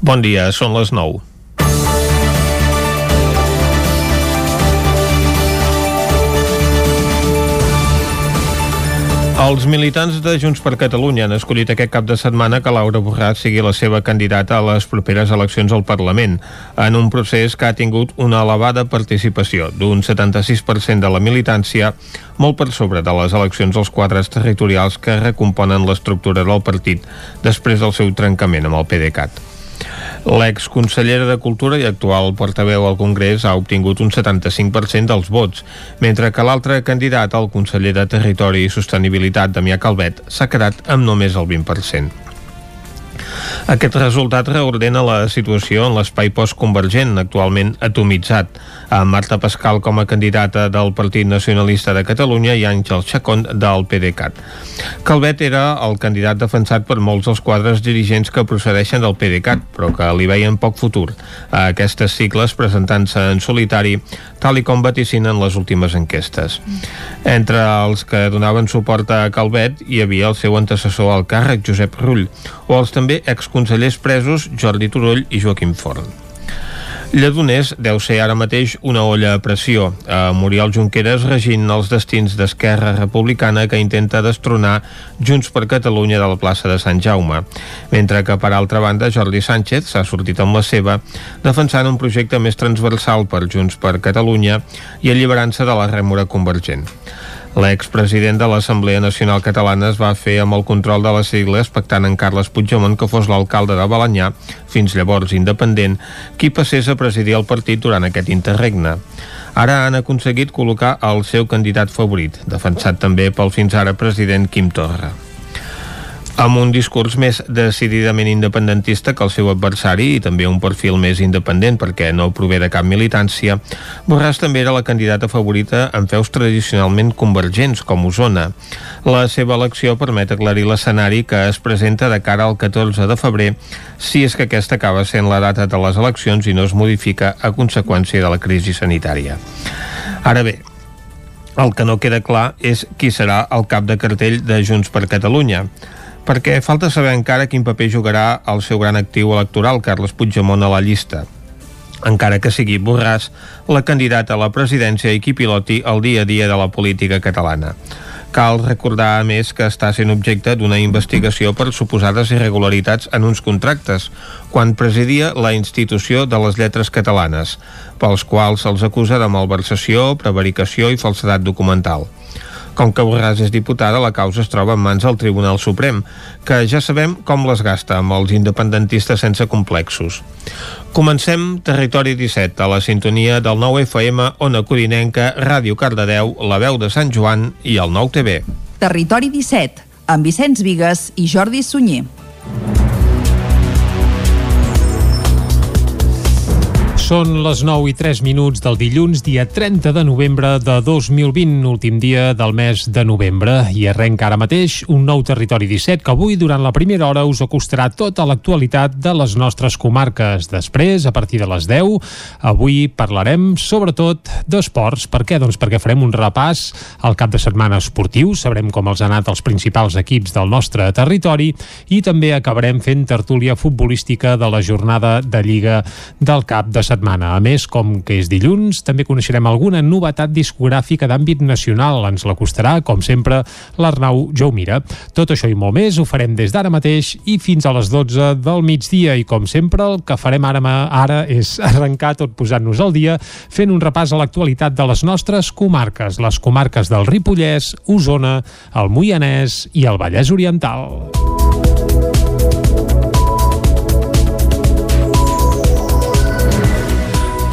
Bon dia, són les 9. Els militants de Junts per Catalunya han escollit aquest cap de setmana que Laura Borràs sigui la seva candidata a les properes eleccions al Parlament, en un procés que ha tingut una elevada participació d'un 76% de la militància, molt per sobre de les eleccions als quadres territorials que recomponen l'estructura del partit després del seu trencament amb el PDeCAT. L'exconsellera de Cultura i actual portaveu al Congrés ha obtingut un 75% dels vots, mentre que l'altre candidat, el conseller de Territori i Sostenibilitat, Damià Calvet, s'ha quedat amb només el 20%. Aquest resultat reordena la situació en l'espai postconvergent, actualment atomitzat, amb Marta Pascal com a candidata del Partit Nacionalista de Catalunya i Àngel Chacón del PDeCAT. Calvet era el candidat defensat per molts dels quadres dirigents que procedeixen del PDeCAT, però que li veien poc futur a aquestes cicles presentant-se en solitari, tal i com vaticinen les últimes enquestes. Entre els que donaven suport a Calvet hi havia el seu antecessor al càrrec, Josep Rull, o els també exconsellers presos Jordi Turull i Joaquim Forn. Lledoners deu ser ara mateix una olla a pressió. A Muriel Junqueras regint els destins d'Esquerra Republicana que intenta destronar Junts per Catalunya de la plaça de Sant Jaume. Mentre que, per altra banda, Jordi Sánchez s'ha sortit amb la seva, defensant un projecte més transversal per Junts per Catalunya i alliberant-se de la rèmora convergent. L'expresident de l'Assemblea Nacional Catalana es va fer amb el control de les sigles pactant en Carles Puigdemont que fos l'alcalde de Balanyà, fins llavors independent, qui passés a presidir el partit durant aquest interregne. Ara han aconseguit col·locar el seu candidat favorit, defensat també pel fins ara president Quim Torra amb un discurs més decididament independentista que el seu adversari i també un perfil més independent perquè no prové de cap militància, Borràs també era la candidata favorita en feus tradicionalment convergents com Osona. La seva elecció permet aclarir l'escenari que es presenta de cara al 14 de febrer si és que aquesta acaba sent la data de les eleccions i no es modifica a conseqüència de la crisi sanitària. Ara bé, el que no queda clar és qui serà el cap de cartell de Junts per Catalunya perquè falta saber encara quin paper jugarà el seu gran actiu electoral, Carles Puigdemont, a la llista encara que sigui Borràs la candidata a la presidència i qui piloti el dia a dia de la política catalana. Cal recordar, a més, que està sent objecte d'una investigació per suposades irregularitats en uns contractes, quan presidia la institució de les lletres catalanes, pels quals se'ls acusa de malversació, prevaricació i falsedat documental. Com que Borràs és diputada, la causa es troba en mans del Tribunal Suprem, que ja sabem com les gasta amb els independentistes sense complexos. Comencem Territori 17, a la sintonia del 9 FM, Ona Codinenca, Ràdio Cardedeu, La Veu de Sant Joan i el 9 TV. Territori 17, amb Vicenç Vigues i Jordi Sunyer. Són les 9 i 3 minuts del dilluns, dia 30 de novembre de 2020, últim dia del mes de novembre. I arrenca ara mateix un nou Territori 17 que avui, durant la primera hora, us acostarà tota l'actualitat de les nostres comarques. Després, a partir de les 10, avui parlarem sobretot d'esports. Per què? Doncs perquè farem un repàs al cap de setmana esportiu, sabrem com els han anat els principals equips del nostre territori i també acabarem fent tertúlia futbolística de la jornada de Lliga del cap de setmana setmana. A més, com que és dilluns, també coneixerem alguna novetat discogràfica d'àmbit nacional. Ens la costarà, com sempre, l'Arnau Jaumira. Tot això i molt més ho farem des d'ara mateix i fins a les 12 del migdia. I com sempre, el que farem ara, ara és arrencar tot posant-nos al dia fent un repàs a l'actualitat de les nostres comarques, les comarques del Ripollès, Osona, el Moianès i el Vallès Oriental.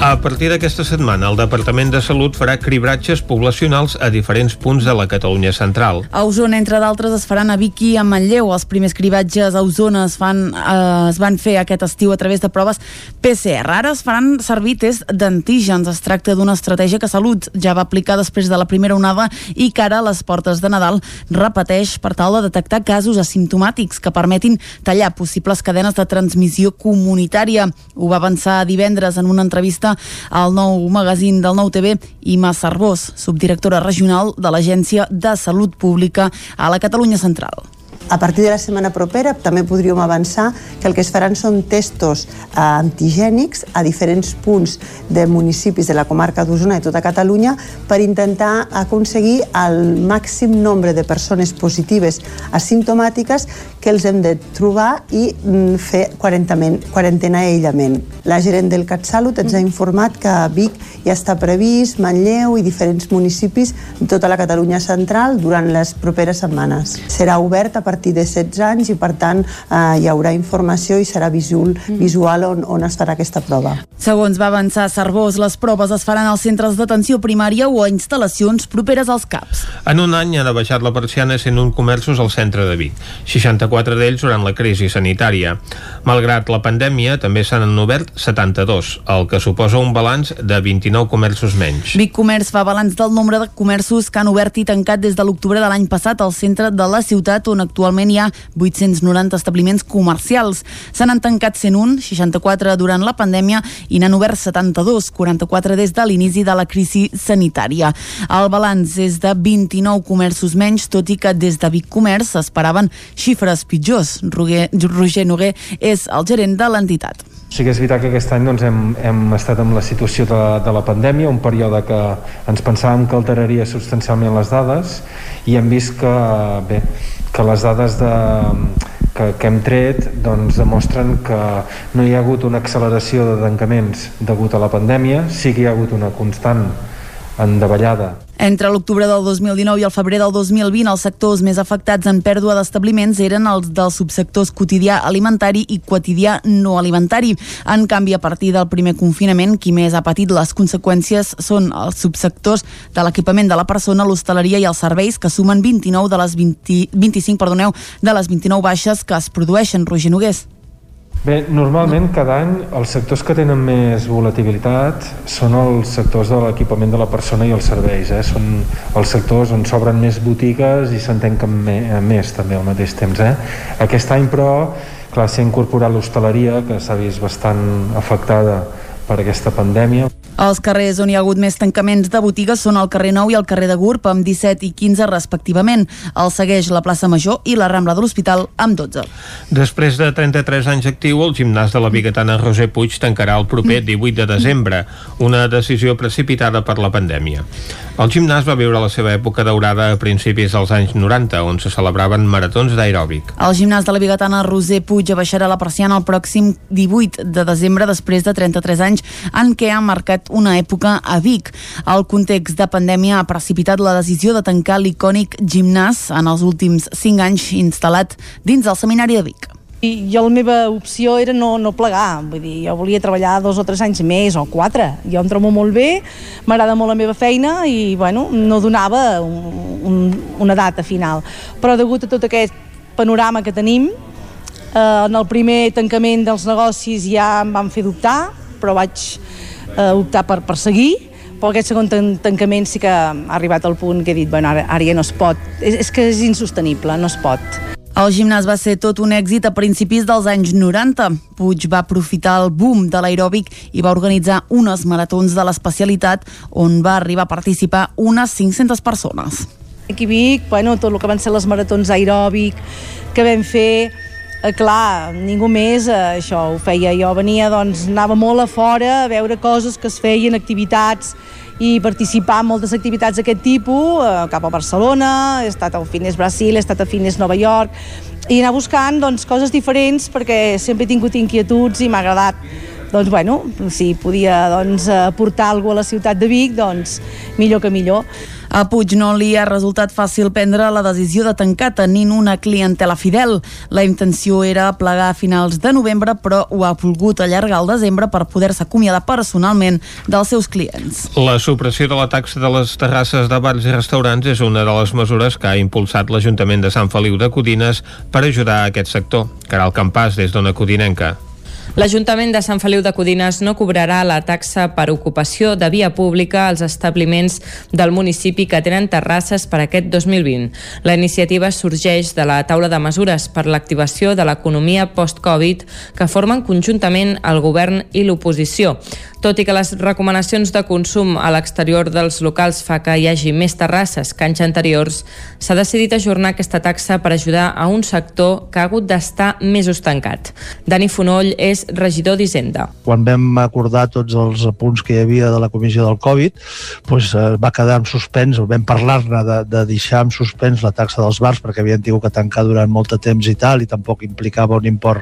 A partir d'aquesta setmana, el Departament de Salut farà cribratges poblacionals a diferents punts de la Catalunya central. A Osona, entre d'altres, es faran a Vic i a Manlleu. Els primers cribatges a Osona es, fan, eh, es van fer aquest estiu a través de proves PCR. Ara es faran servir tests d'antígens. Es tracta d'una estratègia que Salut ja va aplicar després de la primera onada i que ara a les portes de Nadal repeteix per tal de detectar casos asimptomàtics que permetin tallar possibles cadenes de transmissió comunitària. Ho va avançar divendres en una entrevista al nou magazín del Nou TV Ima Cervós, subdirectora regional de l'Agència de Salut Pública a la Catalunya Central. A partir de la setmana propera també podríem avançar que el que es faran són testos eh, antigènics a diferents punts de municipis de la comarca d'Osona i tota Catalunya per intentar aconseguir el màxim nombre de persones positives asimptomàtiques que els hem de trobar i mm, fer quarantena i aïllament. La gerent del CatSalut ens ha informat que a Vic ja està previst, Manlleu i diferents municipis de tota la Catalunya central durant les properes setmanes. Serà obert a partir de 16 anys i per tant eh, hi haurà informació i serà visual, visual on, on es farà aquesta prova. Segons va avançar Cervós, les proves es faran als centres d'atenció primària o a instal·lacions properes als CAPs. En un any han baixat la persiana 101 comerços al centre de Vic, 64 d'ells durant la crisi sanitària. Malgrat la pandèmia, també s'han obert 72, el que suposa un balanç de 29 comerços menys. Vic Comerç fa balanç del nombre de comerços que han obert i tancat des de l'octubre de l'any passat al centre de la ciutat, on actualment hi ha 890 establiments comercials. Se n'han tancat 101, 64 durant la pandèmia i n'han obert 72, 44 des de l'inici de la crisi sanitària. El balanç és de 29 comerços menys, tot i que des de Vic Comerç s'esperaven xifres pitjors. Roger, Roger Noguer és el gerent de l'entitat. Sí que és veritat que aquest any doncs, hem, hem estat amb la situació de, de la pandèmia, un període que ens pensàvem que alteraria substancialment les dades i hem vist que, bé, que les dades de, que, que hem tret doncs, demostren que no hi ha hagut una acceleració de tancaments degut a la pandèmia, sí que hi ha hagut una constant en davallada entre l'octubre del 2019 i el febrer del 2020, els sectors més afectats en pèrdua d'establiments eren els dels subsectors quotidià alimentari i quotidià no alimentari. En canvi, a partir del primer confinament, qui més ha patit les conseqüències són els subsectors de l'equipament de la persona, l'hostaleria i els serveis, que sumen 29 de les 20, 25 perdoneu, de les 29 baixes que es produeixen, Roger Nogués. Bé, normalment cada any els sectors que tenen més volatilitat són els sectors de l'equipament de la persona i els serveis. Eh? Són els sectors on s'obren més botigues i se'n tanquen més també al mateix temps. Eh? Aquest any, però, clar, s'ha incorporat l'hostaleria, que s'ha vist bastant afectada per aquesta pandèmia. Els carrers on hi ha hagut més tancaments de botigues són el carrer Nou i el carrer de Gurb amb 17 i 15 respectivament. El segueix la plaça Major i la Rambla de l'Hospital amb 12. Després de 33 anys actiu, el gimnàs de la Bigatana Roser Puig tancarà el proper 18 de desembre, una decisió precipitada per la pandèmia. El gimnàs va viure la seva època daurada a principis dels anys 90, on se celebraven maratons d'aeròbic. El gimnàs de la Bigatana Roser Puig baixarà la persiana el pròxim 18 de desembre després de 33 anys en què ha marcat una època a Vic. El context de pandèmia ha precipitat la decisió de tancar l'icònic gimnàs en els últims 5 anys instal·lat dins del seminari de Vic. I jo la meva opció era no, no plegar, vull dir, jo volia treballar dos o tres anys més, o quatre. Jo em trobo molt bé, m'agrada molt la meva feina i, bueno, no donava un, un, una data final. Però degut a tot aquest panorama que tenim, eh, en el primer tancament dels negocis ja em van fer dubtar, però vaig eh, optar per, per seguir, però aquest segon tancament sí que ha arribat al punt que he dit, bueno, ara, ara ja no es pot, és, és que és insostenible, no es pot. El gimnàs va ser tot un èxit a principis dels anys 90. Puig va aprofitar el boom de l'aeròbic i va organitzar unes maratons de l'especialitat on va arribar a participar unes 500 persones. Aquí a Vic, bueno, tot el que van ser les maratons aeròbic que vam fer, eh, clar, ningú més eh, això ho feia. Jo venia, doncs, anava molt a fora a veure coses que es feien, activitats, i participar en moltes activitats d'aquest tipus, eh, cap a Barcelona, he estat al Fines Brasil, he estat a Fines Nova York, i anar buscant doncs, coses diferents perquè sempre he tingut inquietuds i m'ha agradat doncs, bueno, si podia doncs, aportar alguna a la ciutat de Vic, doncs millor que millor. A Puig no li ha resultat fàcil prendre la decisió de tancar tenint una clientela fidel. La intenció era plegar a finals de novembre, però ho ha volgut allargar al desembre per poder-se acomiadar personalment dels seus clients. La supressió de la taxa de les terrasses de bars i restaurants és una de les mesures que ha impulsat l'Ajuntament de Sant Feliu de Codines per ajudar a aquest sector. Caral Campàs, des d'Ona Codinenca. L'Ajuntament de Sant Feliu de Codines no cobrarà la taxa per ocupació de via pública als establiments del municipi que tenen terrasses per aquest 2020. La iniciativa sorgeix de la taula de mesures per l'activació de l'economia post-Covid que formen conjuntament el govern i l'oposició. Tot i que les recomanacions de consum a l'exterior dels locals fa que hi hagi més terrasses que anys anteriors, s'ha decidit ajornar aquesta taxa per ajudar a un sector que ha hagut d'estar més estancat. Dani Fonoll és regidor d'Hisenda. Quan vam acordar tots els punts que hi havia de la comissió del Covid, doncs, eh, va quedar en suspens, o vam parlar-ne de, de deixar en suspens la taxa dels bars perquè havien tingut que tancar durant molt de temps i tal, i tampoc implicava un import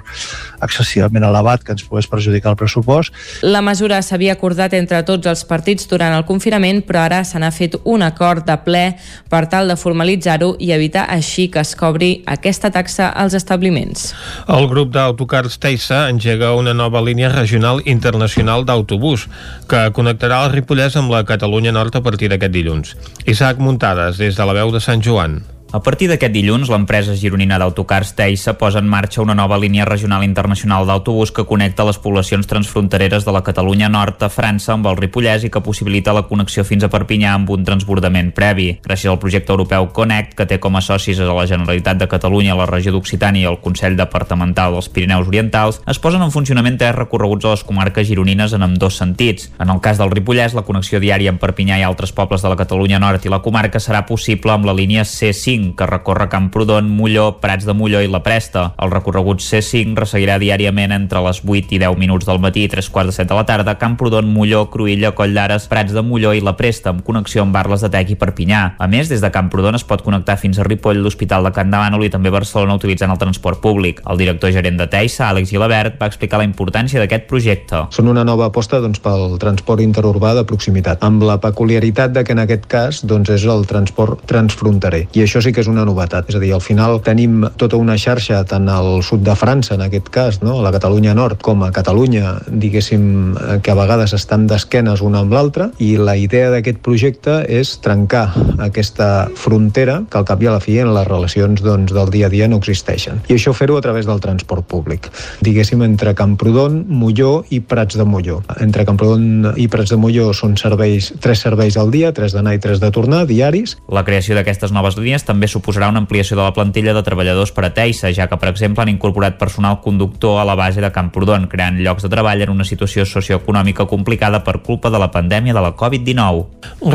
excessivament elevat que ens pogués perjudicar el pressupost. La mesura s'havia acordat entre tots els partits durant el confinament, però ara se n'ha fet un acord de ple per tal de formalitzar-ho i evitar així que es cobri aquesta taxa als establiments. El grup d'autocars Teissa engega una nova línia regional internacional d'autobús que connectarà el Ripollès amb la Catalunya Nord a partir d'aquest dilluns. Isaac Muntades, des de la veu de Sant Joan. A partir d'aquest dilluns, l'empresa gironina d'autocars Teissa posa en marxa una nova línia regional internacional d'autobús que connecta les poblacions transfrontereres de la Catalunya Nord a França amb el Ripollès i que possibilita la connexió fins a Perpinyà amb un transbordament previ. Gràcies al projecte europeu Connect, que té com a socis a la Generalitat de Catalunya, la regió d'Occitània i el Consell Departamental dels Pirineus Orientals, es posen en funcionament tres recorreguts a les comarques gironines en amb dos sentits. En el cas del Ripollès, la connexió diària amb Perpinyà i altres pobles de la Catalunya Nord i la comarca serà possible amb la línia C5 que recorre Camprodon, Molló, Prats de Molló i la Presta. El recorregut C5 resseguirà diàriament entre les 8 i 10 minuts del matí i 3 quarts de 7 de la tarda Camprodon, Molló, Cruïlla, Coll d'Ares, Prats de Molló i la Presta, amb connexió amb Barles de Tec i Perpinyà. A més, des de Camprodon es pot connectar fins a Ripoll, l'Hospital de Can Davànol i també Barcelona utilitzant el transport públic. El director gerent de Teissa, Àlex Gilabert, va explicar la importància d'aquest projecte. Són una nova aposta doncs, pel transport interurbà de proximitat, amb la peculiaritat de que en aquest cas doncs, és el transport transfronterer. I això sí que és una novetat. És a dir, al final tenim tota una xarxa tant al sud de França, en aquest cas, no? a la Catalunya Nord, com a Catalunya, diguéssim, eh, que a vegades estan d'esquenes una amb l'altra, i la idea d'aquest projecte és trencar aquesta frontera que al cap i a la fi en les relacions doncs, del dia a dia no existeixen. I això fer-ho a través del transport públic. Diguéssim, entre Camprodon, Molló i Prats de Molló. Entre Camprodon i Prats de Molló són serveis, tres serveis al dia, tres d'anar i tres de tornar, diaris. La creació d'aquestes noves línies també suposarà una ampliació de la plantilla de treballadors per a Teissa, ja que, per exemple, han incorporat personal conductor a la base de Camprodon, creant llocs de treball en una situació socioeconòmica complicada per culpa de la pandèmia de la Covid-19.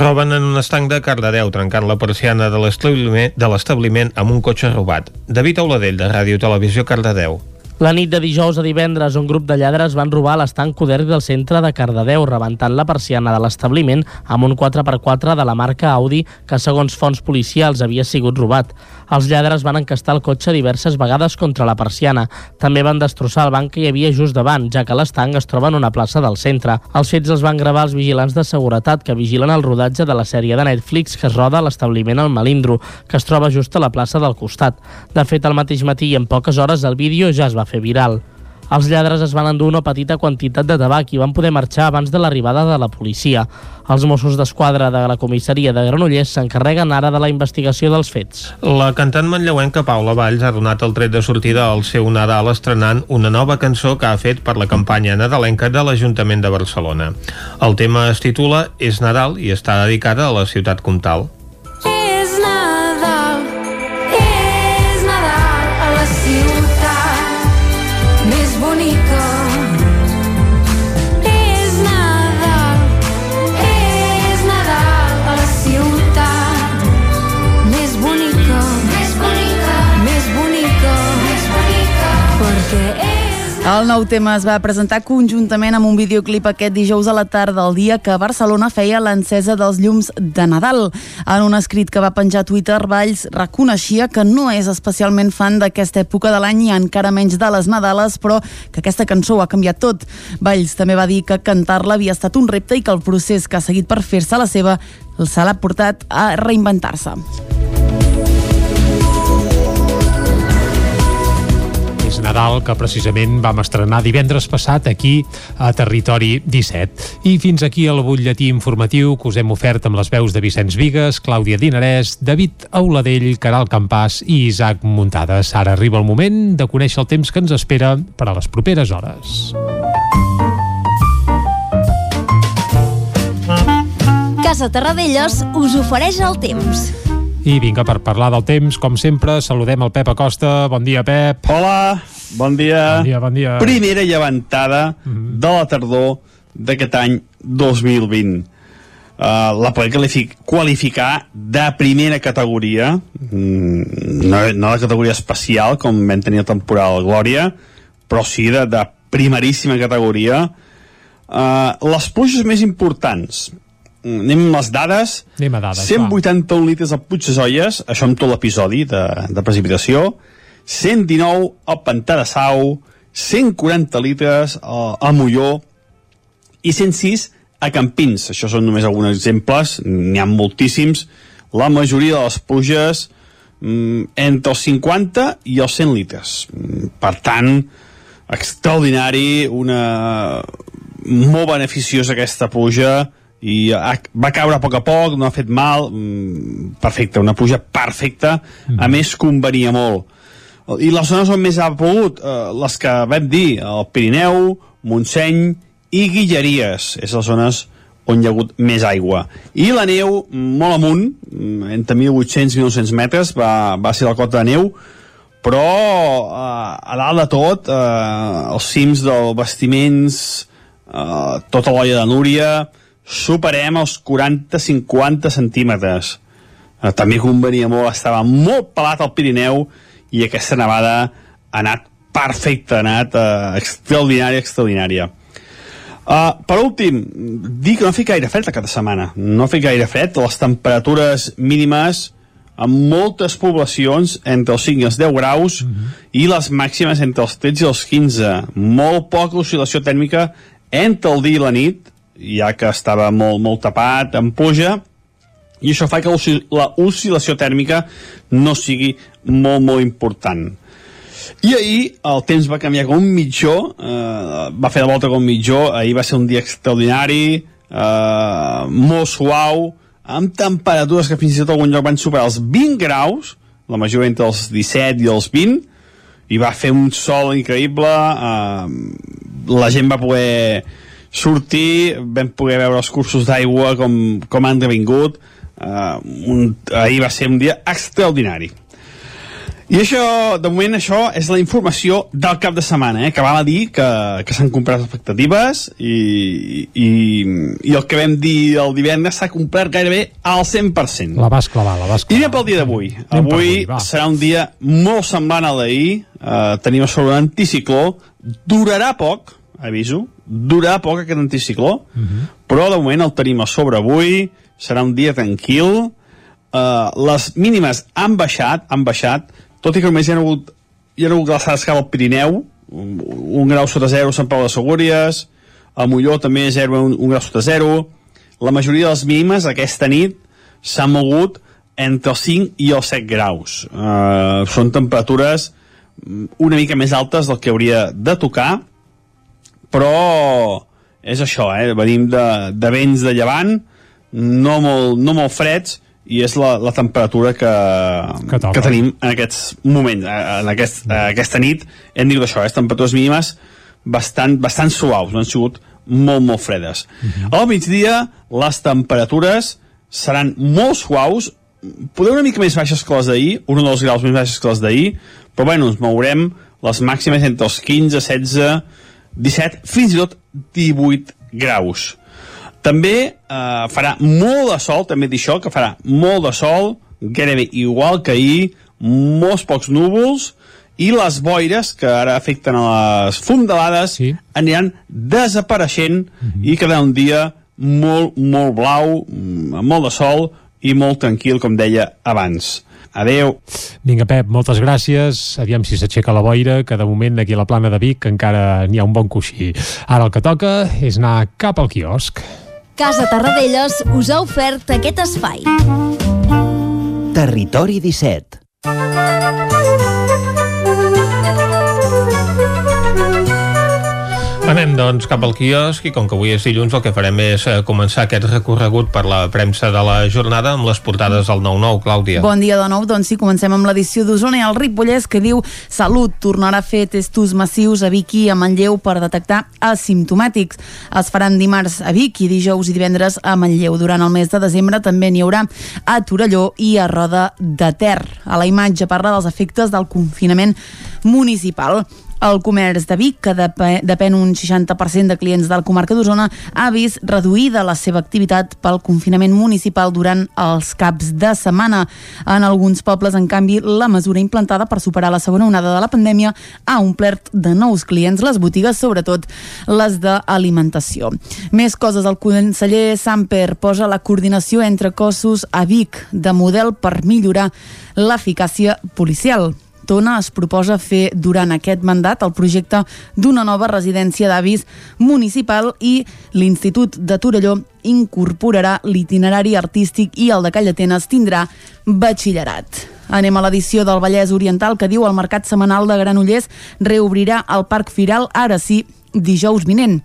Roben en un estanc de Cardedeu, trencant la persiana de l'establiment amb un cotxe robat. David Auladell, de Ràdio Televisió Cardedeu. La nit de dijous a divendres, un grup de lladres van robar l'estanc Coderc del centre de Cardedeu, rebentant la persiana de l'establiment amb un 4x4 de la marca Audi que, segons fonts policials, havia sigut robat. Els lladres van encastar el cotxe diverses vegades contra la persiana. També van destrossar el banc que hi havia just davant, ja que l'estanc es troba en una plaça del centre. Els fets els van gravar els vigilants de seguretat que vigilen el rodatge de la sèrie de Netflix que es roda a l'establiment al Malindro, que es troba just a la plaça del costat. De fet, al mateix matí i en poques hores el vídeo ja es va fer viral. Els lladres es van endur una petita quantitat de tabac i van poder marxar abans de l'arribada de la policia. Els Mossos d'Esquadra de la comissaria de Granollers s'encarreguen ara de la investigació dels fets. La cantant manlleuenca Paula Valls ha donat el tret de sortida al seu Nadal estrenant una nova cançó que ha fet per la campanya nadalenca de l'Ajuntament de Barcelona. El tema es titula És Nadal i està dedicada a la ciutat comtal. El nou tema es va presentar conjuntament amb un videoclip aquest dijous a la tarda, el dia que Barcelona feia l'encesa dels llums de Nadal. En un escrit que va penjar a Twitter, Valls reconeixia que no és especialment fan d'aquesta època de l'any i encara menys de les Nadales, però que aquesta cançó ho ha canviat tot. Valls també va dir que cantar-la havia estat un repte i que el procés que ha seguit per fer-se la seva se l'ha portat a reinventar-se. Nadal que precisament vam estrenar divendres passat aquí a Territori 17. I fins aquí el butlletí informatiu que us hem ofert amb les veus de Vicenç Vigues, Clàudia Dinarès, David Auladell, Caral Campàs i Isaac Muntades. Ara arriba el moment de conèixer el temps que ens espera per a les properes hores. Casa Terradellos us ofereix el temps. I vinga, per parlar del temps, com sempre, saludem el Pep Acosta. Bon dia, Pep. Hola, bon dia. Bon dia, bon dia. Primera llevantada de la tardor d'aquest any 2020. Uh, la podem qualific qualificar de primera categoria, mm, no, no de categoria especial, com vam tenir el temporal Glòria, però sí de, de primeríssima categoria. Uh, les pluges més importants, Mm, anem amb les dades. Anem a dades, 181 litres al Puig de Zolles, això amb tot l'episodi de, de precipitació. 119 al Pantà de Sau, 140 litres a, a Molló i 106 a Campins. Això són només alguns exemples, n'hi ha moltíssims. La majoria de les pluges mm, entre els 50 i els 100 litres. Mm, Per tant, extraordinari, una molt beneficiosa aquesta pluja i ha, va caure a poc a poc, no ha fet mal, mm, perfecte, una pluja perfecta, a més convenia molt. I les zones on més ha plogut, eh, les que vam dir, el Pirineu, Montseny i Guilleries, és les zones on hi ha hagut més aigua. I la neu, molt amunt, mm, entre 1.800 i 1.900 metres, va, va ser la cota de neu, però eh, a dalt de tot, eh, els cims dels vestiments, eh, tota l'olla de Núria, superem els 40-50 centímetres. Eh, també convenia molt, estava molt pelat al Pirineu i aquesta nevada ha anat perfecta, ha anat eh, extraordinària, extraordinària. Uh, per últim, dir que no ha fet gaire fred aquesta setmana. No ha fet gaire fred, les temperatures mínimes en moltes poblacions entre els 5 i els 10 graus i les màximes entre els 13 i els 15. Molt poca oscil·lació tèrmica entre el dia i la nit, ja que estava molt, molt tapat, amb puja, i això fa que la oscil·lació tèrmica no sigui molt, molt important. I ahir el temps va canviar com un mitjó, eh, va fer de volta com un mitjó, ahir va ser un dia extraordinari, eh, molt suau, amb temperatures que fins i tot algun lloc van superar els 20 graus, la majoria entre els 17 i els 20, i va fer un sol increïble, eh, la gent va poder sortir, vam poder veure els cursos d'aigua com, com han devingut, eh, un, ahir va ser un dia extraordinari. I això, de moment, això és la informació del cap de setmana, eh? que val a dir que, que s'han comprat expectatives i, i, i el que vam dir el divendres s'ha complert gairebé al 100%. La vas clavar, la vas I anem pel dia d'avui. Avui avui, va. serà un dia molt semblant al d'ahir. Uh, tenim a sobre un anticicló. Durarà poc, aviso, durarà poc aquest anticicló, però de moment el tenim a sobre avui. Serà un dia tranquil. Uh, les mínimes han baixat, han baixat, tot i que només hi ha hagut, hi ha hagut glaçades cap al Pirineu, un, un grau sota zero a Sant Pau de Segúries, a Molló també 0 un, un grau sota zero. La majoria de les mínimes aquesta nit s'han mogut entre els 5 i els 7 graus. Uh, són temperatures mm, una mica més altes del que hauria de tocar, però és això, eh? venim de, de vents de llevant, no molt, no molt freds, i és la, la temperatura que, Que toca. que tenim en aquests moments, eh, en aquest, eh, aquesta nit, hem dit això, eh? temperatures mínimes bastant, bastant suaus, no han sigut molt, molt fredes. Al migdia, les temperatures seran molt suaus, poder una mica més baixes que les d'ahir, un o dos graus més baixes que les d'ahir, però bueno, ens mourem les màximes entre els 15, 16, 17, fins i tot 18 graus. També eh, farà molt de sol, també dir això, que farà molt de sol, gairebé igual que ahir, molts pocs núvols, i les boires que ara afecten a les fondalades sí. aniran desapareixent i quedarà un dia molt, molt blau, mm, amb molt de sol i molt tranquil, com deia abans. Adeu. Vinga, Pep, moltes gràcies. Aviam si s'aixeca la boira, que de moment aquí a la plana de Vic encara n'hi ha un bon coixí. Ara el que toca és anar cap al quiosc. Casa Tarradellas us ha ofert aquest espai. Territori 17 Anem, doncs, cap al quiosc i com que avui és dilluns el que farem és eh, començar aquest recorregut per la premsa de la jornada amb les portades del 9-9, Clàudia. Bon dia de nou, doncs sí, comencem amb l'edició d'Osona i el Ripollès que diu Salut tornarà a fer testos massius a Vic i a Manlleu per detectar asimptomàtics. Es faran dimarts a Vic i dijous i divendres a Manlleu. Durant el mes de desembre també n'hi haurà a Torelló i a Roda de Ter. A la imatge parla dels efectes del confinament municipal. El comerç de Vic, que dep- depèn un 60% de clients de la comarca d'Osona, ha vist reduïda la seva activitat pel confinament municipal durant els caps de setmana. En alguns pobles, en canvi, la mesura implantada per superar la segona onada de la pandèmia ha omplert de nous clients les botigues, sobretot les d'alimentació. Més coses, el conseller Samper posa la coordinació entre cossos a Vic de model per millorar l'eficàcia policial. Tona es proposa fer durant aquest mandat el projecte d'una nova residència d'avis municipal i l'Institut de Torelló incorporarà l'itinerari artístic i el de Callatenes tindrà batxillerat. Anem a l'edició del Vallès Oriental que diu el Mercat Semanal de Granollers reobrirà el Parc Firal ara sí dijous vinent.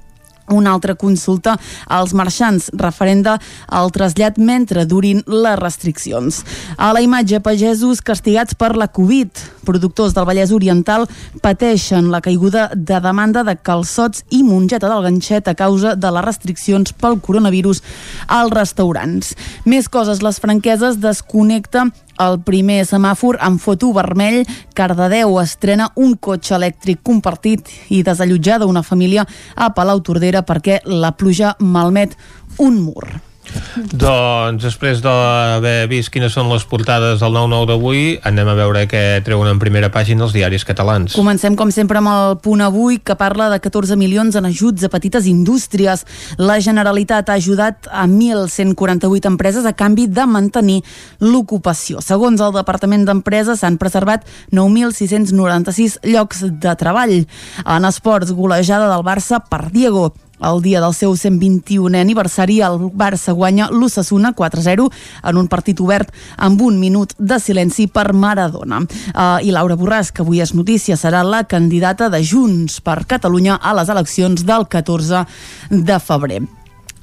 Una altra consulta als marxants referenda al trasllat mentre durin les restriccions. A la imatge, pagesos castigats per la Covid. Productors del Vallès Oriental pateixen la caiguda de demanda de calçots i mongeta del ganxet a causa de les restriccions pel coronavirus als restaurants. Més coses, les franqueses desconnecta el primer semàfor amb foto vermell, Cardedeu estrena un cotxe elèctric compartit i desallotjada una família a Palau Tordera perquè la pluja malmet un mur. Doncs després d'haver vist quines són les portades del 9-9 d'avui, anem a veure què treuen en primera pàgina els diaris catalans. Comencem, com sempre, amb el punt avui, que parla de 14 milions en ajuts a petites indústries. La Generalitat ha ajudat a 1.148 empreses a canvi de mantenir l'ocupació. Segons el Departament d'Empresa, s'han preservat 9.696 llocs de treball. En esports, golejada del Barça per Diego. El dia del seu 121è aniversari, el Barça guanya l'Ossassuna 4-0 en un partit obert amb un minut de silenci per Maradona. Uh, I Laura Borràs, que avui és notícia, serà la candidata de Junts per Catalunya a les eleccions del 14 de febrer.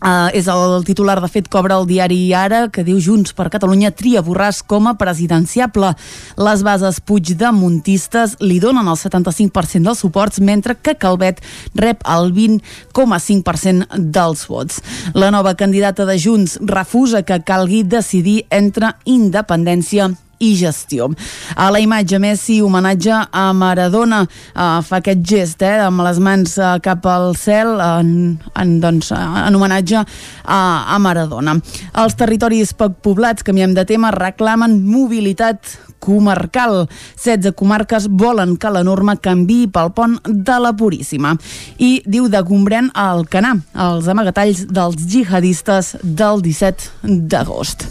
Uh, és el titular, de fet, cobra el diari Ara, que diu Junts per Catalunya tria Borràs com a presidenciable. Les bases puigdemontistes li donen el 75% dels suports, mentre que Calvet rep el 20,5% dels vots. La nova candidata de Junts refusa que calgui decidir entre independència i gestió. A la imatge Messi homenatge a Maradona uh, fa aquest gest eh, amb les mans uh, cap al cel en, en, doncs, en homenatge a, a Maradona. Els territoris poc poblats, canviem de tema, reclamen mobilitat comarcal. 16 comarques volen que la norma canvi pel pont de la Puríssima. I diu de Gombrèn al Canà, els amagatalls dels jihadistes del 17 d'agost.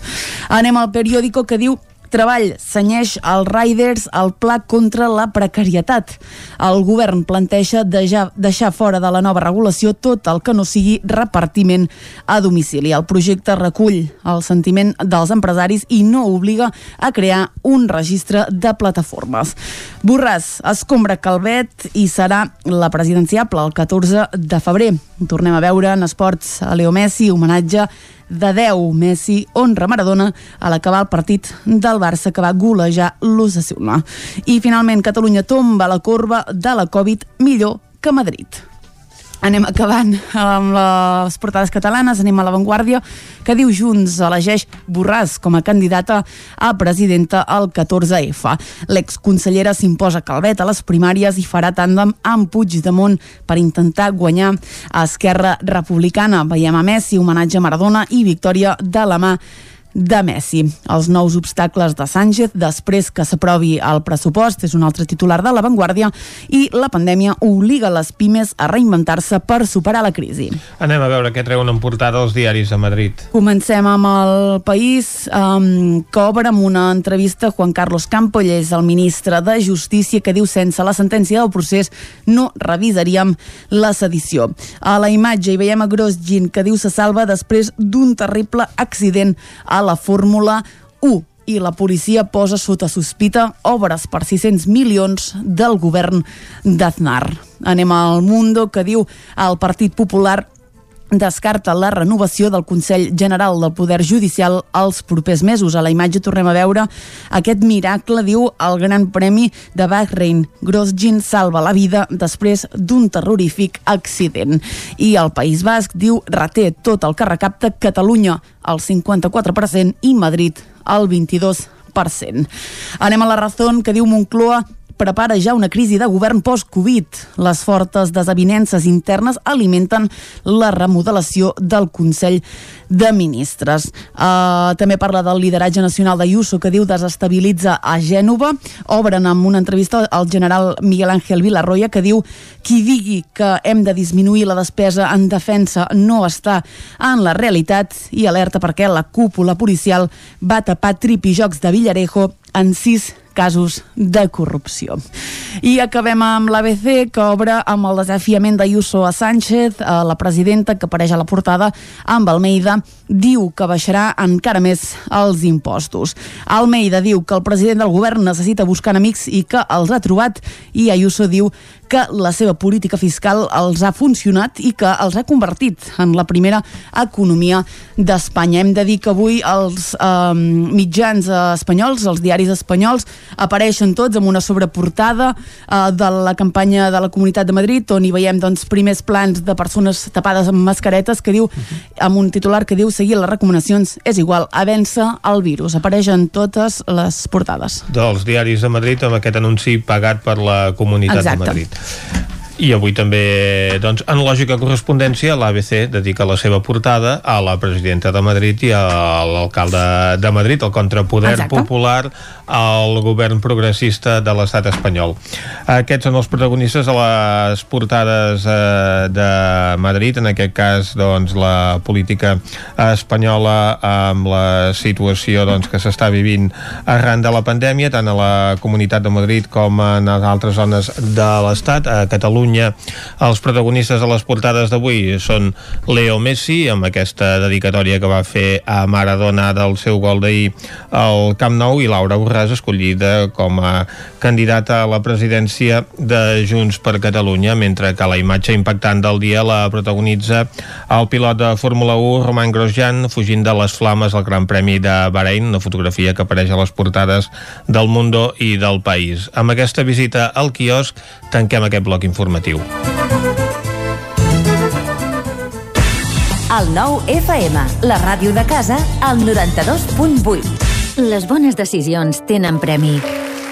Anem al periòdico que diu Treball senyeix als Riders el pla contra la precarietat. El govern planteja deixar, deixar fora de la nova regulació tot el que no sigui repartiment a domicili. El projecte recull el sentiment dels empresaris i no obliga a crear un registre de plataformes. Borràs escombra Calvet i serà la presidenciable el 14 de febrer. Tornem a veure en esports a Leo Messi, homenatge de 10. Messi honra Maradona a l'acabar el partit del Barça que va golejar l'Osasuna. I finalment Catalunya tomba la corba de la Covid millor que Madrid. Anem acabant amb les portades catalanes, anem a l'avantguàrdia, que diu Junts elegeix Borràs com a candidata a presidenta al 14F. L'exconsellera s'imposa Calvet a les primàries i farà tàndem amb Puigdemont per intentar guanyar Esquerra Republicana. Veiem a Messi, homenatge a Maradona i victòria de la mà de Messi. Els nous obstacles de Sánchez després que s'aprovi el pressupost és un altre titular de l'avantguàrdia i la pandèmia obliga les pimes a reinventar-se per superar la crisi. Anem a veure què treuen en portada els diaris a Madrid. Comencem amb el país um, que obre amb una entrevista a Juan Carlos Campo, ell és el ministre de Justícia, que diu sense la sentència del procés no revisaríem la sedició. A la imatge hi veiem a Grosjean, que diu se salva després d'un terrible accident a la Fórmula 1. i la policia posa sota sospita obres per 600 milions del govern d'Aznar. Anem al Mundo, que diu el Partit Popular descarta la renovació del Consell General del Poder Judicial als propers mesos. A la imatge tornem a veure aquest miracle, diu el Gran Premi de Bahrein. Grosjean salva la vida després d'un terrorífic accident. I el País Basc diu reté tot el que recapta Catalunya al 54% i Madrid al 22%. Anem a la raó que diu Moncloa prepara ja una crisi de govern post-Covid. Les fortes desavinences internes alimenten la remodelació del Consell de Ministres. Uh, també parla del lideratge nacional d'Ayuso, que diu desestabilitza a Gènova. Obren amb una entrevista al general Miguel Ángel Villarroya, que diu qui digui que hem de disminuir la despesa en defensa no està en la realitat i alerta perquè la cúpula policial va tapar tripijocs de Villarejo en sis casos de corrupció. I acabem amb l'ABC, que obre amb el desafiament d'Ayuso a Sánchez, a la presidenta que apareix a la portada, amb Almeida, diu que baixarà encara més els impostos. Almeida diu que el president del govern necessita buscar amics i que els ha trobat, i Ayuso diu que la seva política fiscal els ha funcionat i que els ha convertit en la primera economia d'Espanya. Hem de dir que avui els eh, mitjans eh, espanyols, els diaris espanyols, apareixen tots amb una sobreportada eh, de la campanya de la Comunitat de Madrid, on hi veiem doncs, primers plans de persones tapades amb mascaretes, que diu, amb un titular que diu seguir les recomanacions és igual a vèncer el virus. Apareixen totes les portades. dels diaris de Madrid amb aquest anunci pagat per la Comunitat Exacte. de Madrid. I avui també, doncs, en lògica correspondència, l'ABC dedica la seva portada a la presidenta de Madrid i a l'alcalde de Madrid, el contrapoder Exacte. popular al govern progressista de l'estat espanyol. Aquests són els protagonistes de les portades eh, de Madrid, en aquest cas, doncs, la política espanyola amb la situació doncs, que s'està vivint arran de la pandèmia, tant a la Comunitat de Madrid com en altres zones de l'Estat. A Catalunya, els protagonistes de les portades d'avui són Leo Messi, amb aquesta dedicatòria que va fer a Maradona del seu gol d'ahir al Camp Nou, i Laura Borràs, escollida com a candidata a la presidència de Junts per Catalunya, mentre que la imatge impactant del dia la protagonitza el pilot de Fórmula 1, Roman Grosjean, fugint de les flames al Gran Premi de Bahrein, una fotografia que apareix a les portades del Mundo i del País. Amb aquesta visita al quiosc tanquem aquest bloc informatiu. El nou FM, la ràdio de casa, al 92.8. Les bones decisions tenen premi.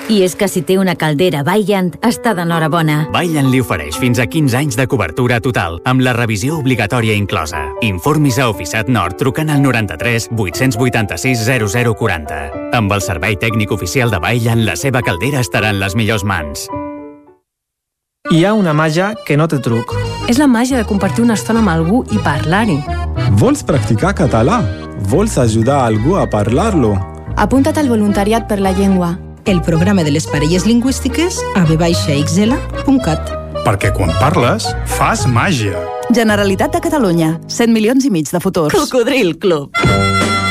I és que si té una caldera Vaillant, està d'enhorabona. Vaillant li ofereix fins a 15 anys de cobertura total, amb la revisió obligatòria inclosa. Informis a Oficiat Nord trucant al 93 886 0040. Amb el servei tècnic oficial de Vaillant, la seva caldera estarà en les millors mans. Hi ha una màgia que no té truc. És la màgia de compartir una estona amb algú i parlar-hi. Vols practicar català? Vols ajudar algú a parlar-lo? Apunta't al voluntariat per la llengua. El programa de les parelles lingüístiques a vxl.cat. Perquè quan parles, fas màgia. Generalitat de Catalunya. 100 milions i mig de futurs. Cocodril Club.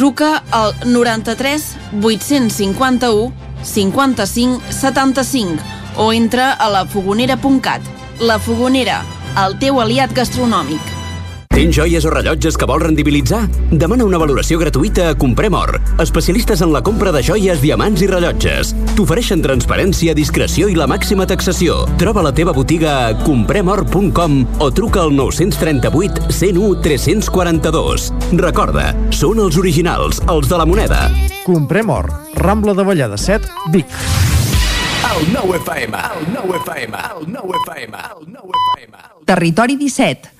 Truca al 93 851 55 75 o entra a lafogonera.cat. La Fogonera, el teu aliat gastronòmic. Tens joies o rellotges que vols rendibilitzar? Demana una valoració gratuïta a Comprem Or, especialistes en la compra de joies, diamants i rellotges. T'ofereixen transparència, discreció i la màxima taxació. Troba la teva botiga a compremor.com o truca al 938 101 342. Recorda, són els originals, els de la moneda. Comprem Or, Rambla de Vallada 7, Vic. El nou FM, el nou FM, el nou FM, el nou FM. Territori 17,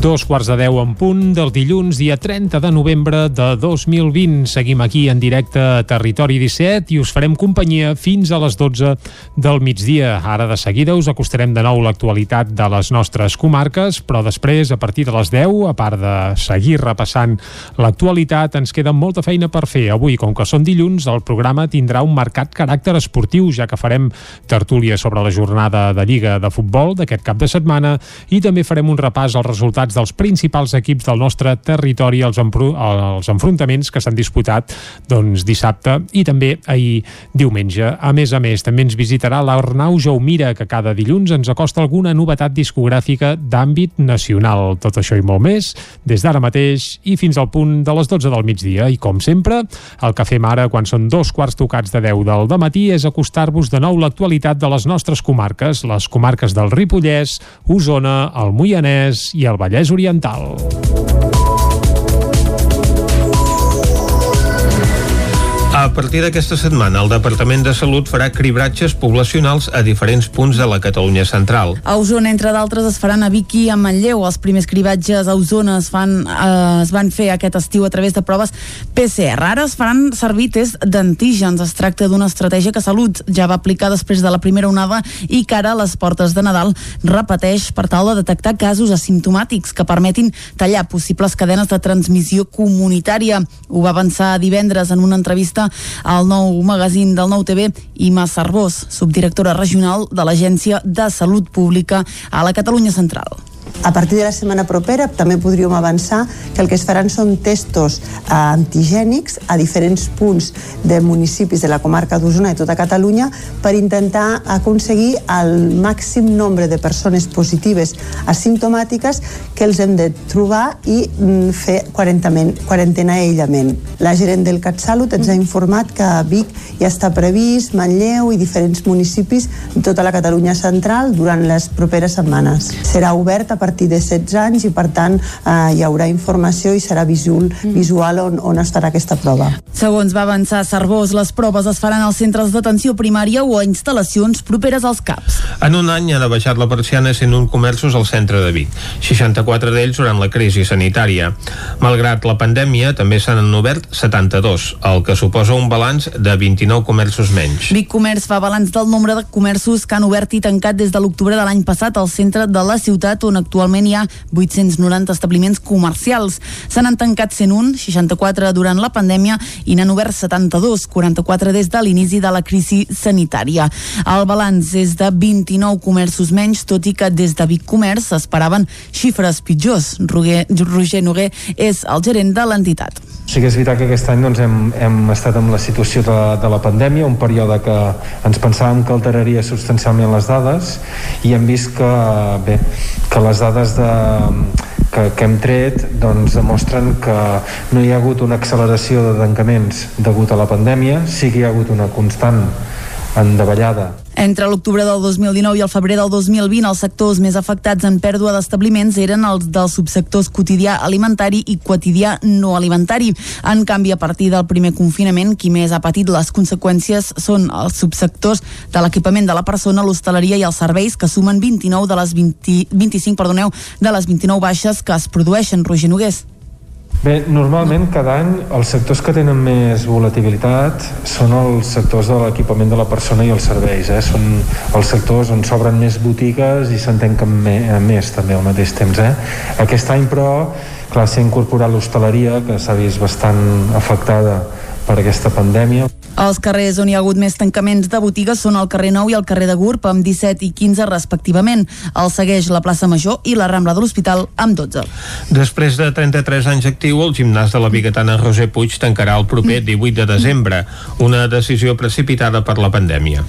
Dos quarts de deu en punt del dilluns, dia 30 de novembre de 2020. Seguim aquí en directe a Territori 17 i us farem companyia fins a les 12 del migdia. Ara de seguida us acostarem de nou l'actualitat de les nostres comarques, però després, a partir de les 10, a part de seguir repassant l'actualitat, ens queda molta feina per fer. Avui, com que són dilluns, el programa tindrà un marcat caràcter esportiu, ja que farem tertúlia sobre la jornada de Lliga de Futbol d'aquest cap de setmana i també farem un repàs als resultats dels principals equips del nostre territori als, als enfrontaments que s'han disputat doncs, dissabte i també ahir diumenge. A més a més, també ens visitarà l'Arnau Jaumira, que cada dilluns ens acosta alguna novetat discogràfica d'àmbit nacional. Tot això i molt més, des d'ara mateix i fins al punt de les 12 del migdia. I com sempre, el que fem ara quan són dos quarts tocats de 10 del matí és acostar-vos de nou l'actualitat de les nostres comarques, les comarques del Ripollès, Osona, el Moianès i el Vallès Oriental. A partir d'aquesta setmana, el Departament de Salut farà cribratges poblacionals a diferents punts de la Catalunya central. A Osona, entre d'altres, es faran a Vic i a Manlleu. Els primers cribatges a Osona es, fan, eh, es van fer aquest estiu a través de proves PCR. Ara es faran servir tests d'antígens. Es tracta d'una estratègia que Salut ja va aplicar després de la primera onada i que ara a les portes de Nadal repeteix per tal de detectar casos asimptomàtics que permetin tallar possibles cadenes de transmissió comunitària. Ho va avançar divendres en una entrevista al nou magazín del Nou TV Ima Cervós, subdirectora regional de l'Agència de Salut Pública a la Catalunya Central. A partir de la setmana propera també podríem avançar que el que es faran són testos eh, antigènics a diferents punts de municipis de la comarca d'Osona i tota Catalunya per intentar aconseguir el màxim nombre de persones positives asimptomàtiques que els hem de trobar i mm, fer quarantena i aïllament. La gerent del CatSalut ens ha informat que a Vic ja està previst, Manlleu i diferents municipis de tota la Catalunya central durant les properes setmanes. Serà obert a partir de 16 anys i per tant eh, hi haurà informació i serà visual, visual on, on estarà aquesta prova. Segons va avançar Cervós, les proves es faran als centres d'atenció primària o a instal·lacions properes als CAPs. En un any han abaixat la persiana 101 comerços al centre de Vic, 64 d'ells durant la crisi sanitària. Malgrat la pandèmia, també s'han obert 72, el que suposa un balanç de 29 comerços menys. Vic Comerç fa balanç del nombre de comerços que han obert i tancat des de l'octubre de l'any passat al centre de la ciutat on actualment hi ha 890 establiments comercials. Se n'han tancat 101, 64 durant la pandèmia i n'han obert 72, 44 des de l'inici de la crisi sanitària. El balanç és de 29 comerços menys, tot i que des de Vic Comerç s'esperaven xifres pitjors. Roger, Roger Noguer és el gerent de l'entitat. Sí que és veritat que aquest any doncs, hem, hem estat amb la situació de, de la pandèmia, un període que ens pensàvem que alteraria substancialment les dades i hem vist que, bé, que les dades de, que, que hem tret doncs, demostren que no hi ha hagut una acceleració de tancaments degut a la pandèmia, sí que hi ha hagut una constant en davallada Entre l'octubre del 2019 i el febrer del 2020, els sectors més afectats en pèrdua d'establiments eren els dels subsectors quotidià alimentari i quotidià no alimentari. En canvi, a partir del primer confinament, qui més ha patit les conseqüències són els subsectors de l'equipament de la persona, l'hostaleria i els serveis, que sumen 29 de les 20, 25 perdoneu, de les 29 baixes que es produeixen. Roger Nogués. Bé, normalment cada any els sectors que tenen més volatilitat són els sectors de l'equipament de la persona i els serveis. Eh? Són els sectors on s'obren més botigues i se'n tanquen més també al mateix temps. Eh? Aquest any, però, clar, s'ha incorporat l'hostaleria, que s'ha vist bastant afectada per aquesta pandèmia. Els carrers on hi ha hagut més tancaments de botigues són el carrer Nou i el carrer de Gurb amb 17 i 15 respectivament. El segueix la plaça Major i la Rambla de l'Hospital amb 12. Després de 33 anys actiu, el gimnàs de la Bigatana Roser Puig tancarà el proper 18 de desembre, una decisió precipitada per la pandèmia.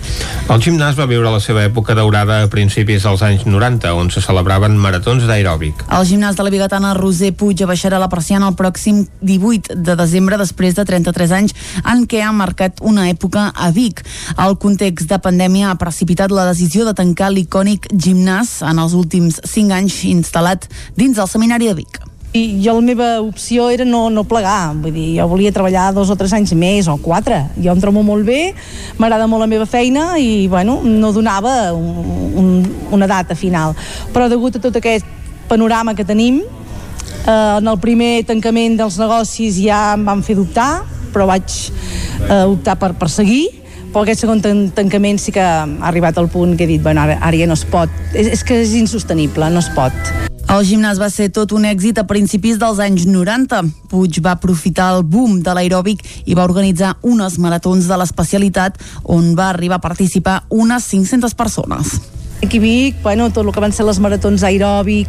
El gimnàs va viure la seva època daurada a principis dels anys 90, on se celebraven maratons d'aeròbic. El gimnàs de la Bigatana Roser Puig abaixarà la persiana el pròxim 18 de desembre després de 33 anys en què ha marcat una època a Vic. El context de pandèmia ha precipitat la decisió de tancar l'icònic gimnàs en els últims 5 anys instal·lat dins del seminari de Vic. I jo la meva opció era no, no plegar, vull dir, jo volia treballar dos o tres anys més, o quatre. Jo em trobo molt bé, m'agrada molt la meva feina i, bueno, no donava un, un, una data final. Però degut a tot aquest panorama que tenim, eh, en el primer tancament dels negocis ja em van fer dubtar, però vaig eh, optar per, per seguir però aquest segon tan tancament sí que ha arribat al punt que he dit, bueno, ara, ara ja no es pot és, és que és insostenible, no es pot el gimnàs va ser tot un èxit a principis dels anys 90. Puig va aprofitar el boom de l'aeròbic i va organitzar unes maratons de l'especialitat on va arribar a participar unes 500 persones. Aquí a Vic, bueno, tot el que van ser les maratons aeròbic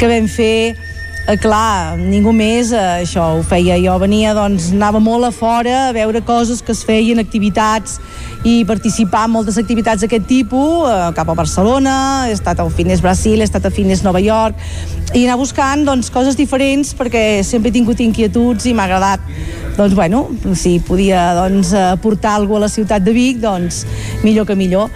que vam fer, eh, clar, ningú més eh, això ho feia. Jo venia, doncs, anava molt a fora a veure coses que es feien, activitats, i participar en moltes activitats d'aquest tipus, eh, cap a Barcelona, he estat al Fines Brasil, he estat a Fines Nova York, i anar buscant doncs, coses diferents perquè sempre he tingut inquietuds i m'ha agradat doncs bueno, si podia doncs, aportar alguna a la ciutat de Vic, doncs millor que millor.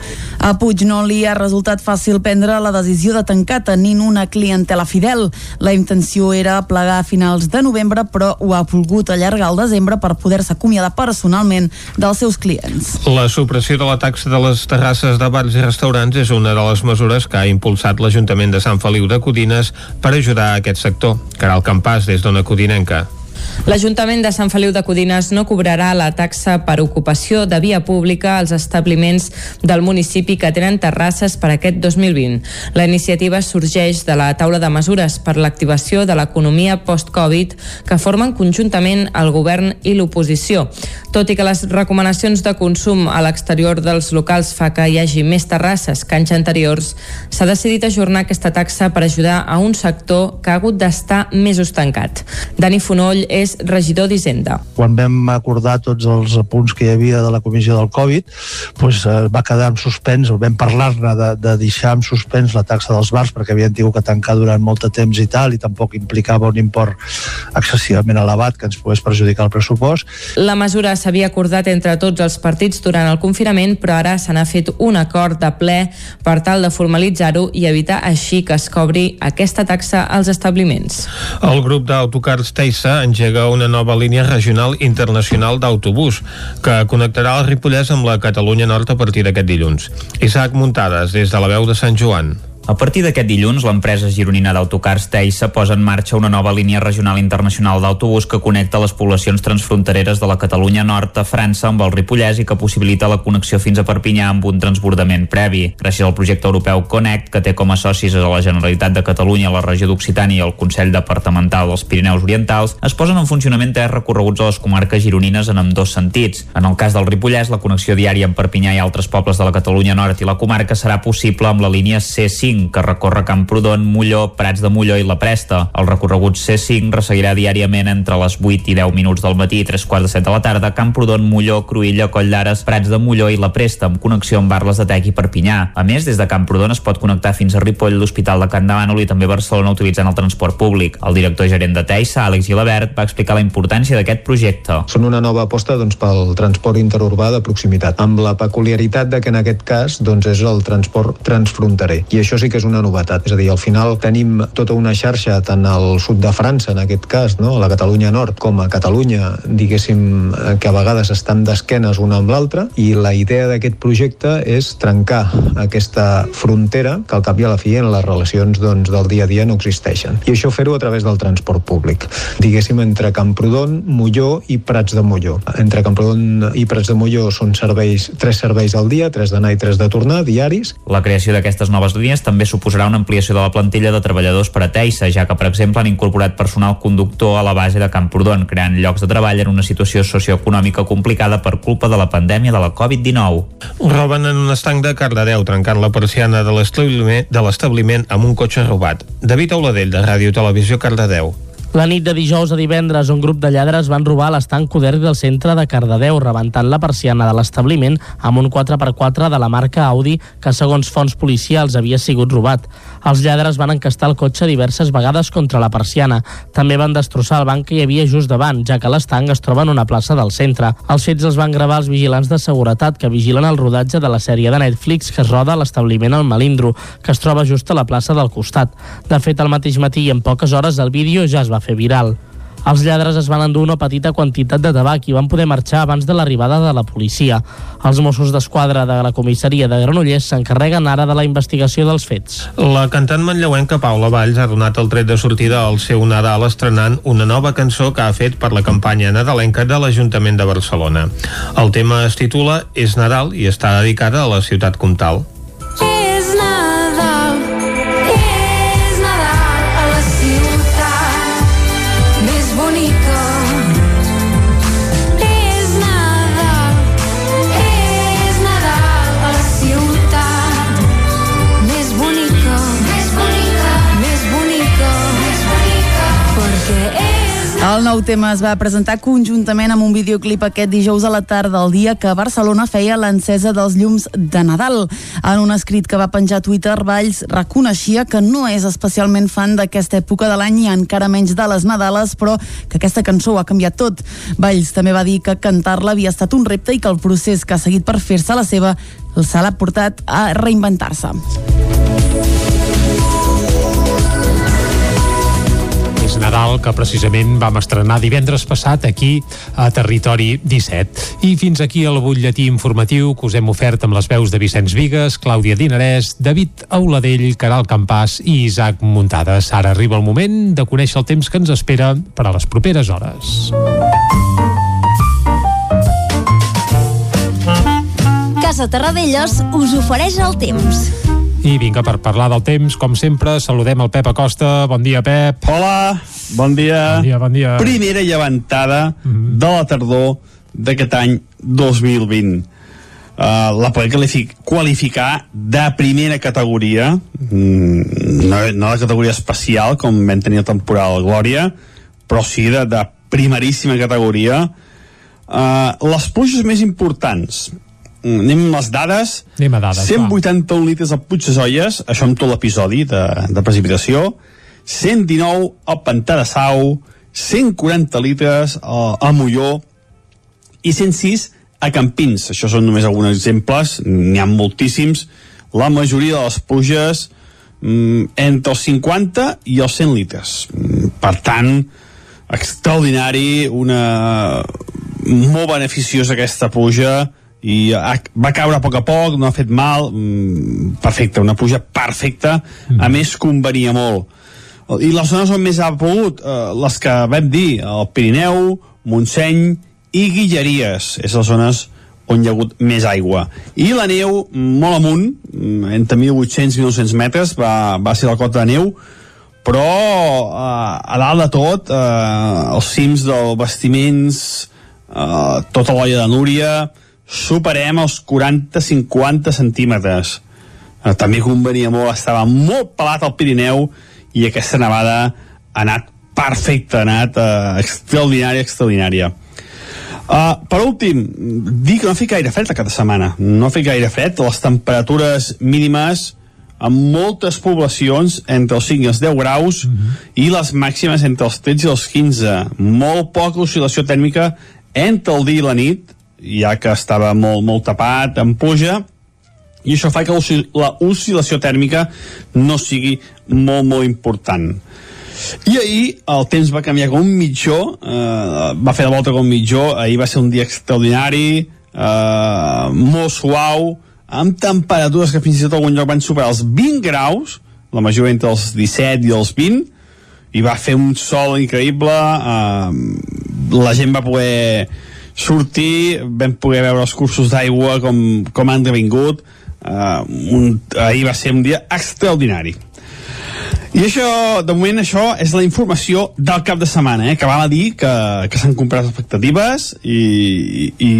A Puig no li ha resultat fàcil prendre la decisió de tancar tenint una clientela fidel. La intenció era plegar a finals de novembre, però ho ha volgut allargar al desembre per poder-se acomiadar personalment dels seus clients. La supressió de la taxa de les terrasses de bars i restaurants és una de les mesures que ha impulsat l'Ajuntament de Sant Feliu de Codines per ajudar a aquest sector. Caral Campàs, des d'Ona Codinenca. L'Ajuntament de Sant Feliu de Codines no cobrarà la taxa per ocupació de via pública als establiments del municipi que tenen terrasses per aquest 2020. La iniciativa sorgeix de la taula de mesures per l'activació de l'economia post-Covid que formen conjuntament el govern i l'oposició. Tot i que les recomanacions de consum a l'exterior dels locals fa que hi hagi més terrasses que anys anteriors, s'ha decidit ajornar aquesta taxa per ajudar a un sector que ha hagut d'estar més estancat. Dani Fonoll és regidor d'Hisenda. Quan vam acordar tots els punts que hi havia de la comissió del Covid, doncs, eh, va quedar en suspens, o vam parlar-ne de, de deixar en suspens la taxa dels bars perquè havien tingut que tancar durant molt de temps i tal, i tampoc implicava un import excessivament elevat que ens pogués perjudicar el pressupost. La mesura s'havia acordat entre tots els partits durant el confinament, però ara se n'ha fet un acord de ple per tal de formalitzar-ho i evitar així que es cobri aquesta taxa als establiments. El grup d'autocars Teissa engega una nova línia regional internacional d'autobús que connectarà el Ripollès amb la Catalunya Nord a partir d'aquest dilluns. Isaac Muntades, des de la veu de Sant Joan. A partir d'aquest dilluns, l'empresa gironina d'autocars Teissa posa en marxa una nova línia regional internacional d'autobús que connecta les poblacions transfrontereres de la Catalunya Nord a França amb el Ripollès i que possibilita la connexió fins a Perpinyà amb un transbordament previ. Gràcies al projecte europeu Connect, que té com a socis a la Generalitat de Catalunya, la regió d'Occitània i el Consell Departamental dels Pirineus Orientals, es posen en funcionament tres recorreguts a les comarques gironines en ambdós sentits. En el cas del Ripollès, la connexió diària amb Perpinyà i altres pobles de la Catalunya Nord i la comarca serà possible amb la línia C5 5 que recorre Camprodon, Molló, Prats de Molló i la Presta. El recorregut C5 resseguirà diàriament entre les 8 i 10 minuts del matí i 3 quarts de 7 de la tarda Camprodon, Molló, Cruïlla, Coll d'Ares, Prats de Molló i la Presta amb connexió amb Barles de Tec i Perpinyà. A més, des de Camprodon es pot connectar fins a Ripoll, l'Hospital de Can Davànol i també Barcelona utilitzant el transport públic. El director gerent de Teissa, Àlex Gilabert, va explicar la importància d'aquest projecte. Són una nova aposta doncs, pel transport interurbà de proximitat, amb la peculiaritat de que en aquest cas doncs, és el transport transfronterer. I això sí que és una novetat. És a dir, al final tenim tota una xarxa tant al sud de França, en aquest cas, no? a la Catalunya Nord, com a Catalunya, diguéssim, eh, que a vegades estan d'esquenes una amb l'altra, i la idea d'aquest projecte és trencar aquesta frontera que al cap i a la fi en les relacions doncs, del dia a dia no existeixen. I això fer-ho a través del transport públic. Diguéssim, entre Camprodon, Molló i Prats de Molló. Entre Camprodon i Prats de Molló són serveis, tres serveis al dia, tres d'anar i tres de tornar, diaris. La creació d'aquestes noves línies també suposarà una ampliació de la plantilla de treballadors per a Teissa, ja que, per exemple, han incorporat personal conductor a la base de Camprodon, creant llocs de treball en una situació socioeconòmica complicada per culpa de la pandèmia de la Covid-19. Roben en un estanc de Cardedeu, trencant la persiana de l'establiment amb un cotxe robat. David Auladell, de Ràdio Televisió Cardedeu. La nit de dijous a divendres, un grup de lladres van robar l'estanc Coderri del centre de Cardedeu, rebentant la persiana de l'establiment amb un 4x4 de la marca Audi que, segons fons policials, havia sigut robat. Els lladres van encastar el cotxe diverses vegades contra la persiana. També van destrossar el banc que hi havia just davant, ja que l'estanc es troba en una plaça del centre. Els fets els van gravar els vigilants de seguretat que vigilen el rodatge de la sèrie de Netflix que es roda a l'establiment al Malindro, que es troba just a la plaça del costat. De fet, al mateix matí i en poques hores el vídeo ja es va fer viral. Els lladres es van endur una petita quantitat de tabac i van poder marxar abans de l'arribada de la policia. Els Mossos d'Esquadra de la comissaria de Granollers s'encarreguen ara de la investigació dels fets. La cantant manlleuenca Paula Valls ha donat el tret de sortida al seu Nadal estrenant una nova cançó que ha fet per la campanya nadalenca de l'Ajuntament de Barcelona. El tema es titula És Nadal i està dedicada a la ciutat comtal. El nou tema es va presentar conjuntament amb un videoclip aquest dijous a la tarda, el dia que Barcelona feia l'encesa dels llums de Nadal. En un escrit que va penjar a Twitter, Valls reconeixia que no és especialment fan d'aquesta època de l'any i encara menys de les Nadales, però que aquesta cançó ho ha canviat tot. Valls també va dir que cantar-la havia estat un repte i que el procés que ha seguit per fer-se la seva se l'ha portat a reinventar-se. Nadal, que precisament vam estrenar divendres passat aquí a Territori 17. I fins aquí el butlletí informatiu que us hem ofert amb les veus de Vicenç Vigues, Clàudia Dinarès, David Auladell, Caral Campàs i Isaac Muntades. Ara arriba el moment de conèixer el temps que ens espera per a les properes hores. Casa Terradellos us ofereix el temps. I vinga, per parlar del temps, com sempre, saludem el Pep Acosta. Bon dia, Pep. Hola, bon dia. Bon dia, bon dia. Primera llevantada de la tardor d'aquest any 2020. Uh, la podem qualific qualificar de primera categoria, mm, no, no de categoria especial, com vam tenir la temporada Glòria, però sí de, de primeríssima categoria. Uh, les pluges més importants, Mm, anem amb les dades. Anem a dades, 181 litres al Puig de Zolles, això amb tot l'episodi de, de precipitació. 119 al Pantà de Sau, 140 litres a, a Molló i 106 a Campins. Això són només alguns exemples, n'hi ha moltíssims. La majoria de les pluges mm, entre els 50 i els 100 litres. Mm, Per tant, extraordinari, una molt beneficiosa aquesta pluja i ha, va caure a poc a poc, no ha fet mal, mm, perfecte, una pluja perfecta, a més convenia molt. I les zones on més ha pogut, eh, les que vam dir, el Pirineu, Montseny i Guilleries, és les zones on hi ha hagut més aigua. I la neu, molt amunt, mm, entre 1.800 i 1.900 metres, va, va ser la cota de neu, però eh, a dalt de tot, eh, els cims dels vestiments, eh, tota l'olla de Núria, superem els 40-50 centímetres. Eh, també convenia molt, estava molt pelat al Pirineu i aquesta nevada ha anat perfecta, ha anat eh, extraordinària, extraordinària. Uh, per últim, dir que no ha fet gaire fred aquesta setmana. No ha fet gaire fred, les temperatures mínimes en moltes poblacions entre els 5 i els 10 graus mm -hmm. i les màximes entre els 13 i els 15. Molt poca oscil·lació tèrmica entre el dia i la nit, ja que estava molt, molt tapat, amb pluja, i això fa que la oscil·lació tèrmica no sigui molt, molt important. I ahir el temps va canviar com un mitjó, eh, va fer la volta com un mitjó, ahir va ser un dia extraordinari, eh, molt suau, amb temperatures que fins i tot algun lloc van superar els 20 graus, la majoria entre els 17 i els 20, i va fer un sol increïble, eh, la gent va poder sortir, vam poder veure els cursos d'aigua com, com han devingut, eh, un, ahir va ser un dia extraordinari. I això, de moment, això és la informació del cap de setmana, eh? que val a dir que, que s'han comprat expectatives i, i,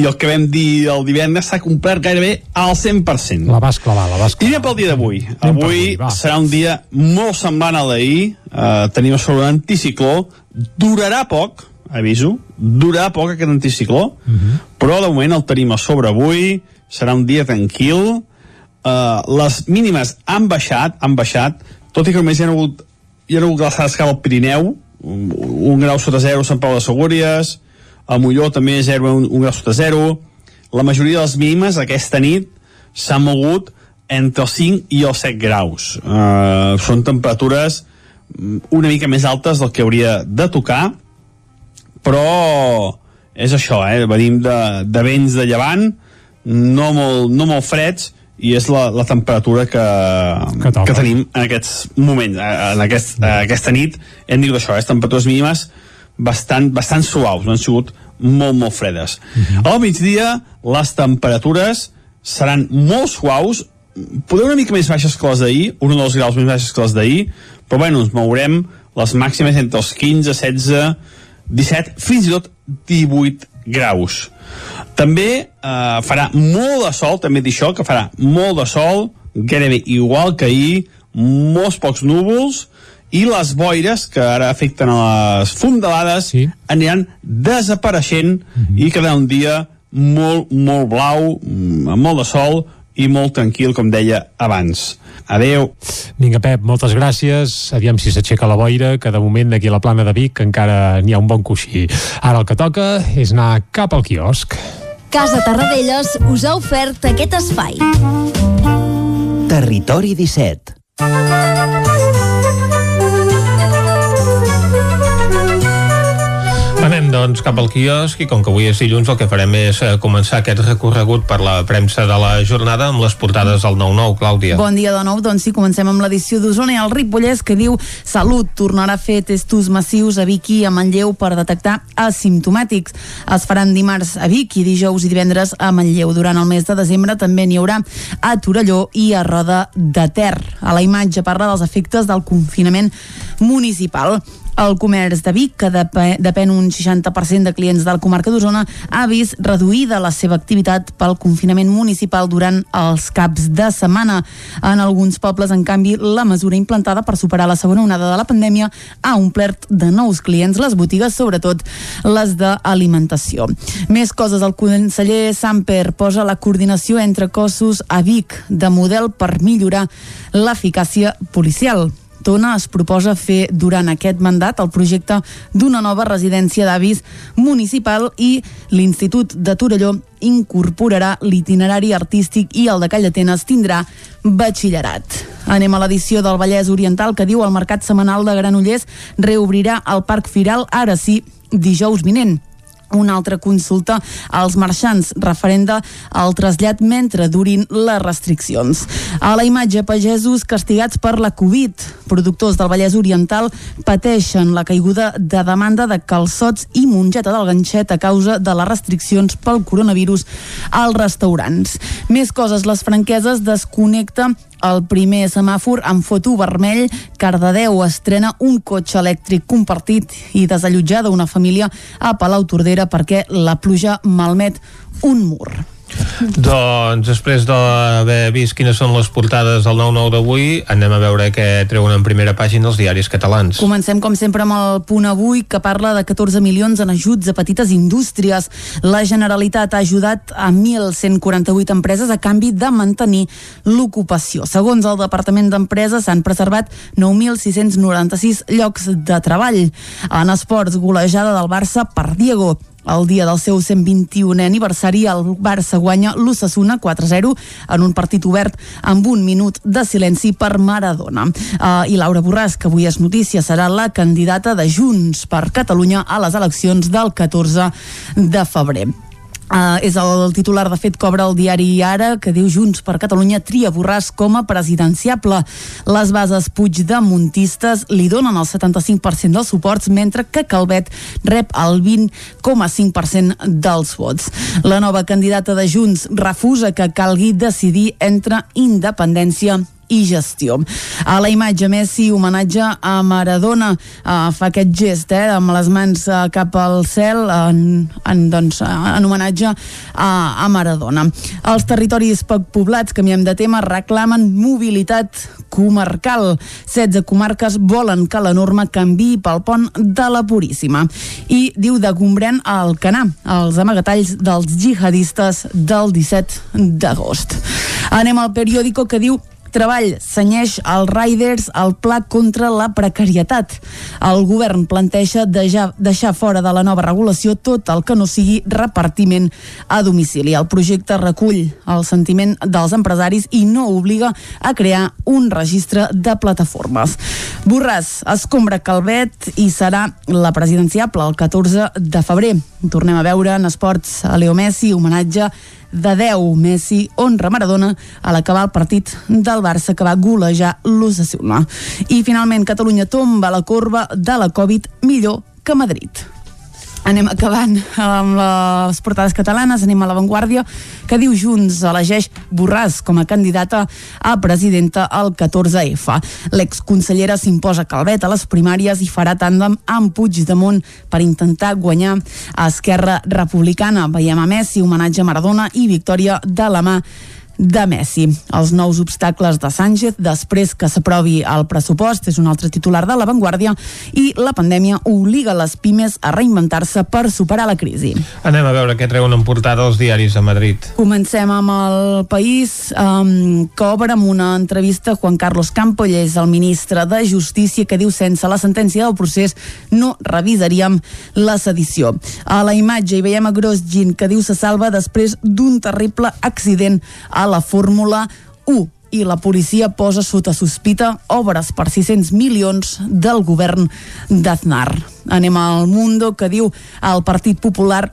i el que vam dir el divendres s'ha complert gairebé al 100%. La vas clavar, la vas I anem pel dia d'avui. Avui serà un dia molt semblant a l'ahir, eh, tenim sobre un anticicló, durarà poc, aviso, durarà poc aquest anticicló, però de moment el tenim a sobre avui, serà un dia tranquil, uh, les mínimes han baixat, han baixat, tot i que només hi ha hagut, hi ha hagut glaçades cap al Pirineu, un, un grau sota zero a Sant Pau de Segúries, a Molló també 0 un, un grau sota zero, la majoria de les mínimes aquesta nit s'han mogut entre els 5 i els 7 graus. Uh, són temperatures mm, una mica més altes del que hauria de tocar, però és això, eh? venim de, de vents de llevant, no molt, no molt freds, i és la, la temperatura que, que, que tenim en aquests moments, eh, en aquest, eh, aquesta nit, hem dit això, eh? temperatures mínimes bastant, bastant suaus, no han sigut molt, molt fredes. Uh -huh. Al migdia, les temperatures seran molt suaus, poder una mica més baixes que les d'ahir, un o dos graus més baixes que les d'ahir, però bueno, ens mourem les màximes entre els 15, 16, 17, fins i tot 18 graus. També eh, farà molt de sol, també dir això, que farà molt de sol, gairebé igual que ahir, molts pocs núvols, i les boires que ara afecten a les fondalades sí. aniran desapareixent mm -hmm. i quedarà un dia molt, molt blau, mm, amb molt de sol i molt tranquil, com deia abans. Adeu. Vinga, Pep, moltes gràcies. Aviam si s'aixeca la boira, que de moment aquí a la plana de Vic encara n'hi ha un bon coixí. Ara el que toca és anar cap al quiosc. Casa Tarradellas us ha ofert aquest espai. Territori 17 doncs, cap al quiosc i com que avui és dilluns el que farem és eh, començar aquest recorregut per la premsa de la jornada amb les portades del 9-9, Clàudia. Bon dia de nou, doncs sí, comencem amb l'edició d'Osona i el Ripollès que diu Salut tornarà a fer testos massius a Vic i a Manlleu per detectar asimptomàtics. Es faran dimarts a Vic i dijous i divendres a Manlleu. Durant el mes de desembre també n'hi haurà a Torelló i a Roda de Ter. A la imatge parla dels efectes del confinament municipal. El comerç de Vic, que dep depèn un 60% de clients de la comarca d'Osona, ha vist reduïda la seva activitat pel confinament municipal durant els caps de setmana. En alguns pobles, en canvi, la mesura implantada per superar la segona onada de la pandèmia ha omplert de nous clients les botigues, sobretot les d'alimentació. Més coses, el conseller Samper posa la coordinació entre cossos a Vic de model per millorar l'eficàcia policial. Tona es proposa fer durant aquest mandat el projecte d'una nova residència d'avis municipal i l'Institut de Torelló incorporarà l'itinerari artístic i el de Callatenes tindrà batxillerat. Anem a l'edició del Vallès Oriental que diu el mercat setmanal de Granollers reobrirà el Parc Firal ara sí dijous vinent una altra consulta als marxants referenda al trasllat mentre durin les restriccions. A la imatge, pagesos castigats per la Covid. Productors del Vallès Oriental pateixen la caiguda de demanda de calçots i mongeta del ganxet a causa de les restriccions pel coronavirus als restaurants. Més coses, les franqueses desconnecta el primer semàfor amb foto vermell, Cardedeu estrena un cotxe elèctric compartit i desallotjada una família a Palau Tordera perquè la pluja malmet un mur. Doncs després d'haver vist quines són les portades del 9-9 d'avui, anem a veure què treuen en primera pàgina els diaris catalans. Comencem, com sempre, amb el punt avui, que parla de 14 milions en ajuts a petites indústries. La Generalitat ha ajudat a 1.148 empreses a canvi de mantenir l'ocupació. Segons el Departament d'Empresa, s'han preservat 9.696 llocs de treball. En esports, golejada del Barça per Diego. El dia del seu 121è aniversari, el Barça guanya l'Ossassuna 4-0 en un partit obert amb un minut de silenci per Maradona. Uh, I Laura Borràs, que avui és notícia, serà la candidata de Junts per Catalunya a les eleccions del 14 de febrer. Uh, és el titular, de fet, cobra el diari Ara, que diu Junts per Catalunya tria Borràs com a presidenciable. Les bases puigdemontistes li donen el 75% dels suports, mentre que Calvet rep el 20,5% dels vots. La nova candidata de Junts refusa que calgui decidir entre independència i gestió. A la imatge Messi homenatge a Maradona uh, fa aquest gest eh, amb les mans uh, cap al cel en, en, doncs, en homenatge a, a Maradona. Els territoris poc poblats, canviem de tema, reclamen mobilitat comarcal. 16 comarques volen que la norma canvi pel pont de la Puríssima. I diu de Gombrèn al Canà, els amagatalls dels jihadistes del 17 d'agost. Anem al periòdico que diu Treball senyeix als Riders el pla contra la precarietat. El govern planteja deixar, deixar fora de la nova regulació tot el que no sigui repartiment a domicili. El projecte recull el sentiment dels empresaris i no obliga a crear un registre de plataformes. Borràs escombra Calvet i serà la presidenciable el 14 de febrer. Tornem a veure en esports a Leo Messi, homenatge de 10. Messi honra Maradona a l'acabar el partit del Barça que va golejar l'Ossassuna. I finalment Catalunya tomba la corba de la Covid millor que Madrid. Anem acabant amb les portades catalanes, anem a l'avantguàrdia, que diu Junts elegeix Borràs com a candidata a presidenta al 14F. L'exconsellera s'imposa Calvet a les primàries i farà tàndem amb Puigdemont per intentar guanyar a Esquerra Republicana. Veiem a Messi, homenatge a Maradona i victòria de la mà de Messi. Els nous obstacles de Sánchez després que s'aprovi el pressupost és un altre titular de l'avantguàrdia i la pandèmia obliga les pimes a reinventar-se per superar la crisi. Anem a veure què treuen en portada els diaris a Madrid. Comencem amb el país um, que obre amb una entrevista a Juan Carlos Campoll, és el ministre de Justícia, que diu sense la sentència del procés no revisaríem la sedició. A la imatge hi veiem a Grosjean, que diu se salva després d'un terrible accident a la Fórmula 1 i la policia posa sota sospita obres per 600 milions del govern d'Aznar. Anem al Mundo, que diu el Partit Popular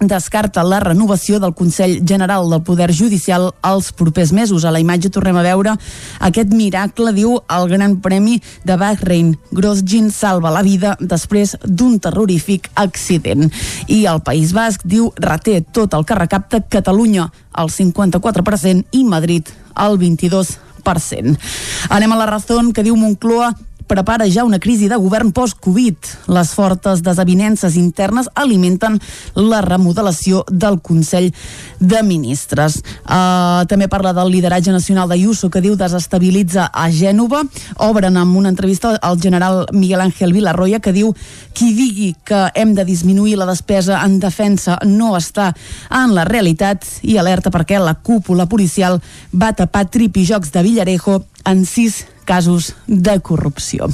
descarta la renovació del Consell General del Poder Judicial als propers mesos. A la imatge tornem a veure aquest miracle, diu el Gran Premi de Bahrein. Grosjean salva la vida després d'un terrorífic accident. I el País Basc diu reté tot el que recapta Catalunya al 54% i Madrid al 22%. Anem a la raó que diu Moncloa prepara ja una crisi de govern post-Covid. Les fortes desavinences internes alimenten la remodelació del Consell de Ministres. Uh, també parla del lideratge nacional d'Ayuso, que diu desestabilitza a Gènova. Obren amb una entrevista al general Miguel Ángel Villarroya, que diu qui digui que hem de disminuir la despesa en defensa no està en la realitat i alerta perquè la cúpula policial va tapar tripijocs de Villarejo en sis casos de corrupció.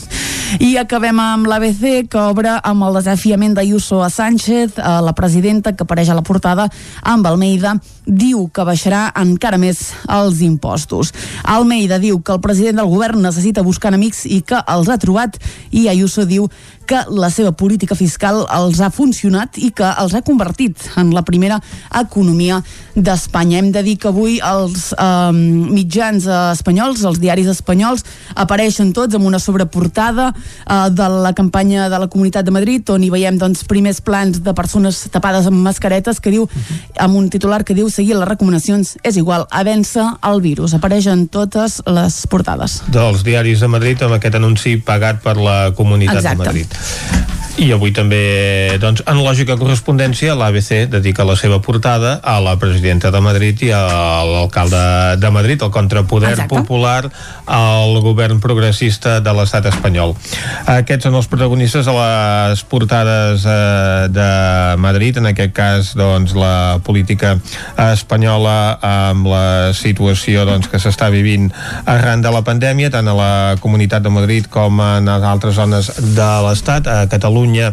I acabem amb l'ABC, que obre amb el desafiament d'Ayuso a Sánchez, a la presidenta que apareix a la portada amb Almeida, diu que baixarà encara més els impostos. Almeida diu que el president del govern necessita buscar amics i que els ha trobat, i Ayuso diu que la seva política fiscal els ha funcionat i que els ha convertit en la primera economia d'Espanya. Hem de dir que avui els eh, mitjans espanyols, els diaris espanyols, apareixen tots amb una sobreportada eh, de la campanya de la Comunitat de Madrid, on hi veiem doncs, primers plans de persones tapades amb mascaretes que diu, amb un titular que diu seguir les recomanacions és igual a vèncer el virus. Apareixen totes les portades. Dels diaris de Madrid amb aquest anunci pagat per la Comunitat Exacte. de Madrid. I avui també, doncs, en lògica correspondència, l'ABC dedica la seva portada a la presidenta de Madrid i a l'alcalde de Madrid, el contrapoder Exacte. popular al govern progressista de l'estat espanyol. Aquests són els protagonistes de les portades eh, de Madrid, en aquest cas, doncs, la política espanyola amb la situació doncs, que s'està vivint arran de la pandèmia, tant a la Comunitat de Madrid com en altres zones de l'Estat, a Catalunya.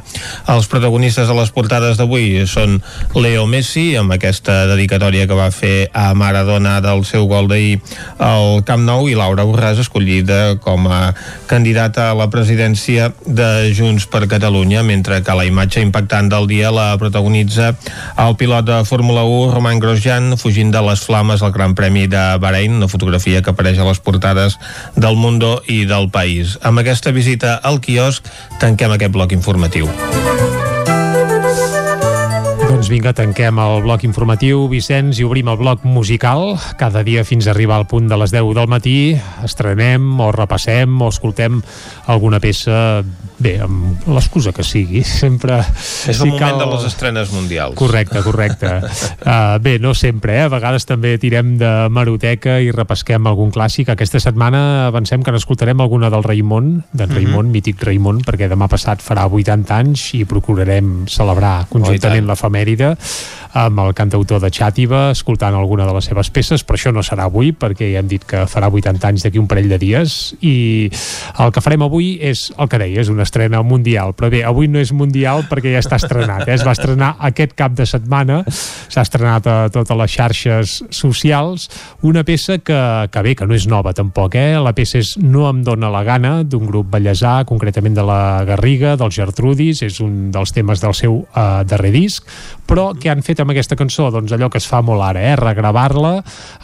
Els protagonistes de les portades d'avui són Leo Messi, amb aquesta dedicatòria que va fer a Maradona del seu gol d'ahir al Camp Nou, i Laura Borràs, escollida com a candidata a la presidència de Junts per Catalunya, mentre que la imatge impactant del dia la protagonitza el pilot de Fórmula 1, Roman Grosjean, fugint de les flames al Gran Premi de Bahrein, una fotografia que apareix a les portades del Mundo i del País. Amb aquesta visita al quiosc tanquem aquest bloc informatiu. Doncs vinga, tanquem el bloc informatiu, Vicenç, i obrim el bloc musical. Cada dia fins a arribar al punt de les 10 del matí estrenem o repassem o escoltem alguna peça bé, amb l'excusa que sigui, sempre... És el moment de les estrenes mundials. Correcte, correcte. uh, bé, no sempre, eh? A vegades també tirem de maroteca i repesquem algun clàssic. Aquesta setmana avancem que n'escoltarem alguna del Raimon, d'en Mhm. Raimon, mític Raimon, perquè demà passat farà 80 anys i procurarem celebrar conjuntament tant. l'efemèride amb el cantautor de Xàtiva, escoltant alguna de les seves peces, però això no serà avui, perquè ja hem dit que farà 80 anys d'aquí un parell de dies, i el que farem avui és el que deia, és una estrena mundial, però bé, avui no és mundial perquè ja està estrenat, eh? es va estrenar aquest cap de setmana, s'ha estrenat a totes les xarxes socials, una peça que, que bé, que no és nova tampoc, eh? la peça és No em dóna la gana, d'un grup ballesà, concretament de la Garriga, dels Gertrudis, és un dels temes del seu eh, darrer disc, però què han fet amb aquesta cançó? Doncs allò que es fa molt ara, eh? regravar-la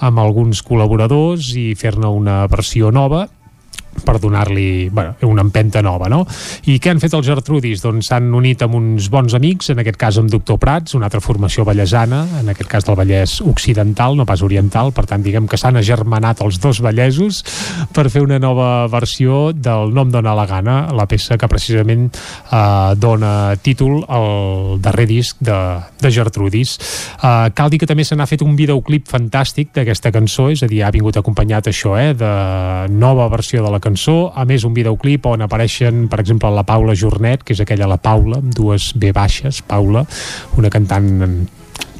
amb alguns col·laboradors i fer-ne una versió nova per donar-li bueno, una empenta nova, no? I què han fet els Gertrudis? Doncs s'han unit amb uns bons amics, en aquest cas amb Doctor Prats, una altra formació ballesana, en aquest cas del Vallès Occidental, no pas Oriental, per tant diguem que s'han agermanat els dos vallesos per fer una nova versió del Nom dona la gana, la peça que precisament eh, dona títol al darrer disc de, de Gertrudis. Eh, cal dir que també se n'ha fet un videoclip fantàstic d'aquesta cançó, és a dir, ha vingut acompanyat això, eh, de nova versió de la cançó, a més un videoclip on apareixen, per exemple, la Paula Jornet, que és aquella la Paula, amb dues B baixes, Paula, una cantant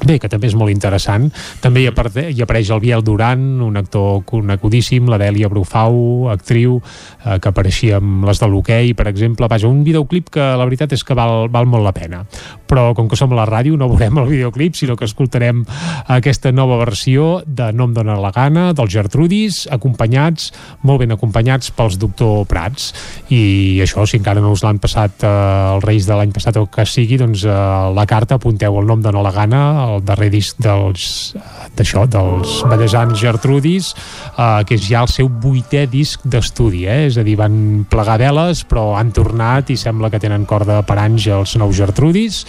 Bé, que també és molt interessant. També hi, aparte, hi apareix el Biel Duran, un actor conegudíssim, la Dèlia Brufau, actriu, eh, que apareixia amb les de l'hoquei, per exemple. Vaja, un videoclip que la veritat és que val, val molt la pena. Però com que som a la ràdio no veurem el videoclip, sinó que escoltarem aquesta nova versió de No em dóna la gana, dels Gertrudis, acompanyats, molt ben acompanyats pels Doctor Prats. I això, si encara no us l'han passat eh, els Reis de l'any passat o que sigui, doncs eh, la carta apunteu el nom de No la gana, el darrer disc dels d'això, dels ballesans Gertrudis, eh, que és ja el seu vuitè disc d'estudi, eh? és a dir, van plegar veles, però han tornat i sembla que tenen corda per anys els nous Gertrudis,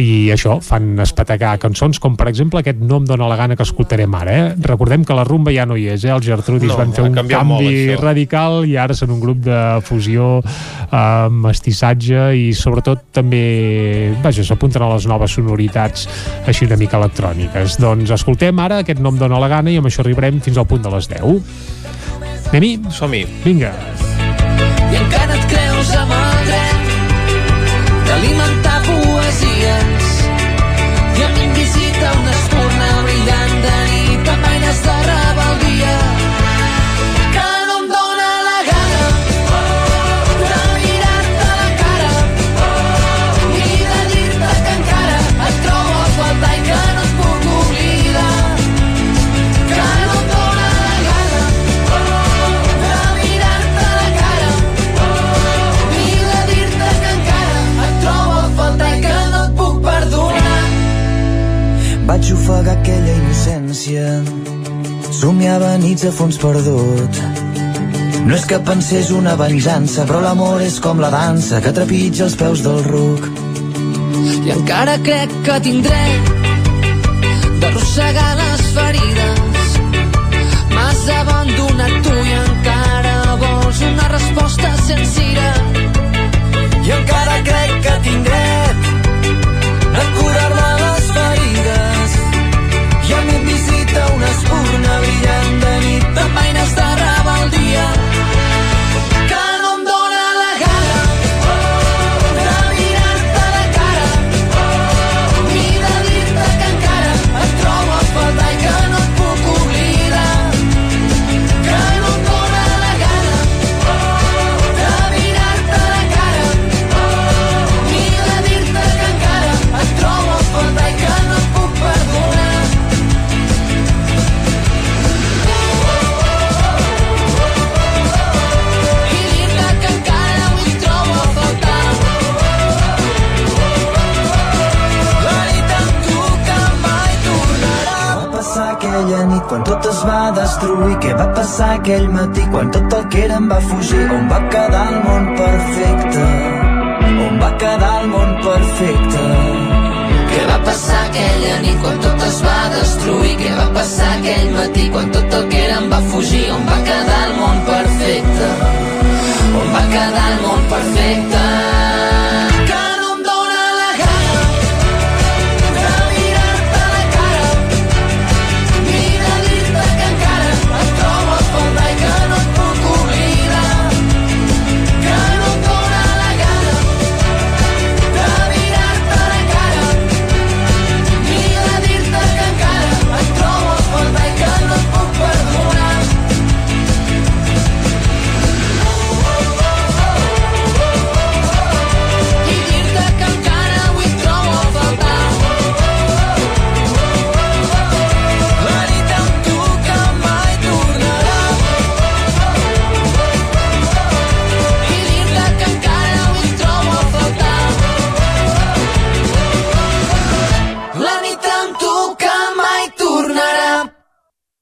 i això, fan espetegar cançons com per exemple aquest No em dóna la gana que escoltarem ara eh? recordem que la rumba ja no hi és eh? els Gertrudis No, van fer un molt, canvi això. radical i ara són un grup de fusió eh, mestissatge i sobretot també vaja, s'apunten a les noves sonoritats així una mica electròniques doncs escoltem ara aquest No em dóna la gana i amb això arribarem fins al punt de les 10 Anem-hi? Som-hi. Vinga. I encara et creus amb el dret d'alimentar Vaig ofegar aquella innocència Somiava nits a fons perdut No és que pensés una venjança Però l'amor és com la dansa Que trepitja els peus del ruc I encara crec que tinc dret d'arrossegar les ferides. M'has abandonat tu i encara vols una resposta senzilla. I encara destruir? Què va passar aquell matí quan tot el que érem va fugir? On va quedar el món perfecte? On va quedar el món perfecte? Què va passar aquella nit quan tot es va destruir? Què va passar aquell matí quan tot el que érem va fugir? On va quedar el món perfecte? On va quedar el món perfecte?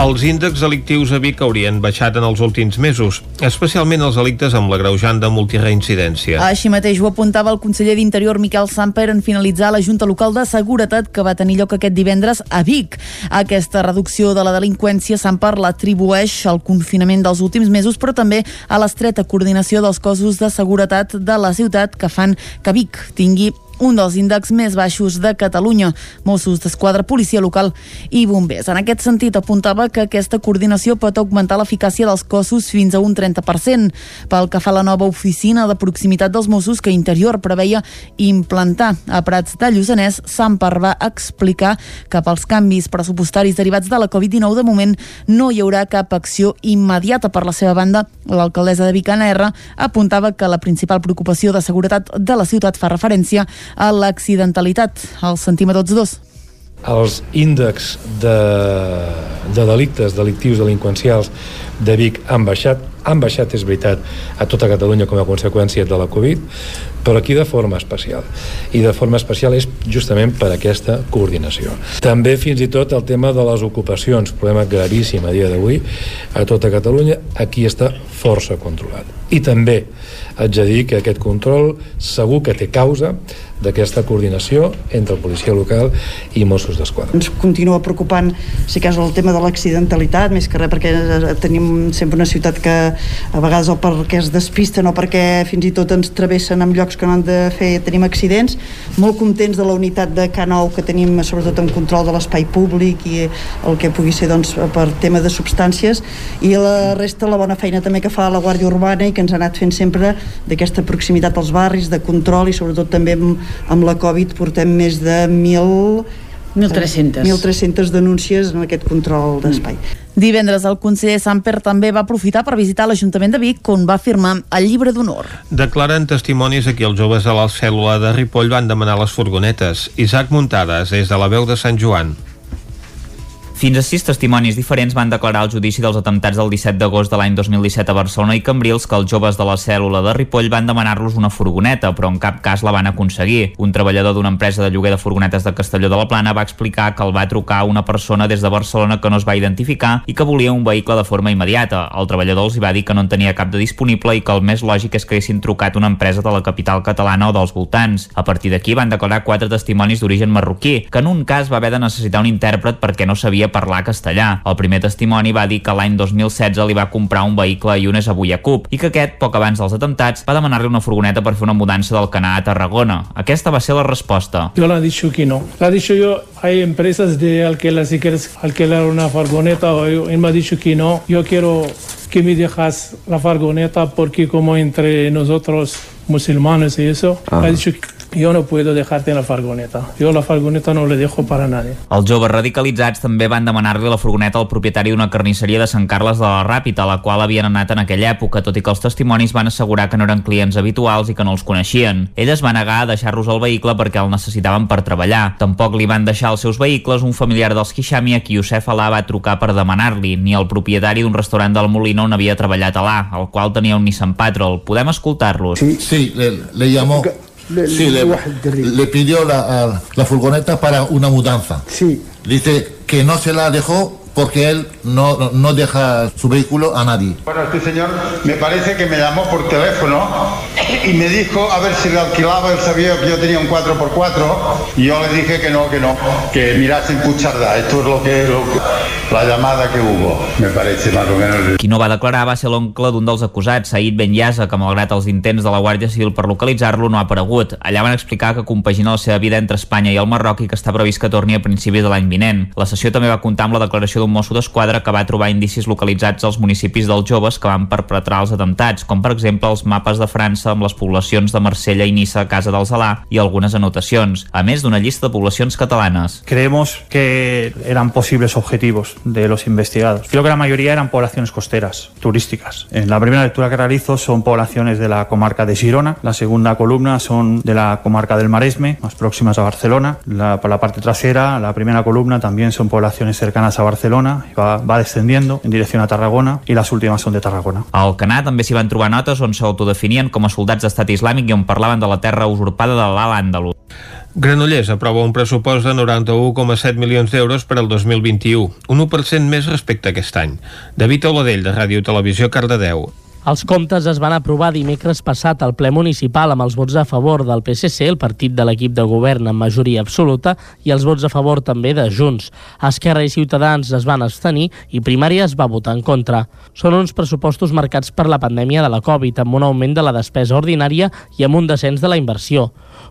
Els índexs delictius a Vic haurien baixat en els últims mesos, especialment els delictes amb l'agreujant de multireincidència. Així mateix ho apuntava el conseller d'Interior Miquel Samper en finalitzar la Junta Local de Seguretat que va tenir lloc aquest divendres a Vic. Aquesta reducció de la delinqüència Samper l'atribueix al confinament dels últims mesos, però també a l'estreta coordinació dels cossos de seguretat de la ciutat que fan que Vic tingui un dels índexs més baixos de Catalunya, Mossos d'Esquadra, Policia Local i Bombers. En aquest sentit, apuntava que aquesta coordinació pot augmentar l'eficàcia dels cossos fins a un 30%. Pel que fa a la nova oficina de proximitat dels Mossos que Interior preveia implantar a Prats de Lluçanès, Samper va explicar que pels canvis pressupostaris derivats de la Covid-19 de moment no hi haurà cap acció immediata per la seva banda. L'alcaldessa de Vicana R apuntava que la principal preocupació de seguretat de la ciutat fa referència a l'accidentalitat. El sentim a tots dos. Els índexs de, de delictes, delictius, delinqüencials de Vic han baixat, han baixat, és veritat, a tota Catalunya com a conseqüència de la Covid, però aquí de forma especial. I de forma especial és justament per aquesta coordinació. També fins i tot el tema de les ocupacions, problema gravíssim a dia d'avui a tota Catalunya, aquí està força controlat. I també haig de dir que aquest control segur que té causa d'aquesta coordinació entre policia local i Mossos d'Esquadra. Ens continua preocupant, si cas, el tema de l'accidentalitat, més que res perquè eh, tenim sempre una ciutat que a vegades o perquè es despisten o perquè fins i tot ens travessen en llocs que no han de fer, tenim accidents. Molt contents de la unitat de K9 que tenim, sobretot en control de l'espai públic i el que pugui ser doncs, per tema de substàncies i la resta, la bona feina també que fa la Guàrdia Urbana i que ens ha anat fent sempre d'aquesta proximitat als barris, de control i sobretot també amb, amb la Covid portem més de 1.000 1.300. 1.300 denúncies en aquest control d'espai. Divendres el conseller Samper també va aprofitar per visitar l'Ajuntament de Vic on va firmar el llibre d'honor. Declaren testimonis a qui els joves de la cèl·lula de Ripoll van demanar les furgonetes. Isaac Muntades, des de la veu de Sant Joan. Fins a sis testimonis diferents van declarar el judici dels atemptats del 17 d'agost de l'any 2017 a Barcelona i Cambrils que els joves de la cèl·lula de Ripoll van demanar-los una furgoneta, però en cap cas la van aconseguir. Un treballador d'una empresa de lloguer de furgonetes de Castelló de la Plana va explicar que el va trucar una persona des de Barcelona que no es va identificar i que volia un vehicle de forma immediata. El treballador els va dir que no en tenia cap de disponible i que el més lògic és que haguessin trucat una empresa de la capital catalana o dels voltants. A partir d'aquí van declarar quatre testimonis d'origen marroquí, que en un cas va haver de necessitar un intèrpret perquè no sabia parlar castellà. El primer testimoni va dir que l'any 2016 li va comprar un vehicle i Iunes a Bullacup i que aquest, poc abans dels atemptats, va demanar-li una furgoneta per fer una mudança del Canà a Tarragona. Aquesta va ser la resposta. Le he dicho que no. He dicho yo, hay empresas de alquiler, si quieres alquilar una furgoneta, o yo- él me ha dicho que no. Yo quiero que me dejas la furgoneta porque como entre nosotros musulmanes y eso, Ah. le he dicho yo no puedo dejarte en la fargoneta. Yo la fargoneta no le dejo para nadie. Els joves radicalitzats també van demanar-li la furgoneta al propietari d'una carnisseria de Sant Carles de la Ràpita, a la qual havien anat en aquella època, tot i que els testimonis van assegurar que no eren clients habituals i que no els coneixien. Ell es va negar a deixar-los el vehicle perquè el necessitaven per treballar. Tampoc li van deixar els seus vehicles un familiar dels Hishami a qui Youssef Alà va trucar per demanar-li, ni el propietari d'un restaurant del Molino on havia treballat Alà, el qual tenia un Nissan Patrol. Podem escoltar-los? Sí, sí le, le llamó. Sí, le, le pidió la, la furgoneta para una mudanza. Sí. Dice que no se la dejó porque él no, no deja su vehículo a nadie. Bueno, este señor me parece que me llamó por teléfono y me dijo a ver si le alquilaba, él sabía que yo tenía un 4x4 y yo le dije que no, que no, que mirasen Pucharda, esto es lo que, lo que- la llamada que hubo, me parece más o menos. Qui no va declarar va ser l'oncle d'un dels acusats, Said Ben Yasa, que malgrat els intents de la Guàrdia Civil per localitzar-lo no ha aparegut. Allà van explicar que compagina la seva vida entre Espanya i el Marroc i que està previst que torni a principis de l'any vinent. La sessió també va comptar amb la declaració d'un mosso d'esquadra que va trobar indicis localitzats als municipis dels joves que van perpetrar els atemptats, com per exemple els mapes de França amb les poblacions de Marsella i Nissa a casa dels Alà i algunes anotacions, a més d'una llista de poblacions catalanes. Creemos que eran posibles objetivos de los investigados. Creo que la mayoría eran poblaciones costeras, turísticas. En la primera lectura que realizo son poblaciones de la comarca de Girona, la segunda columna son de la comarca del Maresme, más próximas a Barcelona. La, por la parte trasera, la primera columna también son poblaciones cercanas a Barcelona, y va, va descendiendo en dirección a Tarragona y las últimas son de Tarragona. A Alcanar també s'hi van trobar notes on s'autodefinien com a soldats d'estat islàmic i on parlaven de la terra usurpada de l'Alt Àndalus. Granollers aprova un pressupost de 91,7 milions d'euros per al 2021, un 1% més respecte a aquest any. David Oladell, de Ràdio Televisió, Cardedeu. Els comptes es van aprovar dimecres passat al ple municipal amb els vots a favor del PSC, el partit de l'equip de govern amb majoria absoluta, i els vots a favor també de Junts. Esquerra i Ciutadans es van abstenir i Primària es va votar en contra. Són uns pressupostos marcats per la pandèmia de la Covid, amb un augment de la despesa ordinària i amb un descens de la inversió.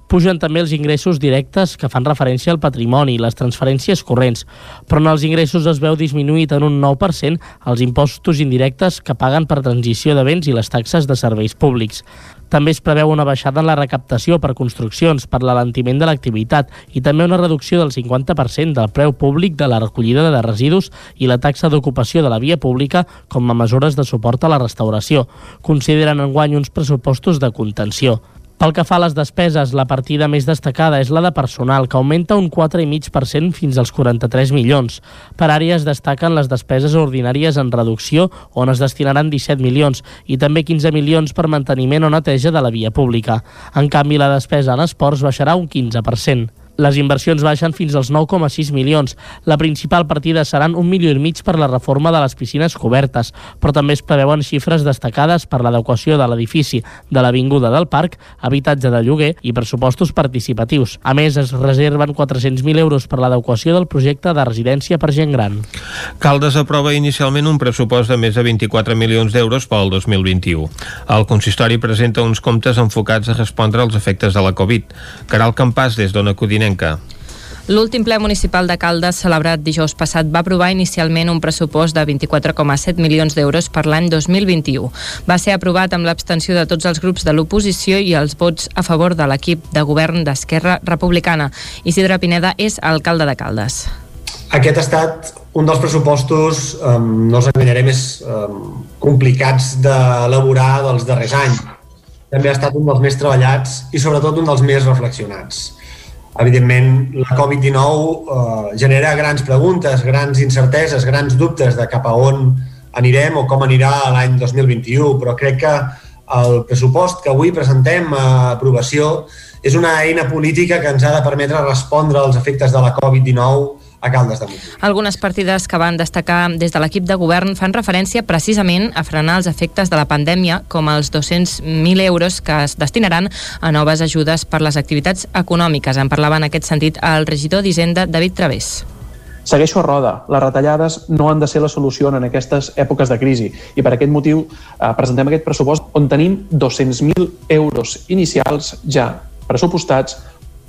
Pugen també els ingressos directes que fan referència al patrimoni i les transferències corrents, però en els ingressos es veu disminuït en un 9% els impostos indirectes que paguen per transició de béns i les taxes de serveis públics. També es preveu una baixada en la recaptació per construccions, per l'alentiment de l'activitat i també una reducció del 50% del preu públic de la recollida de residus i la taxa d'ocupació de la via pública com a mesures de suport a la restauració. Consideren enguany uns pressupostos de contenció. Pel que fa a les despeses, la partida més destacada és la de personal, que augmenta un 4,5% fins als 43 milions. Per àrees destaquen les despeses ordinàries en reducció, on es destinaran 17 milions, i també 15 milions per manteniment o neteja de la via pública. En canvi, la despesa en esports baixarà un 15%. Les inversions baixen fins als 9,6 milions. La principal partida seran un milió i mig per la reforma de les piscines cobertes, però també es preveuen xifres destacades per l'adequació de l'edifici de l'Avinguda del Parc, habitatge de lloguer i pressupostos participatius. A més, es reserven 400.000 euros per l'adequació del projecte de residència per gent gran. Caldes aprova inicialment un pressupost de més de 24 milions d'euros pel 2021. El consistori presenta uns comptes enfocats a respondre als efectes de la Covid. Caral Campàs, des d'Ona Codinenca. L'últim ple municipal de Caldes, celebrat dijous passat, va aprovar inicialment un pressupost de 24,7 milions d'euros per l'any 2021. Va ser aprovat amb l'abstenció de tots els grups de l'oposició i els vots a favor de l'equip de govern d'Esquerra Republicana. Isidre Pineda és alcalde de Caldes. Aquest ha estat un dels pressupostos, no els enganyaré, més um, complicats d'elaborar dels darrers anys. També ha estat un dels més treballats i sobretot un dels més reflexionats. Evidentment, la Covid-19 eh, genera grans preguntes, grans incerteses, grans dubtes de cap a on anirem o com anirà l'any 2021, però crec que el pressupost que avui presentem a aprovació és una eina política que ens ha de permetre respondre als efectes de la Covid-19 a Caldes de Montbui. Algunes partides que van destacar des de l'equip de govern fan referència precisament a frenar els efectes de la pandèmia, com els 200.000 euros que es destinaran a noves ajudes per les activitats econòmiques. En parlava en aquest sentit el regidor d'Hisenda, David Través. Segueixo a roda. Les retallades no han de ser la solució en aquestes èpoques de crisi i per aquest motiu eh, presentem aquest pressupost on tenim 200.000 euros inicials ja pressupostats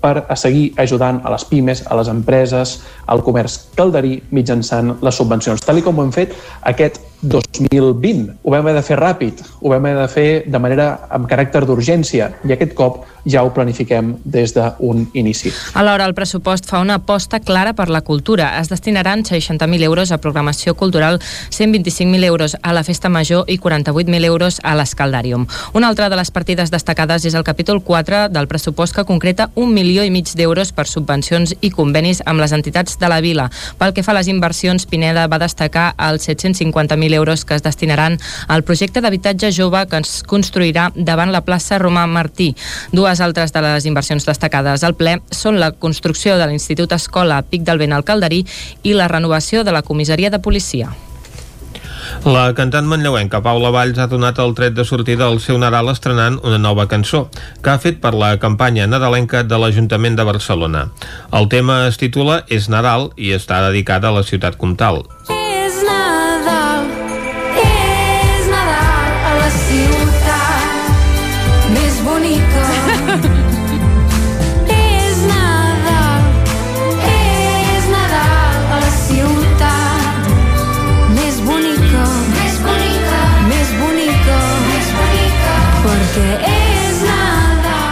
per a seguir ajudant a les pimes, a les empreses, al comerç calderí mitjançant les subvencions, tal com ho hem fet aquest 2020. Ho vam haver de fer ràpid, ho vam haver de fer de manera amb caràcter d'urgència i aquest cop ja ho planifiquem des d'un inici. Alhora, el pressupost fa una aposta clara per la cultura. Es destinaran 60.000 euros a programació cultural, 125.000 euros a la Festa Major i 48.000 euros a l'Escaldàrium. Una altra de les partides destacades és el capítol 4 del pressupost que concreta un milió i mig d'euros per subvencions i convenis amb les entitats de la vila. Pel que fa a les inversions, Pineda va destacar els 750.000 euros que es destinaran al projecte d'habitatge jove que es construirà davant la plaça Romà Martí. Dues altres de les inversions destacades al ple són la construcció de l'Institut Escola Pic del Vent al Calderí i la renovació de la comissaria de policia. La cantant manlleuenca Paula Valls ha donat el tret de sortida al seu Nadal estrenant una nova cançó, que ha fet per la campanya nadalenca de l'Ajuntament de Barcelona. El tema es titula És Nadal i està dedicada a la ciutat comtal. És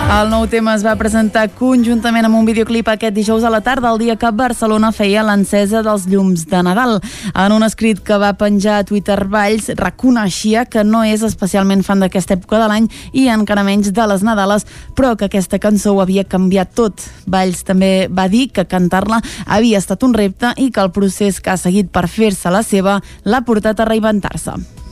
El nou tema es va presentar conjuntament amb un videoclip aquest dijous a la tarda, el dia que Barcelona feia l'encesa dels llums de Nadal. En un escrit que va penjar a Twitter Valls, reconeixia que no és especialment fan d'aquesta època de l'any i encara menys de les Nadales, però que aquesta cançó ho havia canviat tot. Valls també va dir que cantar-la havia estat un repte i que el procés que ha seguit per fer-se la seva l'ha portat a reinventar-se.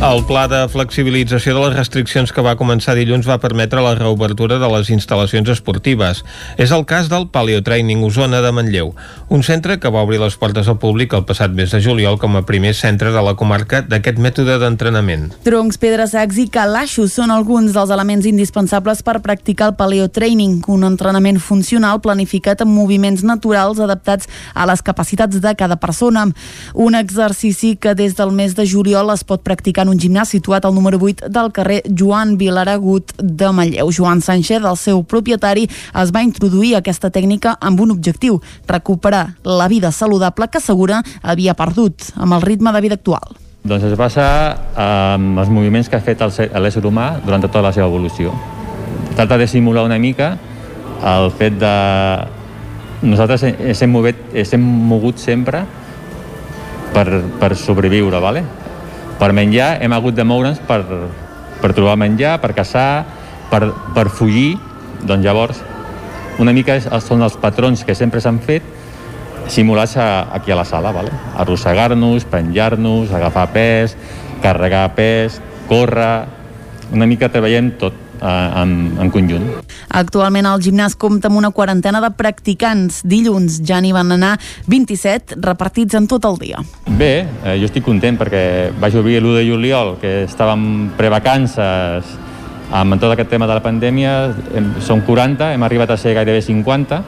El pla de flexibilització de les restriccions que va començar dilluns va permetre la reobertura de les instal·lacions esportives. És el cas del Paleotraining Osona de Manlleu, un centre que va obrir les portes al públic el passat mes de juliol com a primer centre de la comarca d'aquest mètode d'entrenament. Troncs, pedres secs i calaixos són alguns dels elements indispensables per practicar el paleotraining, un entrenament funcional planificat amb moviments naturals adaptats a les capacitats de cada persona. Un exercici que des del mes de juliol es pot practicar en un gimnàs situat al número 8 del carrer Joan Vilaragut de Manlleu. Joan Sánchez, el seu propietari, es va introduir aquesta tècnica amb un objectiu, recuperar la vida saludable que assegura havia perdut amb el ritme de vida actual. Doncs es basa en els moviments que ha fet l'ésser humà durant tota la seva evolució. Tracta de simular una mica el fet de... Nosaltres ens hem, mogut, ens hem mogut sempre per, per sobreviure, ¿vale? Per menjar hem hagut de moure'ns per, per trobar menjar, per caçar, per, per fugir. Doncs llavors, una mica són els patrons que sempre s'han fet simulats a, aquí a la sala, ¿vale? arrossegar-nos, penjar-nos, agafar pes, carregar pes, córrer, una mica treballem tot en, en conjunt. Actualment el gimnàs compta amb una quarantena de practicants. Dilluns ja n'hi van anar 27 repartits en tot el dia. Bé, eh, jo estic content perquè vaig obrir l'1 de juliol, que estàvem prevacances amb tot aquest tema de la pandèmia, hem, som 40, hem arribat a ser gairebé 50,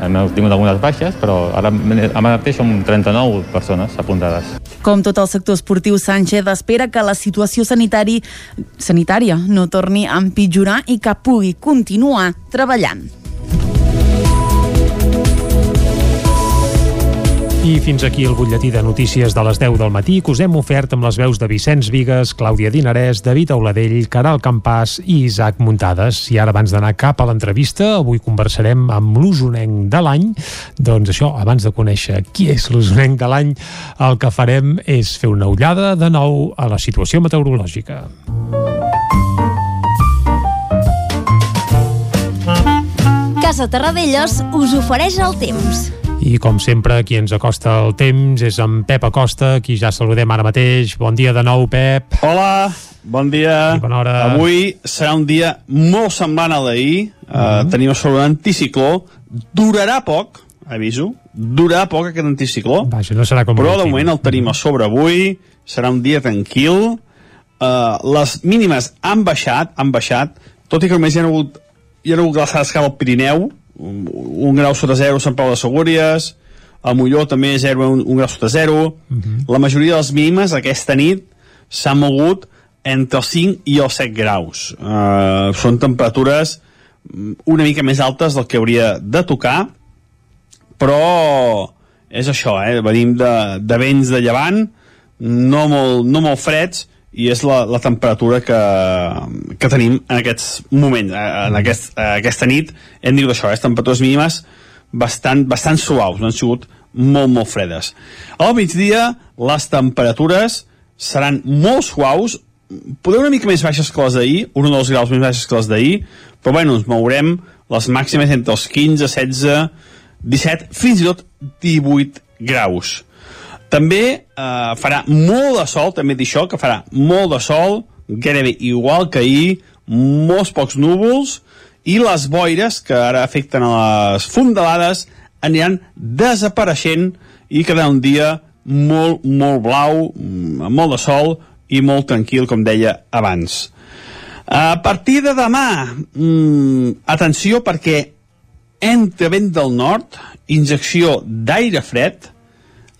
hem tingut algunes baixes, però ara, ara mateix som 39 persones apuntades. Com tot el sector esportiu, Sánchez espera que la situació sanitari, sanitària no torni a empitjorar i que pugui continuar treballant. I fins aquí el butlletí de notícies de les 10 del matí que us hem ofert amb les veus de Vicenç Vigues, Clàudia Dinarès, David Auladell, Caral Campàs i Isaac Muntades. I ara, abans d'anar cap a l'entrevista, avui conversarem amb l'usonenc de l'any. Doncs això, abans de conèixer qui és l'usonenc de l'any, el que farem és fer una ullada de nou a la situació meteorològica. Casa Terradellos us ofereix el temps. I com sempre, qui ens acosta el temps és en Pep Acosta, qui ja saludem ara mateix. Bon dia de nou, Pep. Hola, bon dia. I bona hora. Avui serà un dia molt semblant a d'ahir. Uh, Mhm. tenim sobre un anticicló. Durarà poc, aviso. Durarà poc aquest anticicló. Vaja, no serà com però de moment el tenim a sobre avui. Serà un dia tranquil. Uh, les mínimes han baixat, han baixat, tot i que només hi ha hagut, hi ha hagut glaçades cap al Pirineu, un, un grau sota 0 a Sant Pau de Segúries, a Molló també 0 un, un grau sota 0. Uh -huh. La majoria de les mínimes aquesta nit s'han mogut entre els 5 i els 7 graus. Uh, són temperatures una mica més altes del que hauria de tocar, però és això, eh? venim de, de vents de llevant, no molt, no molt freds, i és la, la temperatura que, que tenim en aquests moments, eh, en aquest, aquesta nit, hem dit això, eh? temperatures mínimes bastant, bastant suaus, no han sigut molt, molt fredes. Al migdia, les temperatures seran molt suaus, poder una mica més baixes que les d'ahir, un o dos graus més baixes que les d'ahir, però bueno, ens mourem les màximes entre els 15, 16, 17, fins i tot 18 graus. També eh, farà molt de sol, també dir això, que farà molt de sol, gairebé igual que ahir, molts pocs núvols, i les boires que ara afecten a les fondalades aniran desapareixent i quedarà un dia molt, molt blau, amb molt de sol i molt tranquil, com deia abans. A partir de demà, mmm, atenció perquè entre vent del nord, injecció d'aire fred,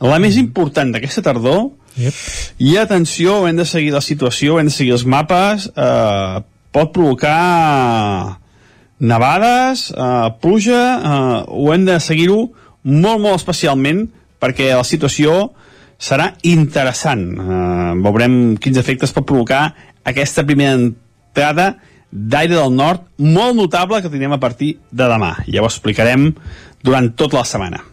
la més important d'aquesta tardor, yep. i atenció, hem de seguir la situació, hem de seguir els mapes, eh, pot provocar nevades, eh, pluja, eh, ho hem de seguir-ho molt, molt especialment perquè la situació serà interessant. Eh, veurem quins efectes pot provocar aquesta primera entrada d'aire del nord molt notable que tindrem a partir de demà. Ja ho explicarem durant tota la setmana.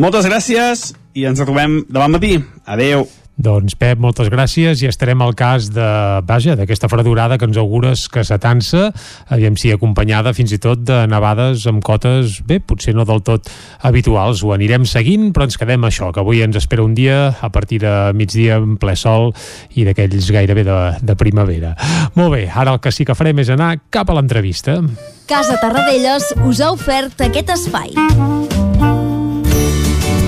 Moltes gràcies i ens trobem demà matí. Adeu. Doncs Pep, moltes gràcies i estarem al cas de, vaja, d'aquesta fredurada que ens augures que s'atansa, aviam si acompanyada fins i tot de nevades amb cotes, bé, potser no del tot habituals. Ho anirem seguint, però ens quedem això, que avui ens espera un dia a partir de migdia en ple sol i d'aquells gairebé de, de primavera. Molt bé, ara el que sí que farem és anar cap a l'entrevista. Casa Tarradellas us ha ofert aquest espai.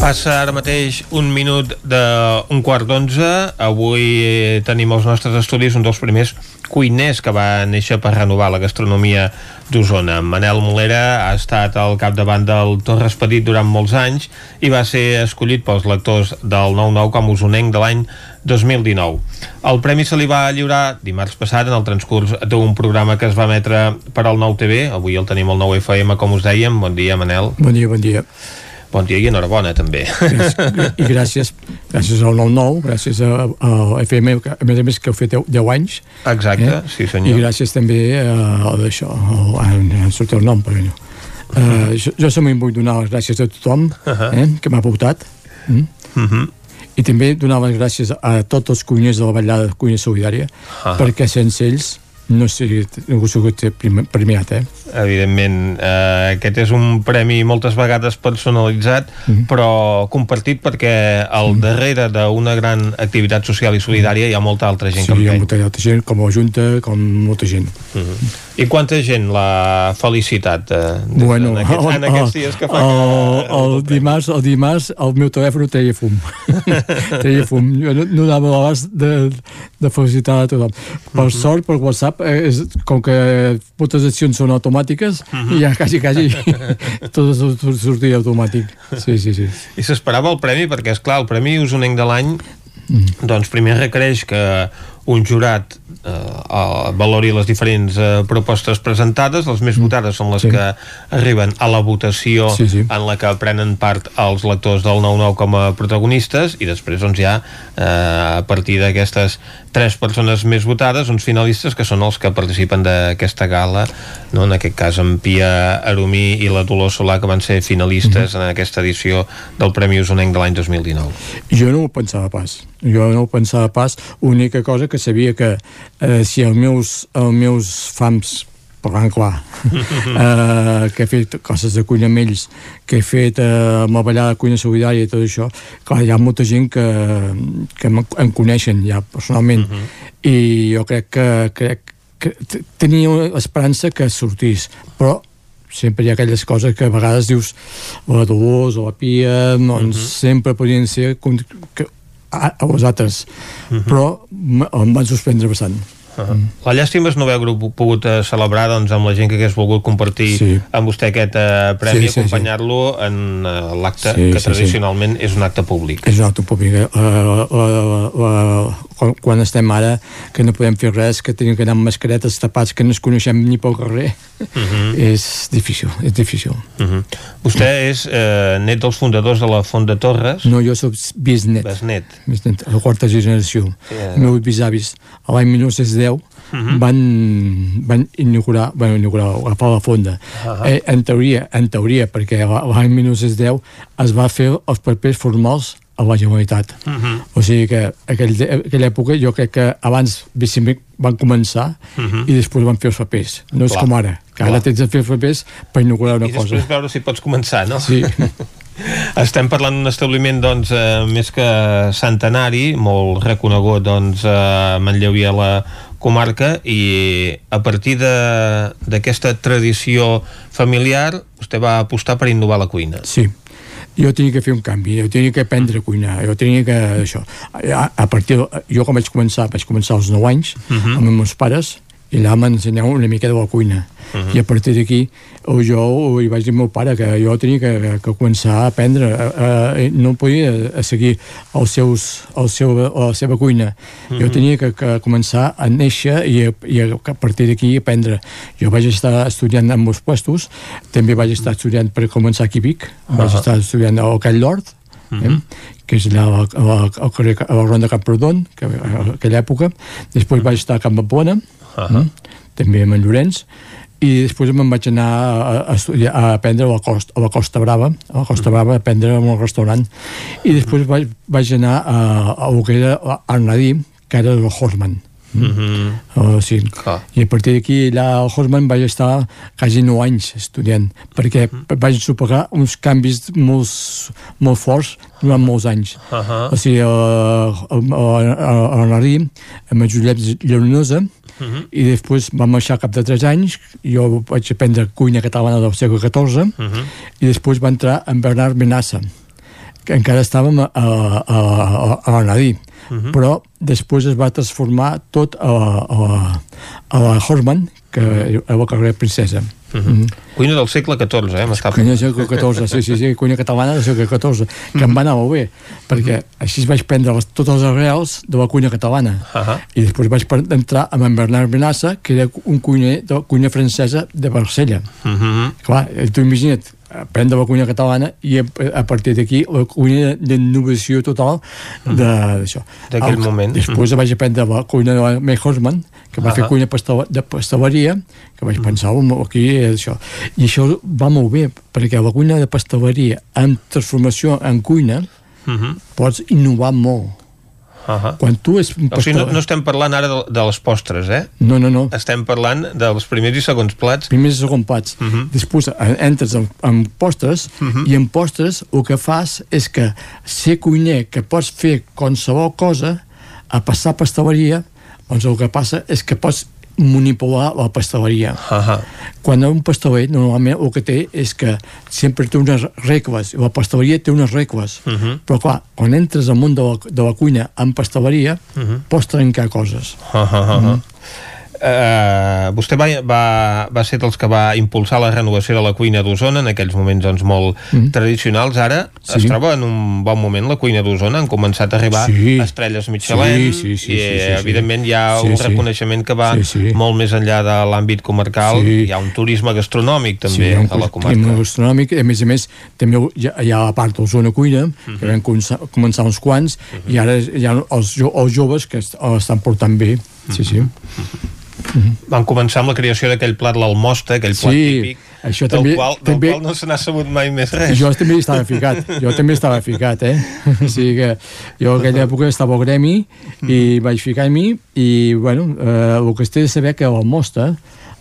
Passa ara mateix un minut d'un quart d'onze. Avui tenim als nostres estudis un dels primers cuiners que va néixer per renovar la gastronomia d'Osona. Manel Molera ha estat al capdavant del Torres Petit durant molts anys i va ser escollit pels lectors del 9-9 com usonenc de l'any 2019. El premi se li va lliurar dimarts passat en el transcurs d'un programa que es va emetre per al 9 TV. Avui el tenim al 9 FM, com us dèiem. Bon dia, Manel. Bon dia, bon dia. Bon dia i enhorabona, també. I gràcies, gràcies al 9-9, gràcies a, a FM, que, a més a més que heu fet 10, 10 anys. Exacte, eh? sí senyor. I gràcies també a, a d'això, a sortir el nom, però no. Uh, jo, jo també vull donar les gràcies a tothom uh -huh. eh, que m'ha votat. Mm? Uh Mhm. -huh. I també donar les gràcies a tots els cuiners de la Vallada de Cuina Solidària, uh -huh. perquè sense ells no no he sigut premiat, eh? Evidentment, eh, aquest és un premi moltes vegades personalitzat, mm -hmm. però compartit perquè al mm -hmm. darrere d'una gran activitat social i solidària hi ha molta altra gent sí, que hi ha molta altra gent, com a Junta, com molta gent. Mm -hmm. I quanta gent l'ha felicitat eh, bueno, en, aquests, en aquests dies que fa el, que... El, el, dimarts, el dimarts el meu telèfon treia fum. treia fum. Jo no, no anava a l'abast de, de felicitar a tothom. Per mm -hmm. sort, per WhatsApp, eh, és, com que moltes accions són automàtiques, uh -huh. i ja quasi, quasi tot sortia automàtic. Sí, sí, sí. I s'esperava el premi, perquè, és clar el Premi Usonenc de l'any mm. doncs primer requereix que un jurat eh, valori les diferents eh, propostes presentades, les més votades són les sí. que arriben a la votació sí, sí. en la que prenen part els lectors del 9-9 com a protagonistes i després doncs ja eh, a partir d'aquestes tres persones més votades, uns finalistes que són els que participen d'aquesta gala no? en aquest cas en Pia Arumí i la Dolors Solà que van ser finalistes mm -hmm. en aquesta edició del Premi Usonenc de l'any 2019 Jo no ho pensava pas jo no ho pensava pas, l'única cosa que sabia que eh, si els meus, els meus fams parlant clar, uh, que he fet coses de cuina amb ells, que he fet uh, amb la ballada de cuina solidària i tot això, clar, hi ha molta gent que, que em, em coneixen ja personalment, uh -huh. i jo crec que, crec que tenia esperança que sortís, però sempre hi ha aquelles coses que a vegades dius la Dolors o la Pia doncs uh -huh. sempre podien ser que, a, a vosaltres uh -huh. però em van sorprendre bastant Uh -huh. La llàstima és no haver pogut eh, celebrar doncs, amb la gent que hagués volgut compartir Sí. amb vostè aquest eh, premi, Sí, sí, sí. acompanyar-lo en eh, l'acte Sí, que sí, sí. tradicionalment és un acte públic. és un altre públic eh, la, la, la, la, quan, quan estem ara que no podem fer res, que tenim que anar amb mascaretes tapats que no ens coneixem ni pel carrer Uh -huh. és difícil, és difícil Uh -huh. Vostè és eh, net dels fundadors de la Font de Torres. no, jo soc bisnet Besnet. bisnet, la quarta generació els meus bisavis l'any 1910 Mhm. van, van inaugurar, van inaugurar, agafar la fonda. Ah. eh, en teoria, en teoria, perquè l'any 1910 es va fer els papers formals a la Generalitat. Mhm. O sigui que aquell, aquella època jo crec que abans diguéssim, van començar Mhm. i després van fer els papers. No és Clar. com ara, que ara Clar. tens de fer els papers per inaugurar una I després cosa. veure si pots començar, no? Sí. Estem parlant d'un establiment doncs, eh, més que centenari, molt reconegut doncs, a Manlleu i a la comarca i a partir d'aquesta tradició familiar vostè va apostar per innovar la cuina. Sí, jo tenia que fer un canvi, jo tenia que aprendre a cuinar, jo tenia que... Això. A, a partir de, jo quan vaig començar, vaig començar als 9 anys, Mhm. amb els meus pares, i allà m'ensenyaven una mica de la cuina. Mhm. I a partir d'aquí jo li vaig dir al meu pare que jo tenia que, que començar a aprendre, eh, eh, no podia a seguir els seus, el seu, la seva cuina. Jo Mhm. tenia que, que començar a néixer i, a- i a, a partir d'aquí aprendre. Jo vaig estar estudiant en molts puestos, també vaig estar estudiant per començar aquí a Vic, vaig Ah. estar estudiant al Call Nord, eh? que és allà al, al, al carrer, a la Ronda Camprodon, que, a aquella època. Després vaig estar a Camp de Bona, Ah. també amb en Llorenç, i després me'n vaig anar a, a, estudiar, a aprendre a la, costa, a la Costa Brava, a la Costa Brava a aprendre en un restaurant, i després vaig, vaig anar a, a, el que era Arnadí, que era el Horstman. Mhm. Uh, sí. I a partir d'aquí allà al Horstman vaig estar quasi 9 anys estudiant perquè vaig superar uns canvis molt, molt forts durant molts anys Ahà. o sigui, a, a, a, a Arnadí amb el Josep Llanosa Mhm. i després vam marxar cap de 3 anys jo vaig aprendre cuina catalana del segle XIV Mhm. i després va entrar en Bernard Benassa que encara estàvem a, a, a, a Arnadí Mhm. però després es va transformar tot a, a, a la Horstman que a la carrer Princesa Mhm. Cuina del segle XIV, eh? M'està... Cuina del segle XIV, sí, sí, sí, cuina catalana del segle XIV, que em va anar molt bé, perquè així vaig prendre les, totes les arrels de la cuina catalana. Ahà. I després vaig entrar amb en Bernard Benassa, que era un cuiner de cuina francesa de Barsella. Mhm. Clar, eh, tu imagina't, aprendre la cuina catalana i a, a partir d'aquí la cuina d'innovació total de- d'això. D'aquell El- moment. Després vaig aprendre la cuina de May Horstman, que va Ahà. fer cuina de pasteleria, que vaig pensar, "Home, aquí és això. I això va molt bé, perquè la cuina de pasteleria en transformació en cuina Mhm. pots innovar molt. Ahà. Quan tu és un O sigui, no, no estem parlant ara de, de les postres, eh? No, no, no. Estem parlant dels primers i segons plats. primers i segons plats. Uh Mhm. -huh. Després entres en, en postres uh -huh. i en postres el que fas és que ser cuiner, que pots fer qualsevol cosa, a passar a pasteleria, doncs el que passa és que pots manipular la pasteleria. Uh -huh. Quan un pasteler normalment el que té és que sempre té unes regles, la pasteleria té unes regles, Uh -huh. però clar, quan entres al món de la, de la cuina en pasteleria, uh Mhm. -huh. pots trencar coses. Uh -huh. uh -huh. Uh, vostè va, va, va ser dels que va impulsar la renovació de la cuina d'Osona en aquells moments doncs, molt Mhm. tradicionals ara Sí. es troba en un bon moment la cuina d'Osona han començat a arribar Sí. estrelles Michelin Sí, sí, sí, i sí, sí, sí. evidentment hi ha Sí, un sí. reconeixement que va Sí, sí. molt més enllà de l'àmbit comarcal Sí. hi ha un turisme gastronòmic també un a la comarca clima gastronòmic, a més a més també hi ha, hi ha la part zona cuina Mhm. que vam començar, uns quants i ara hi ha els, els joves que est- l'estan portant bé sí, sí. Van començar amb la creació d'aquell plat l'almosta, aquell plat Sí, típic Això del, també, qual, del també, qual no se n'ha sabut mai més res. jo també hi estava ficat, jo també estava ficat, eh? O sigui que jo en aquella època estava al gremi i vaig ficar-m'hi i, bueno, eh, el que es té de saber que el Mosta,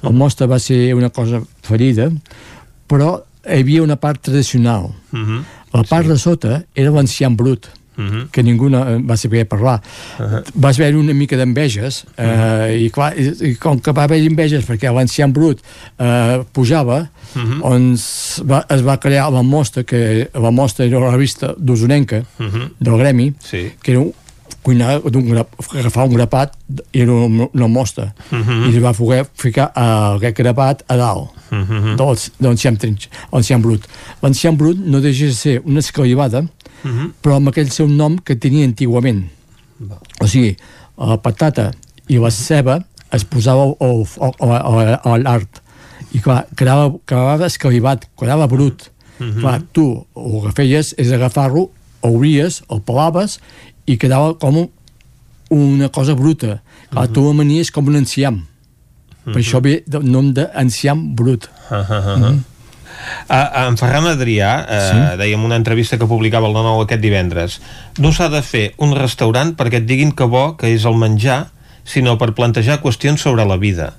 el Mosta va ser una cosa ferida, però hi havia una part tradicional. Uh -huh. La part sí. de sota era l'enciam brut, Uh -huh. que ningú no va saber parlar. Uh -huh. Va haver una mica d'enveges eh, uh -huh. i, clar, i, i com que va haver enveges perquè l'ancian brut eh, pujava uh -huh. on es va, es va crear la Mostra que la Mostra era la revista d'Osonenca uh -huh. del Gremi sí. que era cuinar d'un grap, agafar un grapat i era una, una mostra uh -huh. i li va poder ficar uh, aquest grapat a dalt uh -huh. de l'enciam l'enciam brut l'enciam brut no deixa de ser una escalivada uh -huh. però amb aquell seu nom que tenia antigament o sigui, la patata i la ceba es posava al, al l'art i clar, quedava, quedava escalivat quedava brut uh -huh. clar, tu el que feies és agafar-lo obries, el pelaves i quedava com una cosa bruta. Clar, uh -huh. tu l'amanies com un enciam. Uh -huh. Per això ve el nom d'enciam brut. Uh -huh. uh -huh. Uh, en Ferran Adrià, uh, sí? dèiem una entrevista que publicava el 9 aquest divendres, no s'ha de fer un restaurant perquè et diguin que bo que és el menjar, sinó per plantejar qüestions sobre la vida.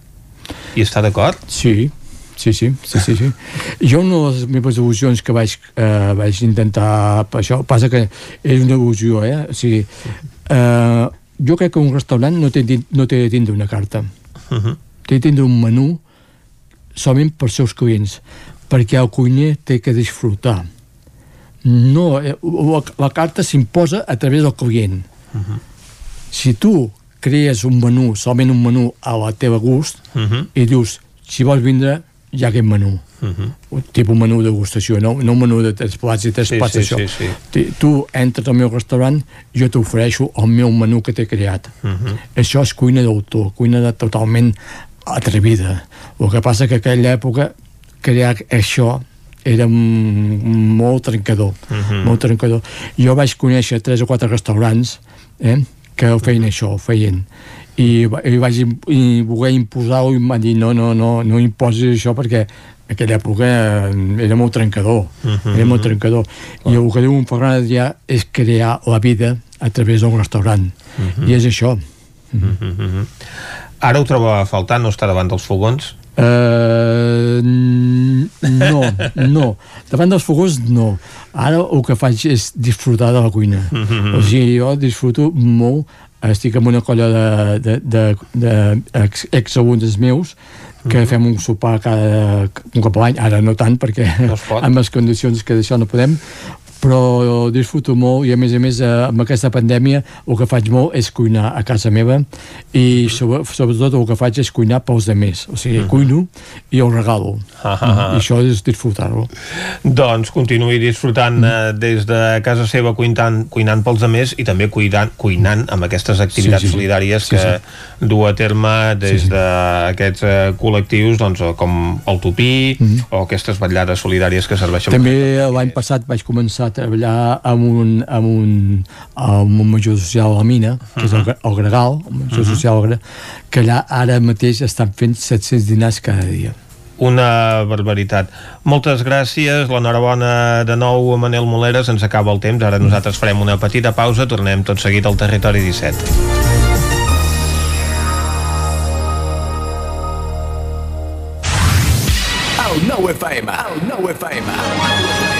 I està d'acord? Sí, sí, sí, sí, sí, sí. Jo una de les meves il·lusions que vaig, eh, vaig intentar per això, passa que és una il·lusió, eh? O sigui, eh, jo crec que un restaurant no té, no té de tindre una carta. Uh -huh. Té de tindre un menú solament per seus clients, perquè el cuiner té que disfrutar. No, eh, la, la carta s'imposa a través del client. Uh -huh. Si tu crees un menú, solament un menú a la teva gust, Uh -huh. i dius, si vols vindre, hi ha aquest menú. Uh -huh. Un tipus menú de degustació, no, no un menú de tres plats i tres Sí, plats sí, això. sí, sí. Tu entres al meu restaurant, jo t'ofereixo el meu menú que t'he creat. Uh -huh. Això és cuina d'autor, cuina de totalment atrevida. El que passa que aquella època crear això era molt trencador, Mhm. molt trencador. Jo vaig conèixer tres o quatre restaurants eh, que ho feien això, ho feien i, i vaig i voler imposar-ho i em van dir no, no, no, no imposis això perquè aquella època eh, era molt trencador Mhm. era molt trencador i el que diu un Ferran Adrià és crear la vida a través d'un restaurant Mhm. i és això Uh -huh. Ara ho trobava a faltar, no està davant dels fogons? Uh, no, no. Davant dels fogons, no. Ara el que faig és disfrutar de la cuina. Mhm. O sigui, jo disfruto molt, estic amb una colla de, de, de, de ex, exalumnes meus que fem un sopar cada, un cop a l'any, ara no tant perquè No amb les condicions que d'això no podem però disfruto molt i a més a més eh, amb aquesta pandèmia el que faig molt és cuinar a casa meva i sobre, sobretot el que faig és cuinar pels demés o sigui, cuino i el regalo Ah, ah, ah. i això és disfrutar-lo Doncs continuï disfrutant eh, des de casa seva cuinant, cuinant pels demés i també cuidant, cuinant amb aquestes activitats Sí, sí, sí. solidàries Sí, que du a terme des Sí, sí. d'aquests eh, col·lectius doncs, com el Tupí Mhm. o aquestes vetllades solidàries que serveixen També l'any passat vaig començar a treballar amb un, amb un, amb un major social a la mina, que és el, Gre- el Gregal, el major social al Gre- que allà ara mateix estan fent 700 dinars cada dia. una barbaritat. Moltes gràcies, l'enhorabona de nou a Manel Moleres, ens acaba el temps, ara nosaltres farem una petita pausa, tornem tot seguit al Territori 17. El nou FM, el nou FM.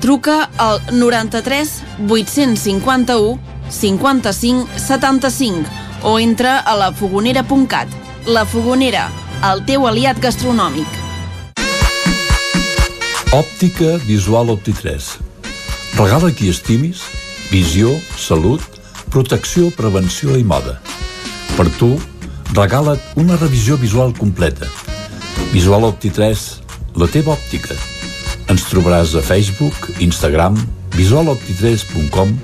Truca al 93 851 55 75 o entra a lafogonera.cat. La Fogonera, el teu aliat gastronòmic. Òptica Visual Opti3. Regala qui estimis, visió, salut, protecció, prevenció i moda. Per tu, regala't una revisió visual completa. Visual Opti3, la teva òptica. Ens trobaràs a Facebook, Instagram, visualopti3.com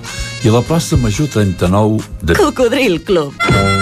i a la plaça Major 39 de... Cocodril Club.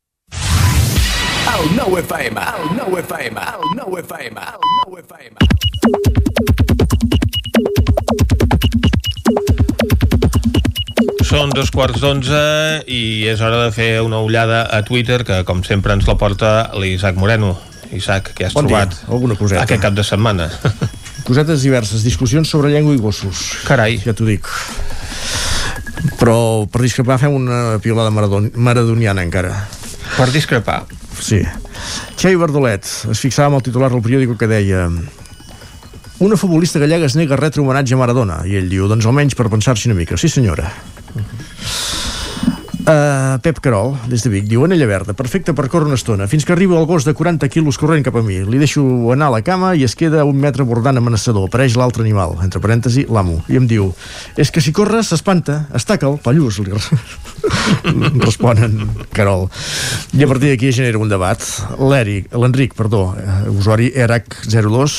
El nou FM, el nou FM, el nou FM, el nou FM. Són dos quarts d'onze i és hora de fer una ullada a Twitter que com sempre ens la porta l'Isaac Moreno. Isaac, què has Bon dia. trobat Alguna coseta. aquest cap de setmana? Cosetes diverses, discussions sobre llengua i gossos. Carai. Ja t'ho dic. Però per discrepar fem una piolada maradon maradoniana encara. Per discrepar? Sí. Xavi Bardolet es fixava amb el titular del periòdico que deia una futbolista gallega es nega a retre homenatge a Maradona i ell diu, doncs almenys per pensar-s'hi una mica sí senyora Uh, Pep Carol, des de Vic, diu Anella verda, perfecte per córrer una estona, fins que arriba el gos de 40 quilos corrent cap a mi. Li deixo anar a la cama i es queda un metre bordant amenaçador. Apareix l'altre animal, entre parèntesi, l'amo. I em diu, és que si corres s'espanta, estaca'l, pallús, li responen Carol. I a partir d'aquí genera un debat. L'Eric, l'Enric, perdó, eh, usuari ERAC02,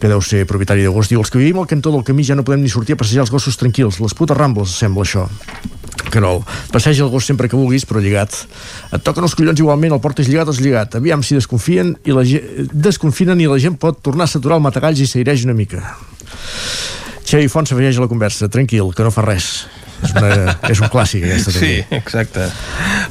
que deu ser propietari de gos, diu, els que vivim al cantó del camí ja no podem ni sortir a passejar els gossos tranquils. Les putes rambles, sembla això. Carol, passeja el gos sempre que vulguis, però lligat. Et toquen els collons igualment, el portes lligat o lligat. Aviam si desconfien i la gent, desconfinen i la gent pot tornar a saturar el matagalls i s'aireix una mica. Xavi Font s'afegeix a la conversa. Tranquil, que no fa res. És, una, és un clàssic, aquesta, Sí, també. exacte.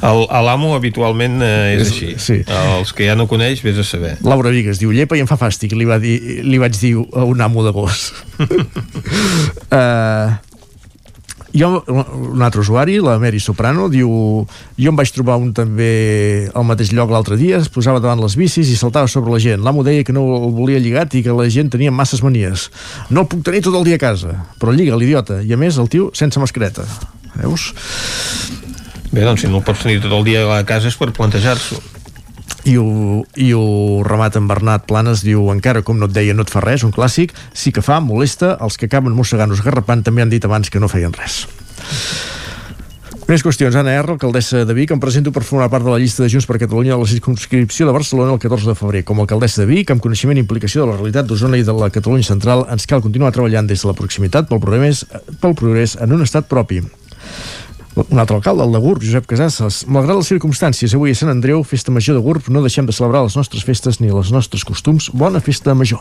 El- a L'amo habitualment eh, és, És- així. sí. Els que ja no coneix, vés a saber. Laura Vigues diu, llepa i em fa fàstic, li, va dir, li vaig dir a un amo de gos. uh, jo, un altre usuari, la Mary Soprano, diu jo em vaig trobar un també al mateix lloc l'altre dia, es posava davant les bicis i saltava sobre la gent. L'amo deia que no el volia lligat i que la gent tenia masses manies. No el puc tenir tot el dia a casa, però lliga l'idiota. I a més, el tio sense mascareta. Veus? Bé, doncs si no el pots tenir tot el dia a casa és per plantejar-s'ho. I ho, i ho remata en Bernat Planes diu, encara com no et deia no et fa res un clàssic, sí que fa, molesta els que acaben mossegant o esgarrapant també han dit abans que no feien res més qüestions. Anna R, alcaldessa de Vic, em presento per formar part de la llista de Junts per Catalunya a la circunscripció de Barcelona el 14 de febrer. Com a alcaldessa de Vic, amb coneixement i implicació de la realitat d'Osona i de la Catalunya central, ens cal continuar treballant des de la proximitat pel progrés, pel progrés en un estat propi. Un altre alcalde, el de Gurb, Josep Casasses. Malgrat les circumstàncies, avui a Sant Andreu, festa major de Gurb, no deixem de celebrar les nostres festes ni els nostres costums. Bona festa major.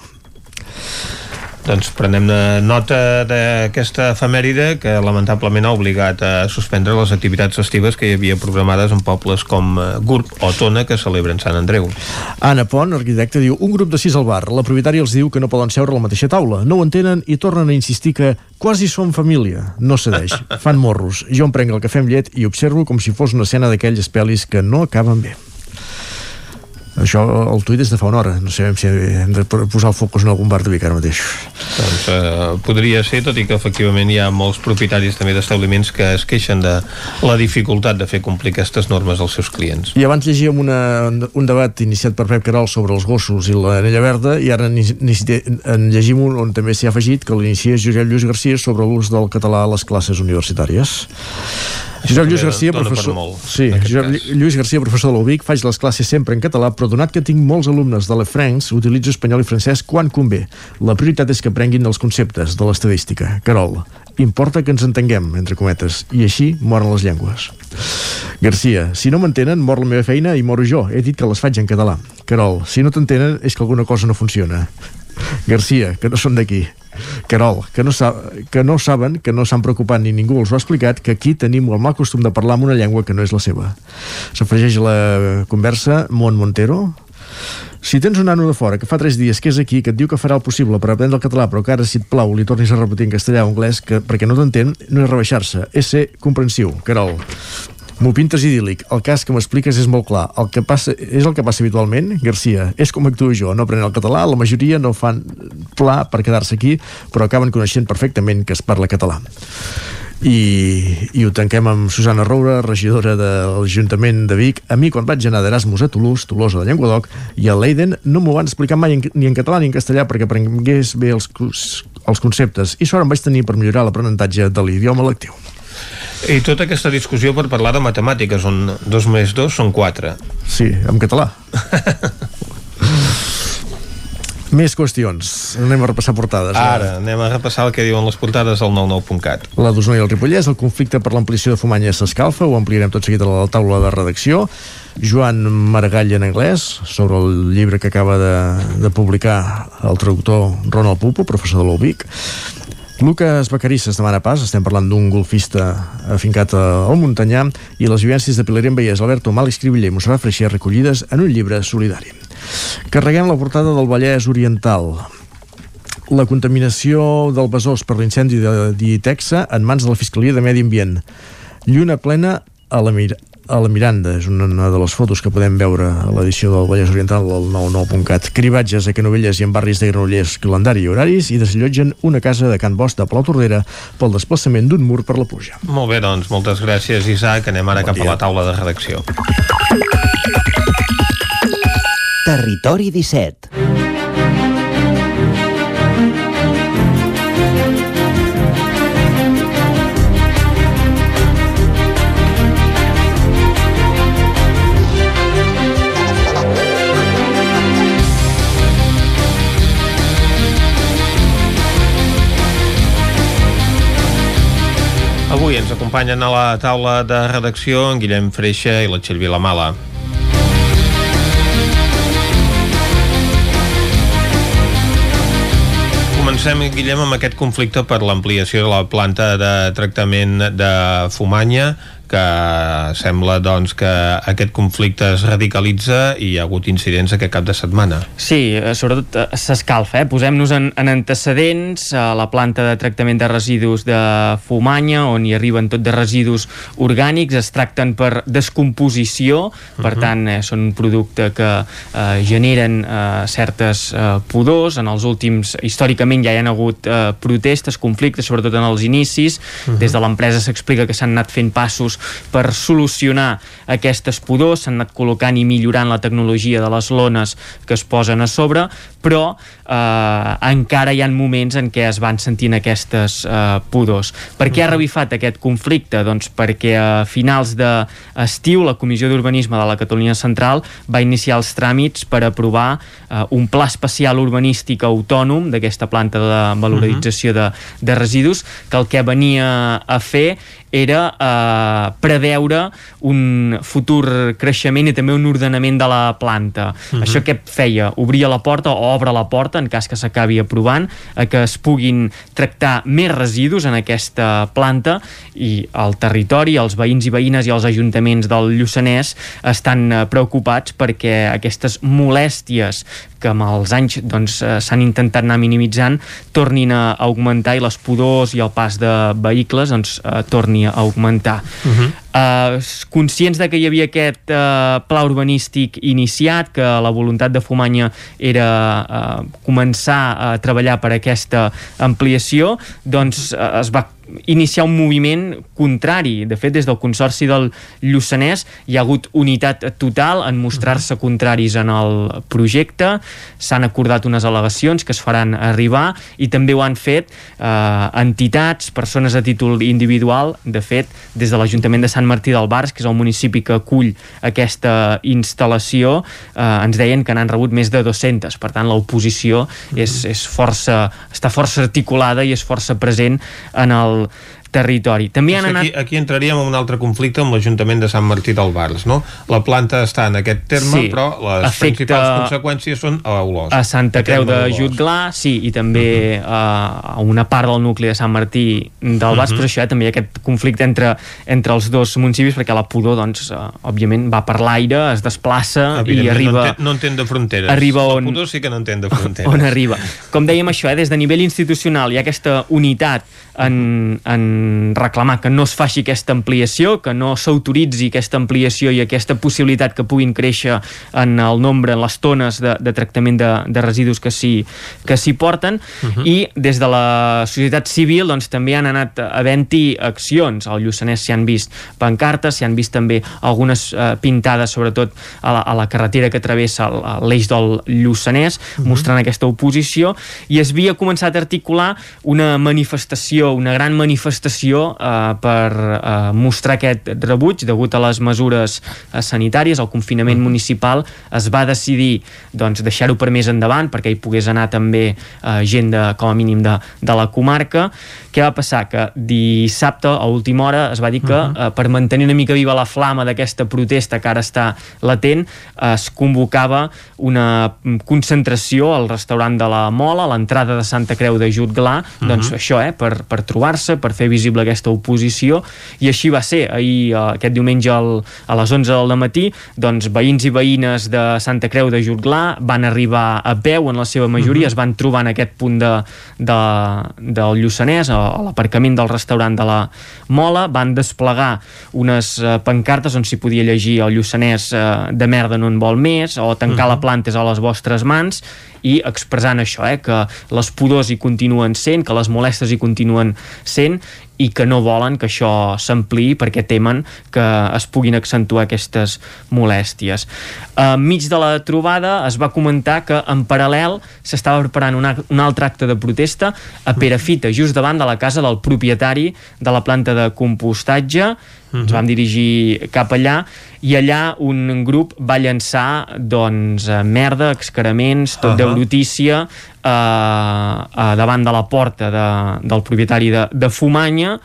Doncs prenem nota d'aquesta efemèride que lamentablement ha obligat a suspendre les activitats festives que hi havia programades en pobles com eh, Gurb o Tona que celebren Sant Andreu. Anna Pont, arquitecte, diu un grup de sis al bar. La propietària els diu que no poden seure a la mateixa taula. No ho entenen i tornen a insistir que quasi som família. No cedeix. Fan morros. Jo em prenc el cafè amb llet i observo com si fos una escena d'aquells pel·lis que no acaben bé. Això, el tuit és de fa una hora. No sabem si hem de posar el focus en algun bar de Vic ara mateix. Doncs eh, podria ser, tot i que efectivament hi ha molts propietaris també d'establiments que es queixen de la dificultat de fer complir aquestes normes als seus clients. I abans llegíem una, un debat iniciat per Pep Carol sobre els gossos i l'anella verda i ara en, en llegim un on també s'hi ha afegit que l'inicia Josep Lluís Garcia sobre l'ús del català a les classes universitàries. Josep Lluís Garcia, professor... Sí, Josep Lluís Garcia, professor de l'UBIC, faig les classes sempre en català, però donat que tinc molts alumnes de l'Efrancs, utilitzo espanyol i francès quan convé. La prioritat és que aprenguin els conceptes de l'estadística. Carol, importa que ens entenguem, entre cometes, i així moren les llengües. Garcia, si no m'entenen, mor la meva feina i moro jo. He dit que les faig en català. Carol, si no t'entenen és que alguna cosa no funciona. Garcia, que no són d'aquí. Carol, que no, sa que no saben, que no s'han preocupat ni ningú els ho ha explicat, que aquí tenim el mal costum de parlar amb una llengua que no és la seva. S'afegeix la conversa Mont Montero, si tens un nano de fora que fa 3 dies que és aquí, que et diu que farà el possible per aprendre el català, però que ara, si et plau, li tornis a repetir en castellà o anglès que, perquè no t'entén, no és rebaixar-se, és ser comprensiu. Carol, M'ho pintes idíl·lic. El cas que m'expliques és molt clar. El que passa, és el que passa habitualment, Garcia. És com actuo jo. No aprenen el català, la majoria no fan pla per quedar-se aquí, però acaben coneixent perfectament que es parla català. I, i ho tanquem amb Susana Roura, regidora de l'Ajuntament de Vic. A mi, quan vaig anar d'Erasmus a Toulouse, Tolosa de Llenguadoc, i a Leiden, no m'ho van explicar mai ni en català ni en castellà perquè aprengués bé els, els conceptes. I sort em vaig tenir per millorar l'aprenentatge de l'idioma lectiu. I tota aquesta discussió per parlar de matemàtiques, on dos més dos són quatre. Sí, en català. Més qüestions. Anem a repassar portades. Ara, anem a repassar el que diuen les portades al 99.cat. La d'Osona i el Ripollès, el conflicte per l'ampliació de Fumanya s'escalfa, ho ampliarem tot seguit a la taula de redacció. Joan Maragall en anglès, sobre el llibre que acaba de, de publicar el traductor Ronald Pupo, professor de l'UBIC. Lucas Becarisses demana pas, estem parlant d'un golfista afincat al Muntanyà, i les vivències de Pilar en Vallès, Alberto Mal, i Montserrat Freixer recollides en un llibre solidari. Carreguem la portada del Vallès Oriental. La contaminació del Besòs per l'incendi de Dietexa en mans de la Fiscalia de Medi Ambient. Lluna plena a la, Mir a la Miranda, és una de les fotos que podem veure a l'edició del Vallès Oriental del 99.cat. Cribatges a Canovelles i en barris de Granollers, calendari i horaris, i desallotgen una casa de Can Bosch de Palau Tordera pel desplaçament d'un mur per la pluja. Molt bé, doncs, moltes gràcies, Isaac. Anem ara bon cap dia. a la taula de redacció. Territori 17 Avui ens acompanyen a la taula de redacció en Guillem Freixa i la Txell Vilamala. Comencem, Guillem, amb aquest conflicte per l'ampliació de la planta de tractament de Fumanya que sembla doncs, que aquest conflicte es radicalitza i hi ha hagut incidents aquest cap de setmana. Sí, eh, sobretot eh, s'escalfa. Eh? Posem-nos en, en antecedents a la planta de tractament de residus de Fumanya, on hi arriben tot de residus orgànics, es tracten per descomposició, per uh -huh. tant, eh, són un producte que eh, generen eh, certes eh, pudors. En els últims, històricament, ja hi ha hagut eh, protestes, conflictes, sobretot en els inicis. Uh -huh. Des de l'empresa s'explica que s'han anat fent passos per solucionar aquestes pudors, s'han anat col·locant i millorant la tecnologia de les lones que es posen a sobre, però eh, encara hi ha moments en què es van sentint aquestes eh, pudors. Per què ha revifat aquest conflicte? Doncs perquè a finals d'estiu la Comissió d'Urbanisme de la Catalunya Central va iniciar els tràmits per aprovar eh, un pla especial urbanístic autònom d'aquesta planta de valorització de, de residus que el que venia a fer era eh, preveure un futur creixement i també un ordenament de la planta. Uh -huh. Això què feia? Obria la porta o obre la porta, en cas que s'acabi aprovant, a que es puguin tractar més residus en aquesta planta i el territori, els veïns i veïnes i els ajuntaments del Lluçanès estan eh, preocupats perquè aquestes molèsties que amb els anys doncs, eh, s'han intentat anar minimitzant, tornin a augmentar i les pudors i el pas de vehicles doncs, eh, torni a augmentar. Uh -huh. Uh, conscients de que hi havia aquest uh, pla urbanístic iniciat, que la voluntat de Fumanya era uh, començar a treballar per aquesta ampliació, doncs uh, es va iniciar un moviment contrari. De fet, des del Consorci del Lluçanès hi ha hagut unitat total en mostrar-se contraris en el projecte, s'han acordat unes al·legacions que es faran arribar i també ho han fet eh, entitats, persones a títol individual, de fet, des de l'Ajuntament de Sant Martí del Bars, que és el municipi que acull aquesta instal·lació, eh, ens deien que n'han rebut més de 200, per tant l'oposició és, és força, està força articulada i és força present en el territori. També han anat... Aquí, aquí entraríem en un altre conflicte amb l'Ajuntament de Sant Martí del Bars, no? La planta està en aquest terme, Sí. però les Afecta principals conseqüències són a Olors. a Santa Creu de. Jutglà, sí, i també uh -huh. a una part del nucli de Sant Martí del Bas, uh Mhm. -huh. però això eh, també hi ha aquest conflicte entre, entre els dos municipis, perquè la pudor, doncs, uh, òbviament, va per l'aire, es desplaça i arriba... No entén, no entén de fronteres. arriba on- El Pudor sí que no entén de fronteres. on arriba. Com dèiem això, eh, des de nivell institucional hi ha aquesta unitat en, en reclamar que no es faci aquesta ampliació, que no s'autoritzi aquesta ampliació i aquesta possibilitat que puguin créixer en el nombre, en les tones de, de tractament de, de residus que s'hi que s'hi porten Mhm. i des de la societat civil doncs, també han anat havent-hi accions. Al Lluçanès s'hi han vist pancartes, s'hi han vist també algunes eh, pintades, sobretot a la, a la carretera que travessa l'eix del Lluçanès, mostrant aquesta oposició, i es havia començat a articular una manifestació, una gran manifestació eh, per eh, mostrar aquest rebuig degut a les mesures eh, sanitàries, al confinament municipal, es va decidir doncs, deixar-ho per més endavant perquè hi pogués anar també eh, gent de, com a mínim de, de la comarca. Què va passar? Que dissabte, a última hora, es va dir que eh, per mantenir una mica viva la flama d'aquesta protesta que ara està latent, eh, es convocava una mm, concentració al restaurant de la Mola, a l'entrada de Santa Creu de Jutglà, doncs Mhm. això, eh, per, per trobar-se, per fer visible aquesta oposició, i així va ser. Ahir, eh, aquest diumenge al, a les 11 del matí, doncs veïns i veïnes de Santa Creu de Jutglà van arribar a peu en la seva majoria, es van trobar en aquest punt de, de, del Lluçanès, a, a l'aparcament del restaurant de la Mola, van desplegar unes eh, pancartes on s'hi podia llegir el Lluçanès eh, de merda no en vol més, o tancar la planta és a les vostres mans, i expressant això, eh, que les pudors hi continuen sent, que les molestes hi continuen sent i que no volen que això s'ampliï perquè temen que es puguin accentuar aquestes molèsties. Enmig de la trobada es va comentar que en paral·lel s'estava preparant un, ac- un altre acte de protesta a Perafita, just davant de la casa del propietari de la planta de compostatge ens vam dirigir cap allà i allà un grup va llançar doncs eh, merda, excrements, tot uh. -huh. de brutícia eh, eh, davant de la porta de, del propietari de, de Fumanya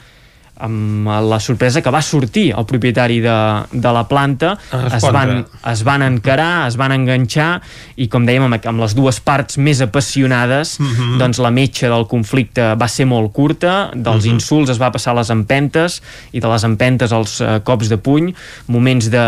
amb la sorpresa que va sortir el propietari de, de la planta es van, es van encarar, es van enganxar i com dèiem amb, amb les dues parts més apassionades Mhm. doncs la metxa del conflicte va ser molt curta dels Mhm. insults es va passar a les empentes i de les empentes als eh, cops de puny moments de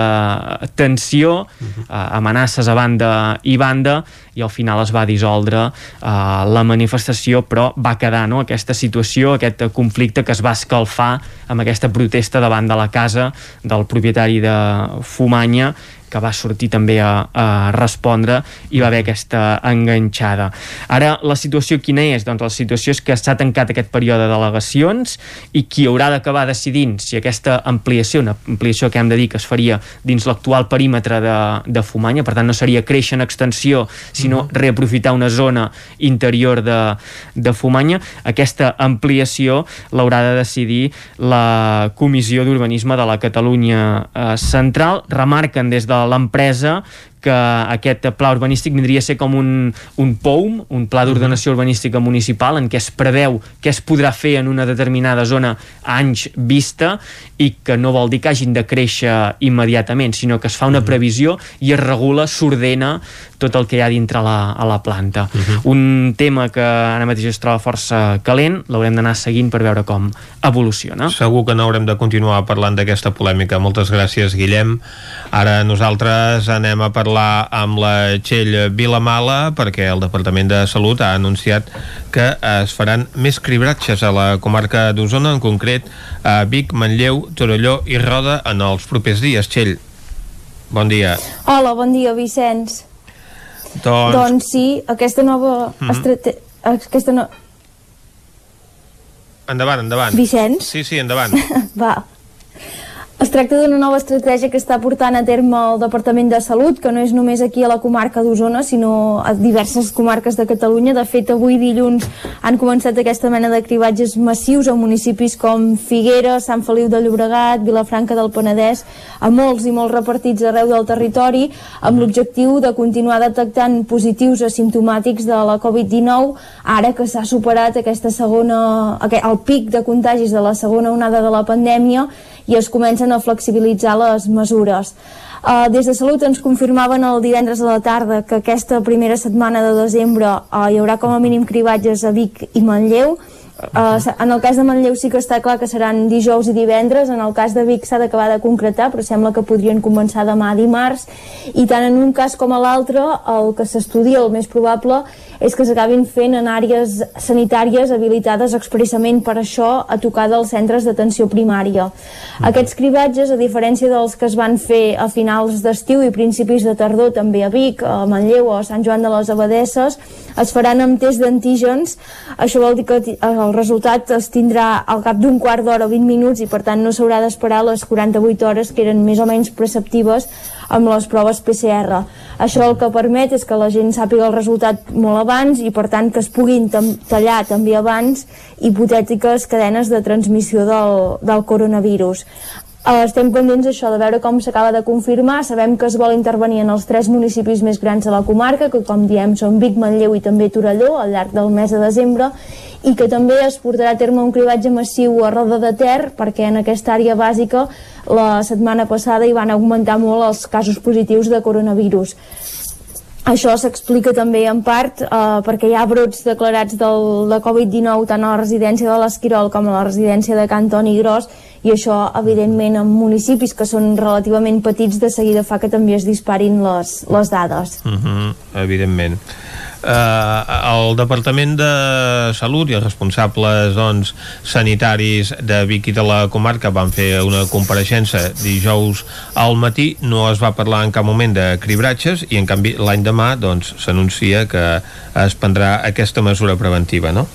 tensió Mhm. eh, amenaces a banda i banda i al final es va dissoldre eh, la manifestació però va quedar no, aquesta situació, aquest conflicte que es va escalfar amb aquesta protesta davant de la casa del propietari de Fumanya que va sortir també a, a respondre i va haver aquesta enganxada. Ara, la situació quina és? Doncs la situació és que s'ha tancat aquest període de delegacions i qui haurà d'acabar decidint si aquesta ampliació, una ampliació que hem de dir que es faria dins l'actual perímetre de, de Fumanya, per tant no seria créixer en extensió, sinó reaprofitar una zona interior de, de Fumanya, aquesta ampliació l'haurà de decidir la Comissió d'Urbanisme de la Catalunya eh, Central. Remarquen des de l'empresa que aquest pla urbanístic vindria a ser com un, un POUM, un Pla d'Ordenació Urbanística Municipal, en què es preveu què es podrà fer en una determinada zona a anys vista i que no vol dir que hagin de créixer immediatament, sinó que es fa una previsió i es regula, s'ordena tot el que hi ha dintre la, a la planta. Un tema que ara mateix es troba força calent, l'haurem d'anar seguint per veure com evoluciona. Segur que no haurem de continuar parlant d'aquesta polèmica. Moltes gràcies, Guillem. Ara nosaltres anem a parlar parlar amb la Txell Vilamala perquè el Departament de Salut ha anunciat que es faran més cribratges a la comarca d'Osona, en concret a Vic, Manlleu, Torelló i Roda en els propers dies. Txell, bon dia. Hola, bon dia, Vicenç. Doncs, Doncs sí, aquesta nova... Mhm. estrate... Aquesta no... endavant, endavant. Vicenç? Sí, sí, endavant. Va. Es tracta d'una nova estratègia que està portant a terme el Departament de Salut, que no és només aquí a la comarca d'Osona, sinó a diverses comarques de Catalunya. De fet, avui dilluns han començat aquesta mena de cribatges massius a municipis com Figueres, Sant Feliu de Llobregat, Vilafranca del Penedès, a molts i molts repartits arreu del territori, amb l'objectiu de continuar detectant positius asimptomàtics de la Covid-19, ara que s'ha superat aquesta segona, el pic de contagis de la segona onada de la pandèmia i es comencen a flexibilitzar les mesures. Uh, des de Salut ens confirmaven el divendres a la tarda que aquesta primera setmana de desembre uh, hi haurà com a mínim cribatges a Vic i Manlleu. Uh, en el cas de Manlleu sí que està clar que seran dijous i divendres, en el cas de Vic s'ha d'acabar de concretar, però sembla que podrien començar demà dimarts, i tant en un cas com a l'altre, el que s'estudia, el més probable, és que s'acabin fent en àrees sanitàries habilitades expressament per això a tocar dels centres d'atenció primària. Aquests cribatges, a diferència dels que es van fer a finals d'estiu i principis de tardor, també a Vic, a Manlleu o a Sant Joan de les Abadesses, es faran amb test d'antígens. Això vol dir que ti- el resultat es tindrà al cap d'un quart d'hora o 20 minuts i per tant no s'haurà d'esperar les 48 hores que eren més o menys preceptives amb les proves PCR. Això el que permet és que la gent sàpiga el resultat molt abans i per tant que es puguin tallar també abans hipotètiques cadenes de transmissió del, del coronavirus. Eh, estem pendents això de veure com s'acaba de confirmar. Sabem que es vol intervenir en els tres municipis més grans de la comarca, que com diem són Vic, Manlleu i també Torelló al llarg del mes de desembre, i que també es portarà a terme un cribatge massiu a Roda de Ter, perquè en aquesta àrea bàsica la setmana passada hi van augmentar molt els casos positius de coronavirus. Això s'explica també en part eh, perquè hi ha brots declarats del, de Covid-19 tant a la residència de l'Esquirol com a la residència de Can Toni Gros i això, evidentment, en municipis que són relativament petits, de seguida fa que també es disparin les, les dades. Uh -huh, evidentment. Uh, el Departament de Salut i els responsables doncs, sanitaris de Vic i de la comarca van fer una compareixença dijous al matí, no es va parlar en cap moment de cribratges i en canvi l'any demà doncs, s'anuncia que es prendrà aquesta mesura preventiva, no?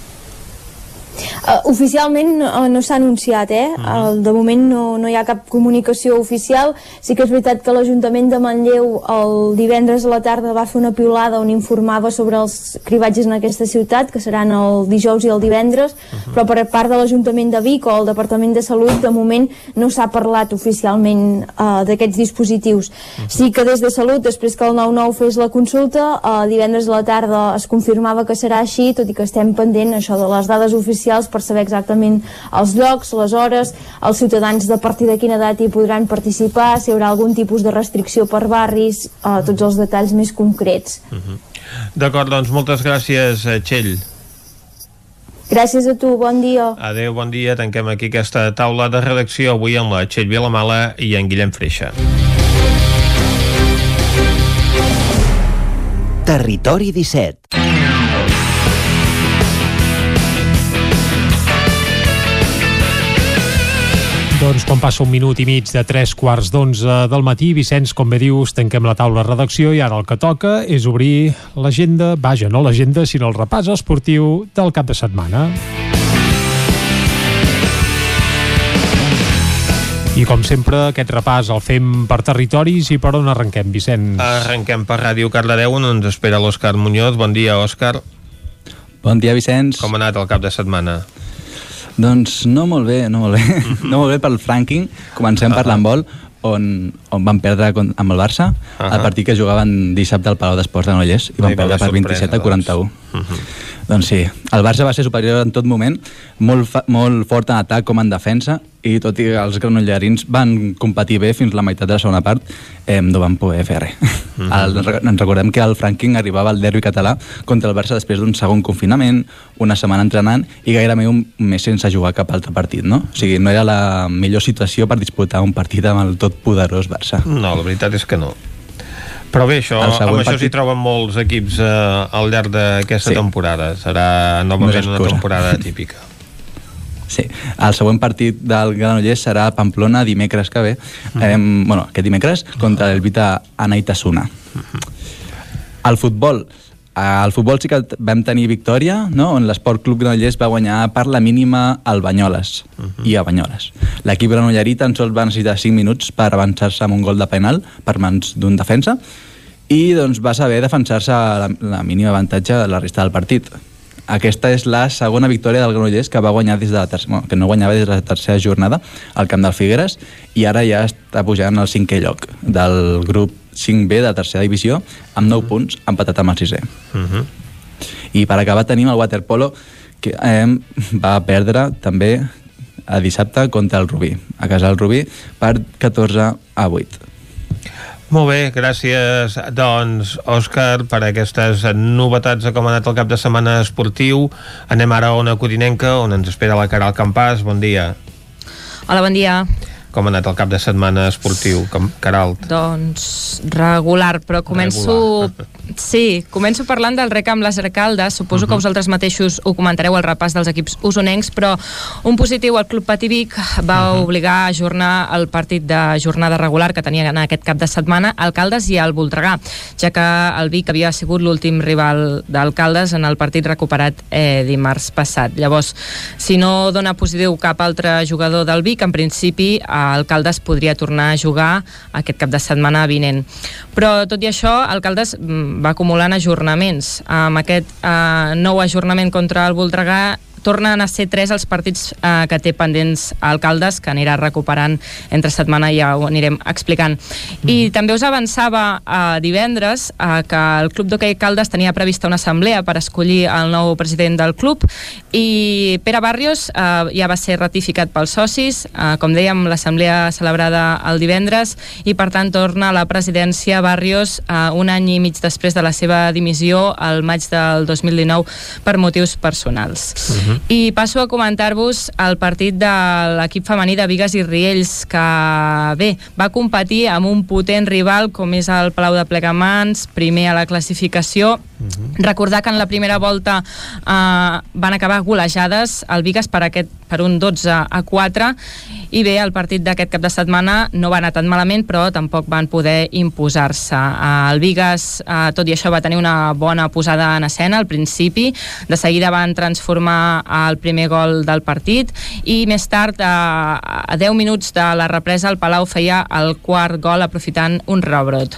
Uh, oficialment uh, no s'ha anunciat, eh? Uh, de moment no, no hi ha cap comunicació oficial. Sí que és veritat que l'Ajuntament de Manlleu el divendres a la tarda va fer una piulada on informava sobre els cribatges en aquesta ciutat, que seran el dijous i el divendres, però per part de l'Ajuntament de Vic o el Departament de Salut de moment no s'ha parlat oficialment uh, d'aquests dispositius. Sí que des de Salut, després que el 9-9 fes la consulta, uh, divendres a la tarda es confirmava que serà així, tot i que estem pendent això de les dades oficials per saber exactament els llocs, les hores, els ciutadans de partir de quina edat hi podran participar, si hi haurà algun tipus de restricció per barris, uh, tots els detalls més concrets. Uh -huh. D'acord, doncs moltes gràcies, eh, Txell. Gràcies a tu, bon dia. Adeu, bon dia. Tanquem aquí aquesta taula de redacció avui amb la Txell Vilamala i en Guillem Freixa. Territori 17 Doncs quan passa un minut i mig de tres quarts d'onze del matí, Vicenç, com bé dius, tanquem la taula de redacció i ara el que toca és obrir l'agenda, vaja, no l'agenda, sinó el repàs esportiu del cap de setmana. I com sempre, aquest repàs el fem per territoris i per on arrenquem, Vicenç? Arrenquem per Ràdio Cardedeu, on ens espera l'Òscar Muñoz. Bon dia, Òscar. Bon dia, Vicenç. Com ha anat el cap de setmana? Doncs no molt bé, no molt bé. No molt bé pel ranking. Comencem uh -huh. per l'handbol, on, on van perdre con- amb el Barça, uh Ah. -huh. el partit que jugaven dissabte al Palau d'Esports de Nollers, i van Ai, perdre per haver 27 a sorpresa, 41. Uh -huh. Doncs sí, el Barça va ser superior en tot moment, molt, molt fort en atac com en defensa, i tot i que els granollerins van competir bé fins la meitat de la segona part, eh, no van poder fer res. Mhm. El, ens recordem que el Franking arribava al derbi català contra el Barça després d'un segon confinament, una setmana entrenant i gairebé un mes sense jugar cap altre partit, no? O sigui, no era la millor situació per disputar un partit amb el tot poderós Barça. No, la veritat és que no. Però bé, això, amb això s'hi partit- troben molts equips eh, al llarg d'aquesta Sí. temporada. Serà No novament una temporada típica. Sí, el següent partit del Granollers serà a Pamplona dimecres que ve, eh, bueno, aquest dimecres, contra el Vita Anaitasuna. El futbol, al futbol sí que vam tenir victòria, no? on l'Esport Club Granollers va guanyar per la mínima al Banyoles i a Banyoles. L'equip granollerí tan sols va necessitar 5 minuts per avançar-se amb un gol de penal per mans d'un defensa i doncs va saber defensar-se la, la mínima avantatge de la resta del partit. Aquesta és la segona victòria del Granollers que va guanyar des de la tercera, bueno, que no guanyava des de la tercera jornada al camp del Figueres i ara ja està pujant al cinquè lloc del grup 5B de tercera divisió amb 9 punts, empatat amb el sisè. Mhm. I per acabar tenim el waterpolo que eh, va perdre també a dissabte contra el Rubí, a casa del Rubí, per 14 a 8. Molt bé, gràcies, doncs, Òscar, per aquestes novetats de com ha anat el cap de setmana esportiu. Anem ara a Ona Codinenca, on ens espera la Caral Campàs. Bon dia. Hola, bon dia. Com ha anat el cap de setmana esportiu, Cam- Caral? Doncs regular, però començo... Sí, començo parlant del rec amb les Arcaldes. Suposo que vosaltres mateixos ho comentareu al repàs dels equips usonencs, però un positiu al Club Patí Vic va obligar a ajornar el partit de jornada regular que tenia en aquest cap de setmana Alcaldes i el Voltregà, ja que el Vic havia sigut l'últim rival d'Alcaldes en el partit recuperat eh, dimarts passat. Llavors, si no dona positiu cap altre jugador del Vic, en principi Alcaldes podria tornar a jugar aquest cap de setmana vinent. Però tot i això, Alcaldes mm, va acumulant ajornaments. Amb aquest eh, nou ajornament contra el Voltregà tornen a ser tres els partits eh, que té pendents Alcaldes, que anirà recuperant entre setmana i ja ho anirem explicant. I també us avançava eh, divendres eh, que el Club d'Hockey Caldes tenia prevista una assemblea per escollir el nou president del club i Pere Barrios eh, ja va ser ratificat pels socis, eh, com dèiem, l'assemblea celebrada el divendres i per tant torna a la presidència Barrios eh, un any i mig després de la seva dimissió al maig del 2019 per motius personals. I passo a comentar-vos el partit de l'equip femení de Vigues i Riells, que bé, va competir amb un potent rival com és el Palau de Plegamans, primer a la classificació. Recordar que en la primera volta eh, van acabar golejades el Vigues per, aquest, per un 12 a 4 i bé, el partit d'aquest cap de setmana no va anar tan malament però tampoc van poder imposar-se. El Vigues, eh, tot i això, va tenir una bona posada en escena al principi, de seguida van transformar el primer gol del partit i més tard, eh, a 10 minuts de la represa, el Palau feia el quart gol aprofitant un rebot.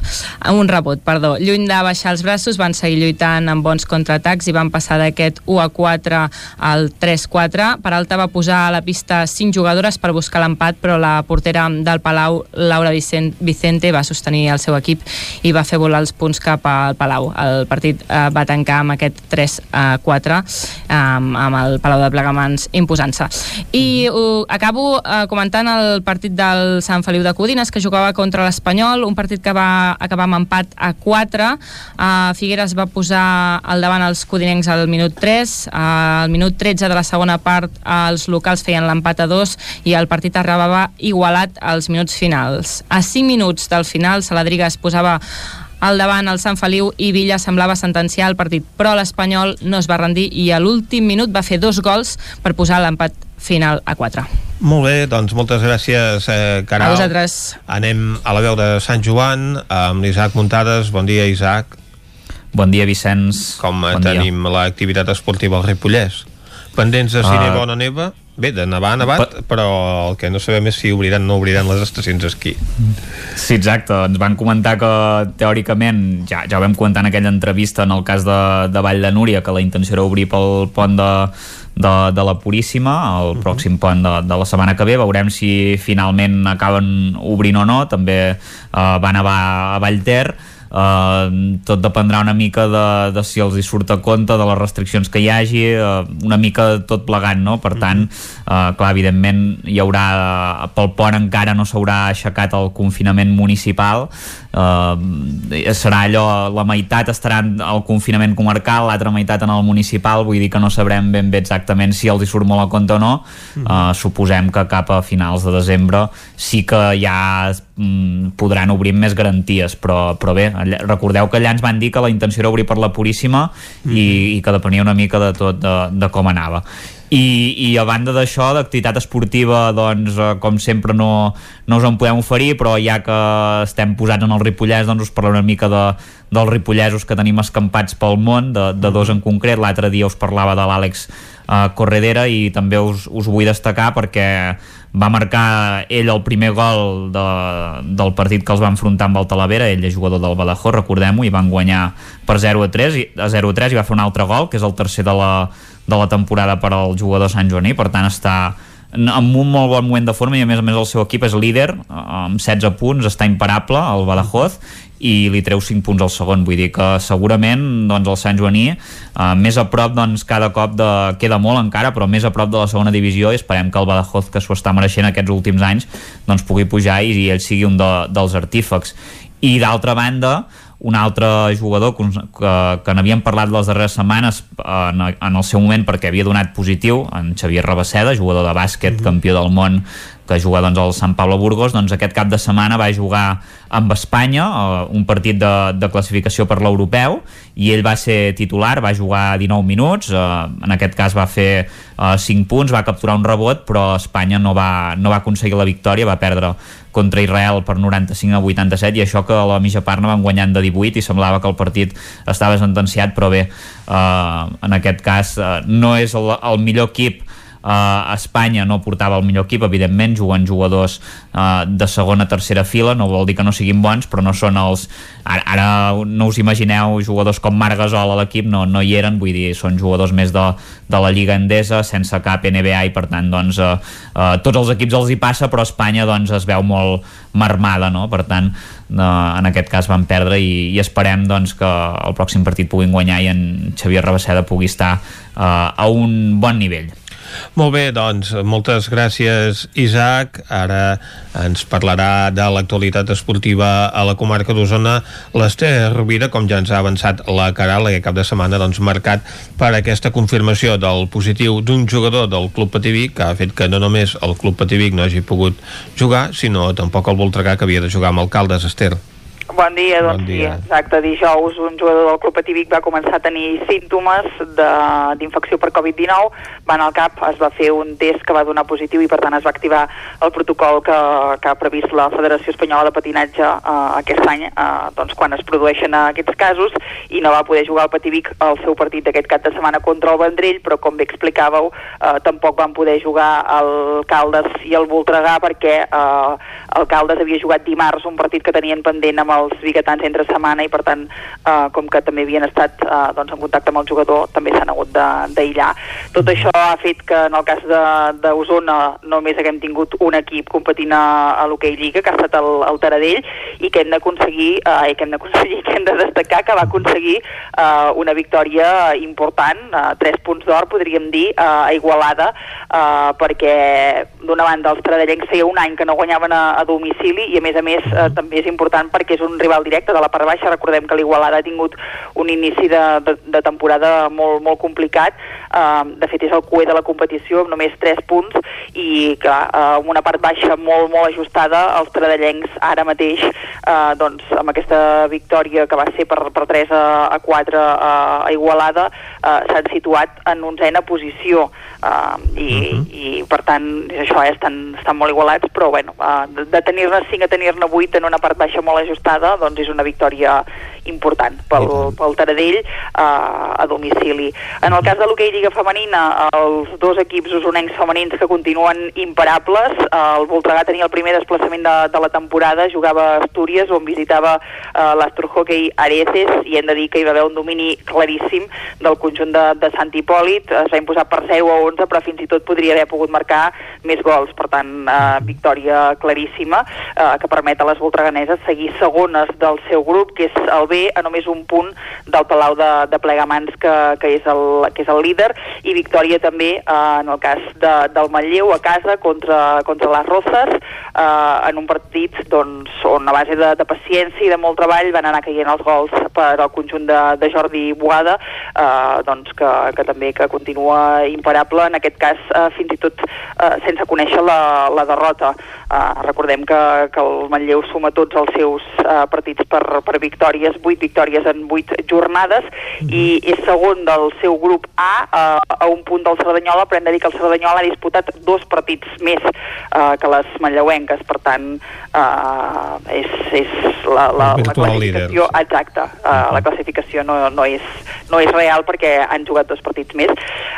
Un rebot, perdó. Lluny de baixar els braços, van seguir lluitant amb bons contraatacs i van passar d'aquest 1 a 4 al 3-4. Peralta va posar a la pista 5 jugadores per buscar l'empat, però la portera del Palau, Laura Vicen- Vicente, va sostenir el seu equip i va fer volar els punts cap al Palau. El partit eh, va tancar amb aquest 3 a 4 amb, amb el Palau de Plegamans imposant-se. I uh, acabo uh, comentant el partit del Sant Feliu de Codines que jugava contra l'Espanyol, un partit que va acabar amb empat a 4 uh, Figueres va posar al davant els codinencs al minut 3 uh, al minut 13 de la segona part uh, els locals feien l'empat a 2 i el partit arribava igualat als minuts finals. A 5 minuts del final Saladriga es posava al davant el Sant Feliu i Villa semblava sentenciar el partit, però l'Espanyol no es va rendir i a l'últim minut va fer dos gols per posar l'empat final a 4. Molt bé, doncs moltes gràcies, eh, Caral. A vosaltres. Anem a la veu de Sant Joan amb l'Isaac Muntades. Bon dia, Isaac. Bon dia, Vicenç. Com bon tenim l'activitat esportiva al Ripollès? Pendents de si Uh, neva o no neva? Bé, de nevar ha nevat, però el que no sabem és si obriran o no obriran les estacions d'esquí. Sí, exacte. Ens van comentar que teòricament, ja, ja ho vam comentar en aquella entrevista en el cas de, de Vall de Núria, que la intenció era obrir pel pont de, de, de la Puríssima, el pròxim pont de, de la setmana que ve. Veurem si finalment acaben obrint o no. També eh, va nevar a Vallter. Uh, tot dependrà una mica de, de si els hi surt a compte de les restriccions que hi hagi uh, una mica tot plegat no? per tant, uh, clar, evidentment hi haurà, uh, pel pont encara no s'haurà aixecat el confinament municipal. Uh, serà allò, la meitat estarà al confinament comarcal, l'altra meitat en el municipal, vull dir que no sabrem ben bé exactament si els hi surt molt a compte o no. Uh, suposem que cap a finals de desembre sí que ja mm, podran obrir més garanties però, però bé, allà, recordeu que allà ens van dir que la intenció era obrir per la Puríssima mm -hmm. i, i que depenia una mica de tot de, de com anava i, i a banda d'això, d'activitat esportiva doncs, eh, com sempre no, no us en podem oferir, però ja que estem posats en el Ripollès, doncs us parlaré una mica de, dels ripollesos que tenim escampats pel món, de, de dos en concret l'altre dia us parlava de l'Àlex uh, Corredera i també us, us vull destacar perquè va marcar ell el primer gol de, del partit que els va enfrontar amb el Talavera, ell és jugador del Badajoz, recordem-ho, i van guanyar per 0 a 3, i, a 0 a 3 i va fer un altre gol, que és el tercer de la, de la temporada per al jugador Sant Joaní, per tant està amb un molt bon moment de forma i a més a més el seu equip és líder amb 16 punts, està imparable el Badajoz i li treu 5 punts al segon vull dir que segurament doncs, el Sant Joaní eh, més a prop doncs, cada cop de, queda molt encara però més a prop de la segona divisió i esperem que el Badajoz que s'ho està mereixent aquests últims anys doncs pugui pujar i, i ell sigui un de, dels artífecs i d'altra banda un altre jugador que, que, que n'havíem parlat les darreres setmanes en, en el seu moment perquè havia donat positiu en Xavier Rabaseda, jugador de bàsquet, mm -hmm. campió del món que juga doncs, al Sant Pablo Burgos, doncs aquest cap de setmana va jugar amb Espanya, eh, un partit de, de classificació per l'europeu, i ell va ser titular, va jugar 19 minuts, eh, en aquest cas va fer eh, 5 punts, va capturar un rebot, però Espanya no va, no va aconseguir la victòria, va perdre contra Israel per 95 a 87 i això que a la mitja part no van guanyant de 18 i semblava que el partit estava sentenciat però bé, eh, en aquest cas eh, no és el, el millor equip Uh, Espanya no portava el millor equip, evidentment, juguen jugadors uh, de segona, tercera fila, no vol dir que no siguin bons, però no són els... Ara, ara no us imagineu jugadors com Marc Gasol a l'equip, no, no hi eren, vull dir, són jugadors més de, de la Lliga Endesa, sense cap NBA, i per tant, doncs, uh, uh, tots els equips els hi passa, però Espanya, doncs, es veu molt marmada, no? Per tant, uh, en aquest cas van perdre i, i esperem, doncs, que el pròxim partit puguin guanyar i en Xavier Rabaseda pugui estar uh, a un bon nivell. Molt bé, doncs, moltes gràcies, Isaac. Ara ens parlarà de l'actualitat esportiva a la comarca d'Osona l'Ester Rovira, com ja ens ha avançat la Caral aquest cap de setmana, doncs, marcat per aquesta confirmació del positiu d'un jugador del Club Pativic, que ha fet que no només el Club Pativic no hagi pogut jugar, sinó tampoc el Voltregà, que havia de jugar amb alcaldes, Ester. Bon dia, doncs bon dia. sí, exacte. Dijous un jugador del Club Atívic va començar a tenir símptomes d'infecció per Covid-19, va anar al cap, es va fer un test que va donar positiu i per tant es va activar el protocol que, que ha previst la Federació Espanyola de Patinatge eh, aquest any, eh, doncs quan es produeixen aquests casos i no va poder jugar al Pativic el seu partit d'aquest cap de setmana contra el Vendrell, però com bé explicàveu, eh, tampoc van poder jugar el Caldes i el Voltregà perquè eh, el Caldes havia jugat dimarts un partit que tenien pendent amb els biguetans entre setmana i per tant eh, com que també havien estat eh, doncs, en contacte amb el jugador també s'han hagut d'aïllar. Tot això ha fet que en el cas d'Osona només haguem tingut un equip competint a, a l'hoquei Lliga que ha estat el, el Taradell i que hem d'aconseguir eh, que hem d'aconseguir, que hem de destacar que va aconseguir eh, una victòria important, eh, tres punts d'or podríem dir, eh, a Igualada eh, perquè d'una banda els taradellencs feia un any que no guanyaven a, a domicili i a més a més eh, també és important perquè és un rival directe de la part baixa, recordem que l'Igualada ha tingut un inici de, de, de temporada molt, molt complicat, eh, de fet és el cué de la competició amb només 3 punts i clar, eh, amb una part baixa molt, molt ajustada, els tradellencs ara mateix, eh, doncs amb aquesta victòria que va ser per, per 3 a, a 4 a, a Igualada, eh, s'han situat en onzena posició uh, i, uh -huh. i per tant això eh, estan, estan molt igualats però bueno, uh, de, de tenir-ne 5 a tenir-ne 8 en una part baixa molt ajustada doncs és una victòria important pel, pel Taradell uh, a domicili. En el cas de l'hoquei Lliga Femenina els dos equips usonencs femenins que continuen imparables uh, el Voltregà tenia el primer desplaçament de, de la temporada, jugava a Astúries on visitava uh, l'Astrohockey Areces i hem de dir que hi va haver un domini claríssim del conjunt de, de Sant Hipòlit, es va imposar per 0 a 11 però fins i tot podria haver pogut marcar més gols, per tant eh, victòria claríssima eh, que permet a les voltreganeses seguir segones del seu grup, que és el B a només un punt del Palau de, de Plegamans que, que, és el, que és el líder i victòria també eh, en el cas de, del Manlleu a casa contra, contra les Rosses eh, en un partit doncs, on a base de, de paciència i de molt treball van anar caient els gols per al conjunt de, de Jordi Boada eh, doncs que, que també que continua imparable en aquest cas eh, fins i tot eh, sense conèixer la, la derrota. Eh, recordem que, que el Manlleu suma tots els seus eh, partits per, per victòries, 8 victòries en 8 jornades, i és segon del seu grup A, uh, a un punt del Cerdanyola, però hem de dir que el Cerdanyola ha disputat dos partits més uh, que les manlleuenques, per tant, uh, és, és la, la, la classificació. líder. exacta, uh, la classificació no, no, és, no és real perquè han jugat dos partits més.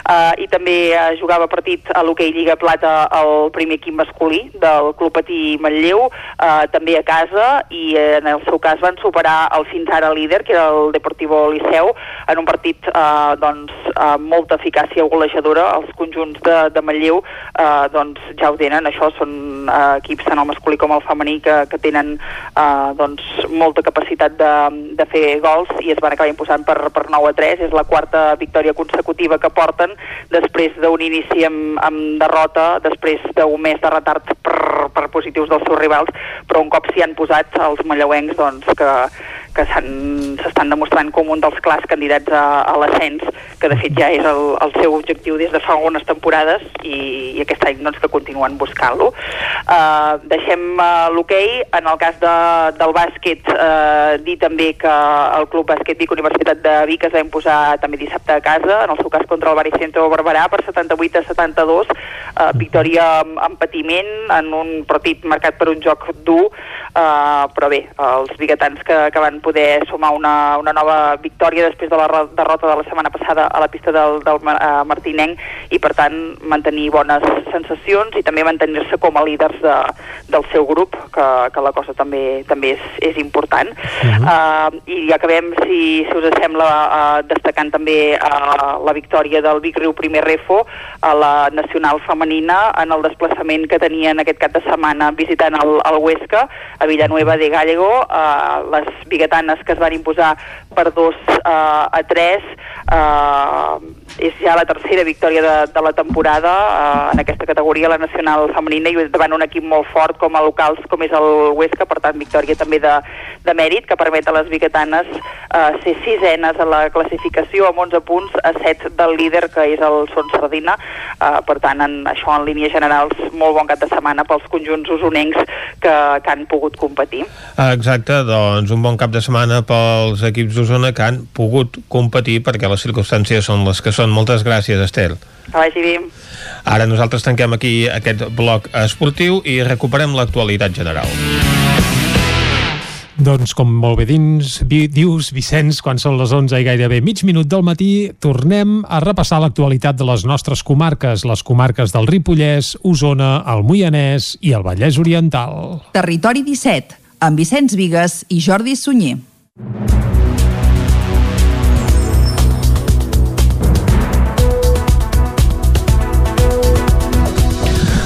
Uh, I també uh, jugava partit a l'hoquei Lliga Plata el primer equip masculí del Club Patí Manlleu, uh, també a casa, i en el seu cas van superar el fins ara líder, que era el Deportivo Liceu, en un partit uh, doncs, amb molta eficàcia golejadora. Els conjunts de, de Manlleu uh, doncs, ja ho tenen, això són uh, equips tant el masculí com el femení que, que tenen uh, doncs, molta capacitat de, de fer gols i es van acabar imposant per, per 9 a 3. És la quarta victòria consecutiva que porten després d'un inici amb, amb derrota, després d'un mes de retard per, per positius dels seus rivals, però un cop s'hi han posat els mallauencs doncs, que, que s'estan demostrant com un dels clars candidats a, a l'ascens, que de fet ja és el, el seu objectiu des de fa algunes temporades i, i aquest any doncs, que continuen buscant-lo. Uh, deixem uh, l'hoquei. En el cas de, del bàsquet, uh, dir també que el Club Bàsquet Vic Universitat de Vic es va imposar també dissabte a casa, en el seu cas contra el Baricentro Barberà per 78 a 72, uh, victòria amb, amb patiment en un partit marcat per un joc dur, uh, però bé, els biguetans que, que van poder sumar una, una nova victòria després de la derrota de la setmana passada a la pista del, del uh, Martinenc i per tant mantenir bones sensacions i també mantenir-se com a líders de, del seu grup, que, que la cosa també també és, és important. Uh -huh. uh, I acabem, si, si us sembla, uh, destacant també uh, la victòria del Vic Riu Primer Refo a la nacional femenina en el desplaçament que tenien aquest cap de setmana visitant el, el Huesca a Villanueva de Gallego. Uh, les biguetanes que es van imposar per 2 uh, a 3 uh, és ja la tercera victòria de, de la temporada uh, en aquesta categoria, la nacional femenina i davant un equip molt fort com a locals com és el Huesca, per tant victòria també de, de mèrit que permet a les biguetanes uh, ser sisenes a la classificació amb 11 punts a 7 del líder que és el Son Sardina. Uh, per tant en, això en línies generals molt bon cap de setmana pels conjunts usonencs que, que han pogut competir. Exacte, doncs un bon cap de setmana pels equips d'Osona que han pogut competir perquè les circumstàncies són les que són. Moltes gràcies, Estel. Que vagi bé. Ara nosaltres tanquem aquí aquest bloc esportiu i recuperem l'actualitat general. Doncs com molt bé dins, vi, dius, Vicenç, quan són les 11 i gairebé mig minut del matí, tornem a repassar l'actualitat de les nostres comarques, les comarques del Ripollès, Osona, el Moianès i el Vallès Oriental. Territori 17, amb Vicenç Vigues i Jordi Sunyer.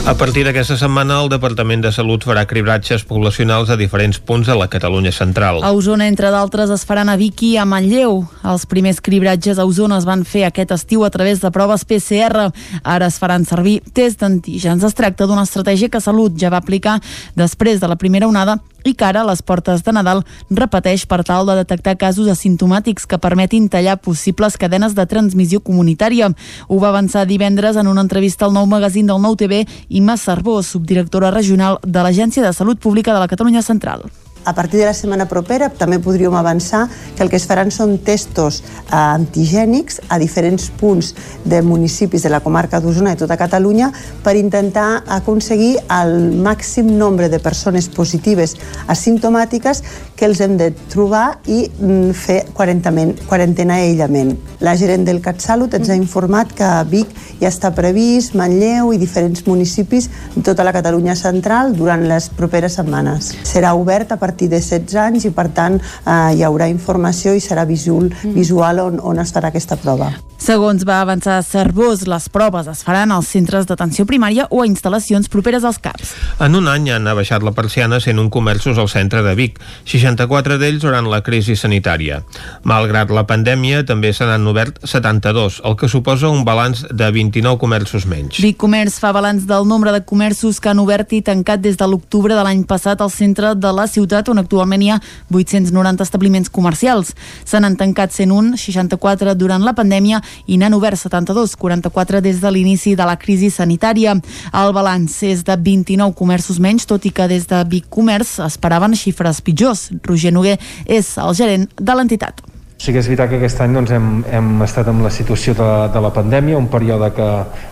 A partir d'aquesta setmana, el Departament de Salut farà cribratges poblacionals a diferents punts de la Catalunya central. A Osona, entre d'altres, es faran a Vic i a Manlleu. Els primers cribratges a Osona es van fer aquest estiu a través de proves PCR. Ara es faran servir test d'antígens. Es tracta d'una estratègia que Salut ja va aplicar després de la primera onada i que ara a les portes de Nadal repeteix per tal de detectar casos asimptomàtics que permetin tallar possibles cadenes de transmissió comunitària. Ho va avançar divendres en una entrevista al nou magazín del Nou TV Imma Cervó, subdirectora regional de l'Agència de Salut Pública de la Catalunya Central. A partir de la setmana propera també podríem avançar que el que es faran són testos eh, antigènics a diferents punts de municipis de la comarca d'Osona i tota Catalunya per intentar aconseguir el màxim nombre de persones positives asimptomàtiques que els hem de trobar i mm, fer quarantena i aïllament. La gerent del CatSalut ens ha informat que a Vic ja està previst, Manlleu i diferents municipis de tota la Catalunya central durant les properes setmanes. Serà obert a partir partir de 16 anys i per tant eh, hi haurà informació i serà visual, visual on, on es farà aquesta prova. Segons va avançar Cervós, les proves es faran als centres d'atenció primària o a instal·lacions properes als CAPs. En un any han abaixat la persiana 101 comerços al centre de Vic, 64 d'ells durant la crisi sanitària. Malgrat la pandèmia, també se n'han obert 72, el que suposa un balanç de 29 comerços menys. Vic Comerç fa balanç del nombre de comerços que han obert i tancat des de l'octubre de l'any passat al centre de la ciutat, on actualment hi ha 890 establiments comercials. Se n'han tancat 101, 64 durant la pandèmia i n'han obert 72, 44 des de l'inici de la crisi sanitària. El balanç és de 29 comerços menys, tot i que des de Vic Comerç esperaven xifres pitjors. Roger Noguer és el gerent de l'entitat. Sí que és veritat que aquest any doncs, hem, hem estat amb la situació de, de la pandèmia, un període que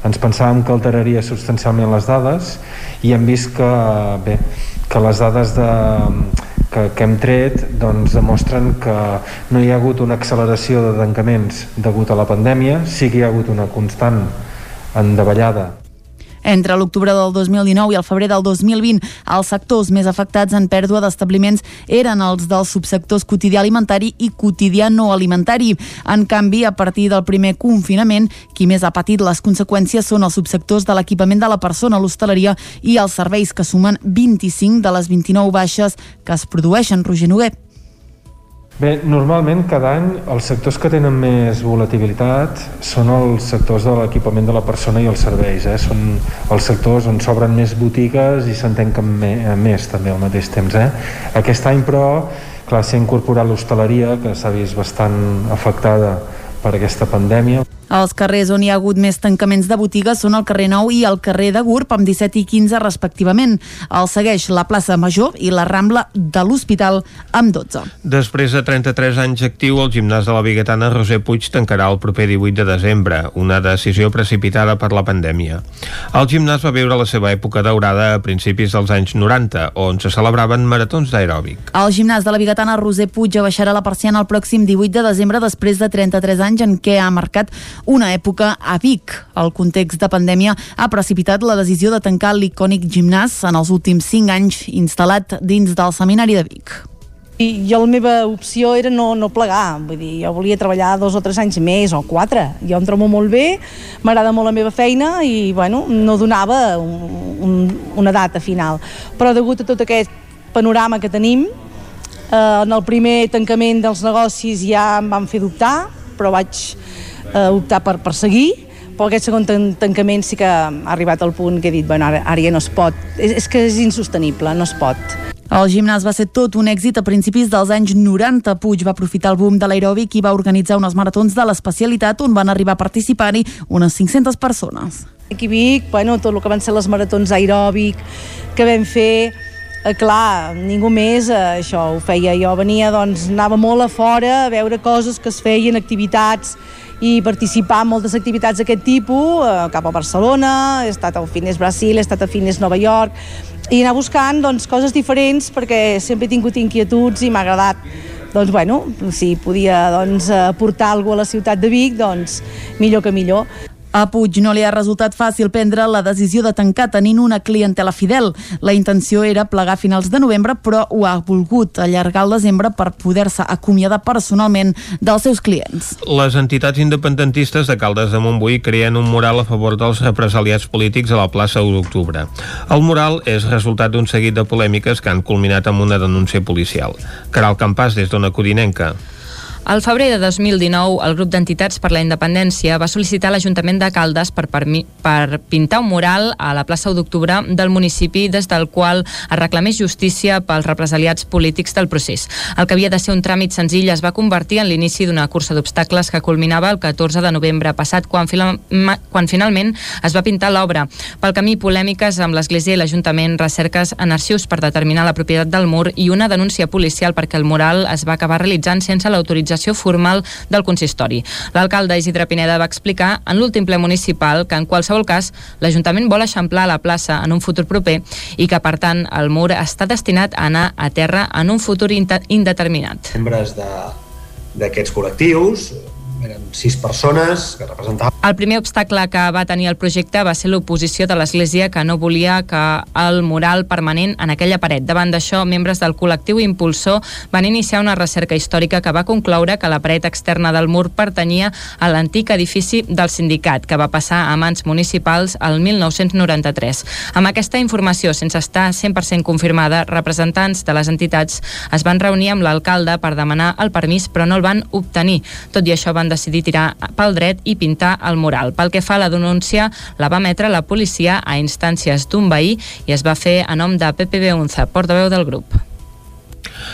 ens pensàvem que alteraria substancialment les dades i hem vist que, bé, que les dades de, que, que hem tret doncs, demostren que no hi ha hagut una acceleració de tancaments degut a la pandèmia, sí que hi ha hagut una constant en davallada entre l'octubre del 2019 i el febrer del 2020, els sectors més afectats en pèrdua d'establiments eren els dels subsectors quotidià alimentari i quotidià no alimentari. En canvi, a partir del primer confinament, qui més ha patit les conseqüències són els subsectors de l'equipament de la persona, l'hostaleria i els serveis, que sumen 25 de les 29 baixes que es produeixen. Roger Noguer. Bé, normalment cada any els sectors que tenen més volatilitat són els sectors de l'equipament de la persona i els serveis. Eh? Són els sectors on s'obren més botigues i se'n tanquen més també al mateix temps. Eh? Aquest any, però, clar, s'ha incorporat l'hostaleria, que s'ha vist bastant afectada per aquesta pandèmia. Els carrers on hi ha hagut més tancaments de botigues són el carrer Nou i el carrer de Gurb, amb 17 i 15 respectivament. El segueix la plaça Major i la Rambla de l'Hospital, amb 12. Després de 33 anys actiu, el gimnàs de la Bigatana Roser Puig tancarà el proper 18 de desembre, una decisió precipitada per la pandèmia. El gimnàs va viure la seva època daurada a principis dels anys 90, on se celebraven maratons d'aeròbic. El gimnàs de la Bigatana Roser Puig abaixarà la persiana el pròxim 18 de desembre després de 33 anys en què ha marcat una època a Vic. El context de pandèmia ha precipitat la decisió de tancar l'icònic gimnàs en els últims 5 anys instal·lat dins del Seminari de Vic. I jo la meva opció era no, no plegar, vull dir, jo volia treballar dos o tres anys més, o quatre. Jo em trobo molt bé, m'agrada molt la meva feina i, bueno, no donava un, un, una data final. Però degut a tot aquest panorama que tenim, eh, en el primer tancament dels negocis ja em van fer dubtar, però vaig eh, optar per, per seguir, però aquest segon tan tancament sí que ha arribat al punt que he dit, bueno, ara, ara ja no es pot, és, és que és insostenible, no es pot. El gimnàs va ser tot un èxit a principis dels anys 90. Puig va aprofitar el boom de l'aeròbic i va organitzar unes maratons de l'especialitat on van arribar a participar-hi unes 500 persones. Aquí a Vic, bueno, tot el que van ser les maratons aeròbic que vam fer, eh, clar, ningú més eh, això ho feia. Jo venia, doncs, anava molt a fora a veure coses que es feien, activitats, i participar en moltes activitats d'aquest tipus, eh, cap a Barcelona, he estat al Fines Brasil, he estat a Fines Nova York, i anar buscant doncs, coses diferents perquè sempre he tingut inquietuds i m'ha agradat doncs, bueno, si podia doncs, aportar alguna cosa a la ciutat de Vic, doncs millor que millor. A Puig no li ha resultat fàcil prendre la decisió de tancar tenint una clientela fidel. La intenció era plegar a finals de novembre, però ho ha volgut allargar al desembre per poder-se acomiadar personalment dels seus clients. Les entitats independentistes de Caldes de Montbui creen un mural a favor dels represaliats polítics a la plaça 1 d'octubre. El mural és resultat d'un seguit de polèmiques que han culminat amb una denúncia policial. Caral Campàs, des d'Ona Codinenca. Al febrer de 2019, el grup d'entitats per la independència va sol·licitar a l'Ajuntament de Caldes per, per, pintar un mural a la plaça 1 d'octubre del municipi des del qual es reclamés justícia pels represaliats polítics del procés. El que havia de ser un tràmit senzill es va convertir en l'inici d'una cursa d'obstacles que culminava el 14 de novembre passat quan, quan finalment es va pintar l'obra. Pel camí, polèmiques amb l'Església i l'Ajuntament, recerques en arxius per determinar la propietat del mur i una denúncia policial perquè el mural es va acabar realitzant sense l'autorització autorització formal del consistori. L'alcalde Isidre Pineda va explicar en l'últim ple municipal que en qualsevol cas l'Ajuntament vol eixamplar la plaça en un futur proper i que per tant el mur està destinat a anar a terra en un futur indeterminat. Membres d'aquests col·lectius eren sis persones que representaven... El primer obstacle que va tenir el projecte va ser l'oposició de l'Església que no volia que el mural permanent en aquella paret. Davant d'això, membres del col·lectiu impulsor van iniciar una recerca històrica que va concloure que la paret externa del mur pertanyia a l'antic edifici del sindicat, que va passar a mans municipals el 1993. Amb aquesta informació, sense estar 100% confirmada, representants de les entitats es van reunir amb l'alcalde per demanar el permís, però no el van obtenir. Tot i això, van decidir tirar pel dret i pintar el mural. Pel que fa a la denúncia, la va emetre la policia a instàncies d'un veí i es va fer a nom de PPB Unza, portaveu del grup.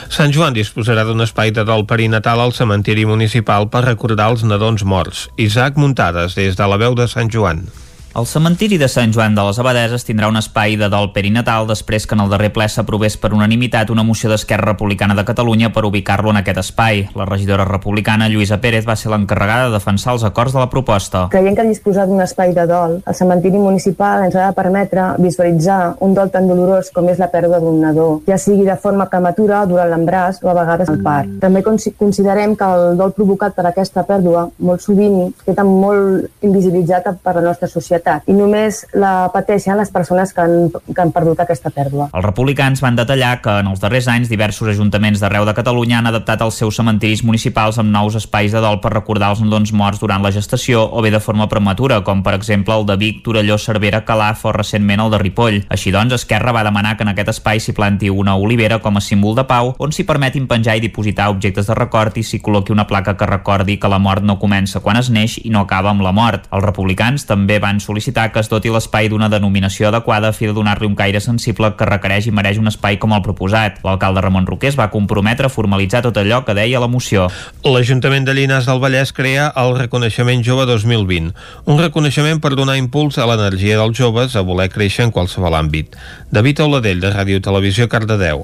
Sant Joan disposarà d'un espai de dol perinatal al cementiri municipal per recordar els nadons morts. Isaac Muntades, des de la veu de Sant Joan. El cementiri de Sant Joan de les Abadeses tindrà un espai de dol perinatal després que en el darrer ple s'aprovés per unanimitat una moció d'Esquerra Republicana de Catalunya per ubicar-lo en aquest espai. La regidora republicana Lluïsa Pérez va ser l'encarregada de defensar els acords de la proposta. Creiem que disposar d'un espai de dol al cementiri municipal ens ha de permetre visualitzar un dol tan dolorós com és la pèrdua d'un nadó, ja sigui de forma prematura, durant l'embràs o a vegades al part. També considerem que el dol provocat per aquesta pèrdua molt sovint queda molt invisibilitzat per la nostra societat societat i només la pateixen les persones que han, que han perdut aquesta pèrdua. Els republicans van detallar que en els darrers anys diversos ajuntaments d'arreu de Catalunya han adaptat els seus cementiris municipals amb nous espais de dol per recordar els nadons morts durant la gestació o bé de forma prematura, com per exemple el de Vic, Torelló, Cervera, Calaf o recentment el de Ripoll. Així doncs, Esquerra va demanar que en aquest espai s'hi planti una olivera com a símbol de pau, on s'hi permetin penjar i dipositar objectes de record i s'hi col·loqui una placa que recordi que la mort no comença quan es neix i no acaba amb la mort. Els republicans també van sol·licitar sol·licitar que es doti l'espai d'una denominació adequada a fi de donar-li un caire sensible que requereix i mereix un espai com el proposat. L'alcalde Ramon Roqués va comprometre a formalitzar tot allò que deia la moció. L'Ajuntament de Llinars del Vallès crea el Reconeixement Jove 2020, un reconeixement per donar impuls a l'energia dels joves a voler créixer en qualsevol àmbit. David Auladell, de Ràdio Televisió, Cardedeu.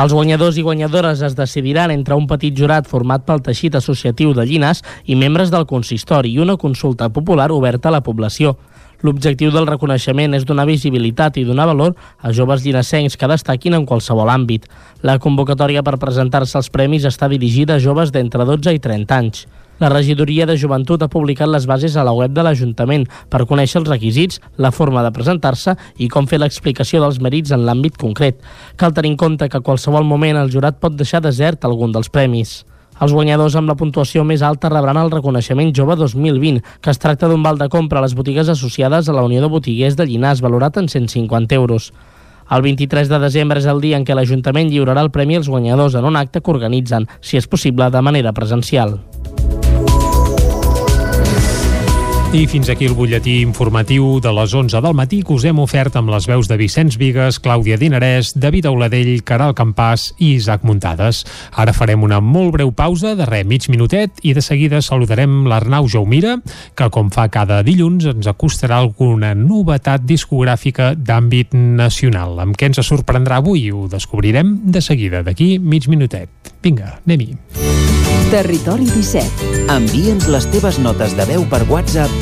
Els guanyadors i guanyadores es decidiran entre un petit jurat format pel teixit associatiu de Llinars i membres del consistori i una consulta popular oberta a la població. L'objectiu del reconeixement és donar visibilitat i donar valor a joves llinassencs que destaquin en qualsevol àmbit. La convocatòria per presentar-se als premis està dirigida a joves d'entre 12 i 30 anys. La regidoria de joventut ha publicat les bases a la web de l'Ajuntament per conèixer els requisits, la forma de presentar-se i com fer l'explicació dels mèrits en l'àmbit concret. Cal tenir en compte que a qualsevol moment el jurat pot deixar desert algun dels premis. Els guanyadors amb la puntuació més alta rebran el reconeixement Jove 2020, que es tracta d'un val de compra a les botigues associades a la Unió de Botiguers de Llinars, valorat en 150 euros. El 23 de desembre és el dia en què l'Ajuntament lliurarà el premi als guanyadors en un acte que organitzen, si és possible, de manera presencial. I fins aquí el butlletí informatiu de les 11 del matí que us hem ofert amb les veus de Vicenç Vigues, Clàudia Dinarès, David Auladell, Caral Campàs i Isaac Muntades. Ara farem una molt breu pausa de res, mig minutet, i de seguida saludarem l'Arnau Jaumira, que com fa cada dilluns ens acostarà alguna novetat discogràfica d'àmbit nacional. Amb què ens sorprendrà avui? Ho descobrirem de seguida, d'aquí mig minutet. Vinga, anem-hi. Territori 17. Envia'ns les teves notes de veu per WhatsApp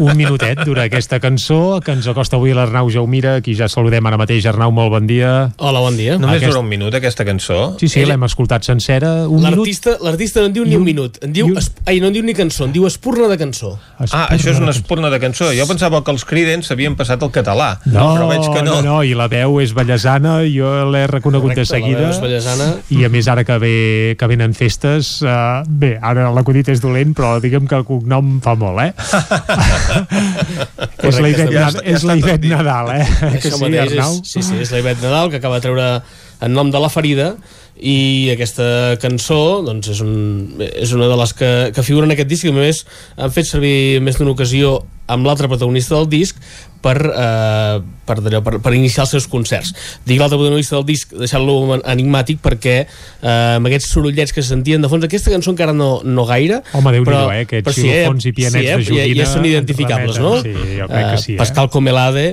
Un minutet dura aquesta cançó que ens acosta avui l'Arnau Jaumira, qui ja saludem ara mateix. Arnau, molt bon dia. Hola, bon dia. Només Aquest- dura un minut aquesta cançó? Sí, sí, l'hem escoltat sencera. Un minut L'artista l'artista no en diu ni un minut, en diu, es, ai, no en diu ni cançó, en diu espurna de cançó. Ah, això és una espurna de cançó. Jo pensava que els Creedence s'havien passat al català. No, però veig que no. no, no, i la veu és ballesana, jo l'he reconegut Correcte, de seguida. la veu és. I a més, ara que, ve, que venen festes, uh, bé, ara l'acudit és dolent, però diguem que el cognom fa molt, eh? és la Ivet, Ja Nad- està- ja és la Ivet. Nadal, eh? Que sí, mateix Arnau? és, sí, sí, és la Ivet Nadal que acaba de treure en nom de la ferida i aquesta cançó doncs, és, un, és una de les que, que figura en aquest disc i a més han fet servir més d'una ocasió amb l'altre protagonista del disc per, eh, per, per, per iniciar els seus concerts. Dic l'altre protagonista del disc, deixant-lo enigmàtic perquè eh, amb aquests sorollets que se sentien de fons, aquesta cançó encara no, no gaire, Home, Déu-n'hi-do, però, eh? Aquests però sí, eh, xilofons i pianets sí, eh, de ja, joguina ja són ens identificables, remeten, no? sí, jo crec que sí, eh? Pascal Comelade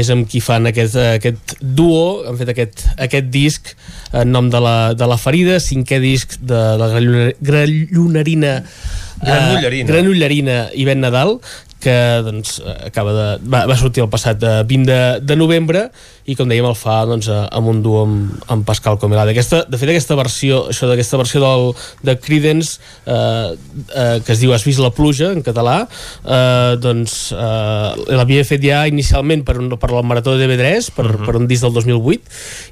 és amb qui fan aquest, aquest duo, han fet aquest, aquest disc en nom de la, de la ferida, cinquè disc de la grallona- grallonarina Granollerina. eh, Granollerina i Ben Nadal que doncs, acaba de, va, va sortir el passat eh, 20 de, de novembre i com dèiem el fa doncs, eh, amb un duo amb, amb Pascal Comelade aquesta, de fet aquesta versió això d'aquesta versió del, de Creedence eh, eh, que es diu Has vist la pluja en català eh, doncs eh, l'havia fet ja inicialment per, un, per la Marató de TV3 per, uh -huh. per un disc del 2008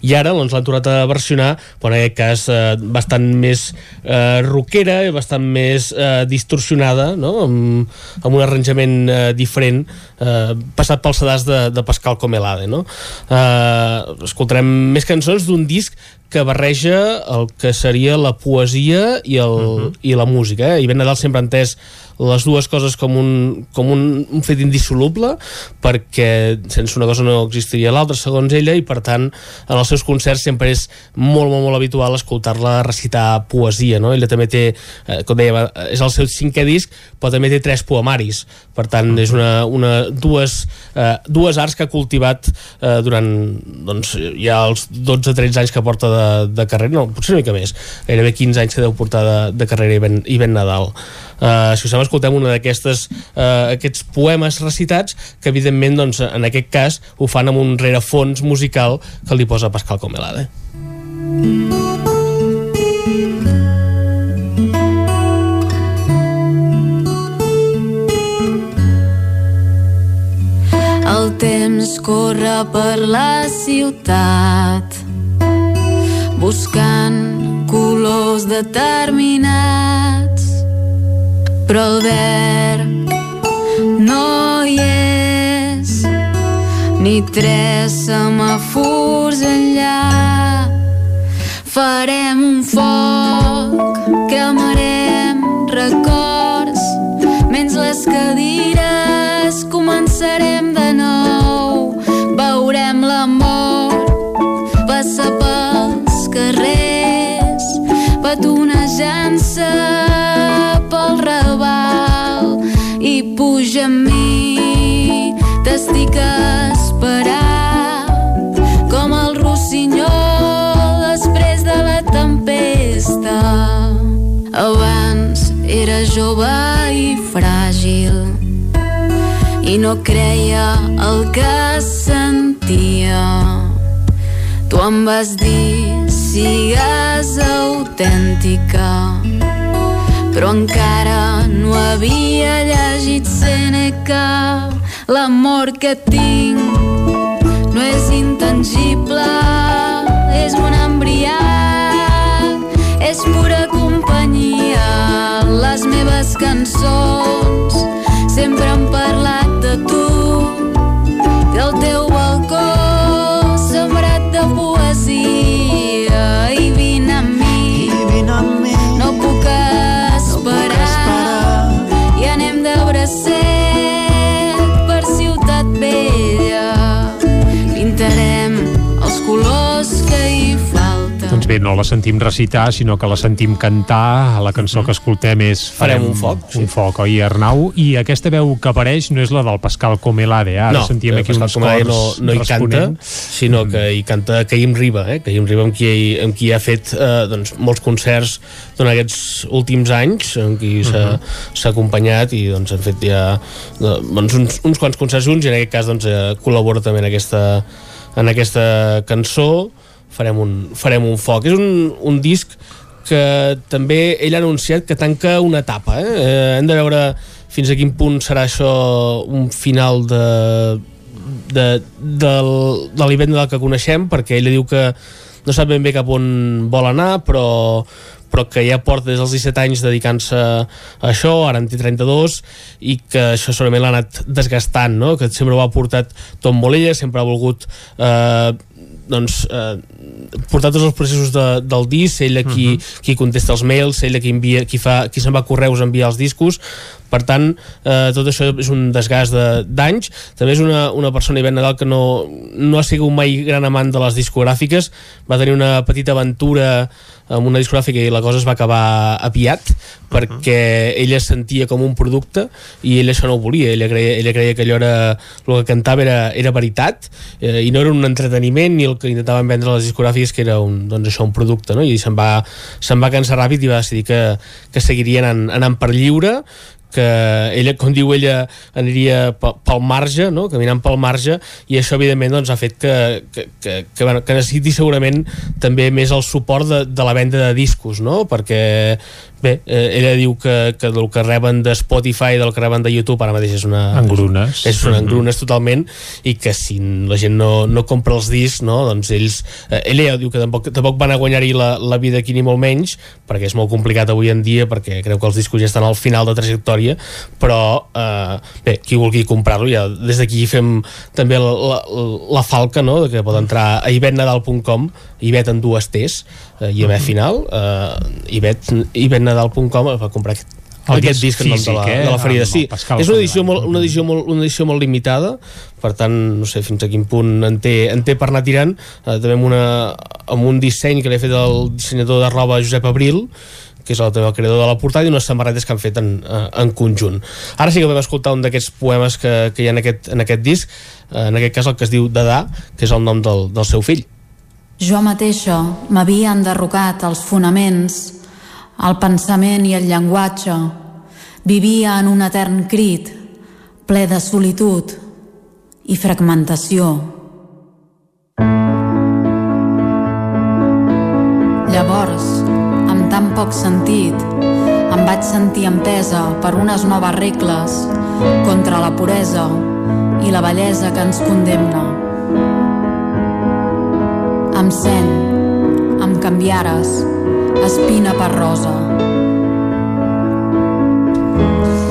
i ara doncs, l'han tornat a versionar però en aquest cas eh, bastant més eh, rockera i bastant més eh, distorsionada no? amb, amb un arranjament eh, diferent eh, passat pels sedars de, de Pascal Comelade no? eh, escoltarem més cançons d'un disc que barreja el que seria la poesia i, el, uh -huh. i la música eh? i Ben Nadal sempre ha entès les dues coses com un, com un, un fet indissoluble perquè sense una cosa no existiria l'altra segons ella i per tant en els seus concerts sempre és molt molt molt habitual escoltar-la recitar poesia no? ella també té, eh, com deia és el seu cinquè disc però també té tres poemaris. Per tant és una, una, dues, eh, dues arts que ha cultivat eh, durant doncs, ja els 12-13 anys que porta de, de carrera no, potser una mica més. Gairebé 15 anys que deu portar de, de carrera i ben, i ben Nadal Uh, si us sembla escoltem una d'aquestes uh, aquests poemes recitats que evidentment doncs, en aquest cas ho fan amb un rerefons musical que li posa Pascal Comelade. El temps corre per la ciutat buscant colors determinats però el verb no hi és ni tres semàfors enllà. Farem un foc cremarem records menys les cadires. Començarem de nou amb mi t'estic esperant com el rossinyol després de la tempesta. Abans era jove i fràgil i no creia el que sentia. Tu em vas dir sigues autèntica però encara no havia llegit Seneca. L'amor que tinc no és intangible és un embriac és pura companyia. Les meves cançons sempre han parlat bé, no la sentim recitar, sinó que la sentim cantar. La cançó que escoltem és Farem un foc, sí. Un foc, oi, Arnau? I aquesta veu que apareix no és la del Pascal Comelade? Ara no, sentíem aquí Pascal uns Comelade cors no, no hi canta, responent. sinó que hi canta Caïm Riba, eh? Caïm Riba amb qui, amb qui ha fet eh, doncs, molts concerts durant aquests últims anys, amb qui s'ha Mhm. s'ha acompanyat i doncs, han fet ja eh, doncs, uns, uns quants concerts junts i en aquest cas doncs, eh, col·labora també en aquesta, en aquesta cançó farem un, farem un foc. És un, un disc que també ell ha anunciat que tanca una etapa. Eh? Eh, hem de veure fins a quin punt serà això un final de, de, del, de l'event del que coneixem, perquè ell diu que no sap ben bé cap on vol anar, però, però que ja porta des dels 17 anys dedicant-se a això, ara en té 32 i que això segurament l'ha anat desgastant no? que sempre ho ha portat tot molt ella sempre ha volgut eh, doncs, eh, portar tots els processos de, del disc, ella qui, uh -huh. qui contesta els mails, ella qui, envia, qui, fa, qui se'n va a correus a enviar els discos, per tant, eh, tot això és un desgast d'anys. També és una, una persona, Ivet Nadal, que no, no ha sigut mai gran amant de les discogràfiques, va tenir una petita aventura amb una discogràfica i la cosa es va acabar aviat perquè ella sentia com un producte i ella això no ho volia, ella creia, ella creia que allò era, el que cantava era, era veritat eh, i no era un entreteniment ni el que intentaven vendre les discogràfiques que era un, doncs això, un producte no? i se'n va, se'n va cansar ràpid i va decidir que, que seguiria anant, anant per lliure que ella, com diu ella, aniria pel marge, no? caminant pel marge, i això evidentment doncs, ha fet que, que, que, que, bueno, que necessiti segurament també més el suport de, de la venda de discos, no? perquè Bé, eh, ella diu que, que del que reben de Spotify del que reben de YouTube ara mateix és una... Engrunes. És, és una engrunes mm -hmm. totalment i que si la gent no, no compra els discs, no, doncs ells... Eh, ella ja diu que tampoc, tampoc van a guanyar-hi la, la vida aquí ni molt menys, perquè és molt complicat avui en dia, perquè creu que els discos ja estan al final de trajectòria, però eh, bé, qui vulgui comprar-lo, ja des d'aquí fem també la, la, la falca, no?, de que pot entrar a ivetnadal.com, Ivet en dues T's, eh, i a mm final, eh, Ivet, ivetnadal.com va comprar aquest, El aquest disc disc en nom de la, físic, eh? de la Ferida. Sí, és una edició, molt, una, edició molt, una edició molt limitada, per tant, no sé fins a quin punt en té, en té per anar tirant, eh, també amb, una, amb un disseny que li ha fet el dissenyador de roba Josep Abril, que és el, el creador de la portada, i unes samarretes que han fet en, eh, en conjunt. Ara sí que vam escoltar un d'aquests poemes que, que hi ha en aquest, en aquest disc, eh, en aquest cas el que es diu Dadà, que és el nom del, del seu fill. Jo mateixa m'havia enderrocat els fonaments, el pensament i el llenguatge. Vivia en un etern crit, ple de solitud i fragmentació. Llavors, amb tan poc sentit, em vaig sentir empesa per unes noves regles contra la puresa i la bellesa que ens condemna. Em sent, em canviares, espina per rosa.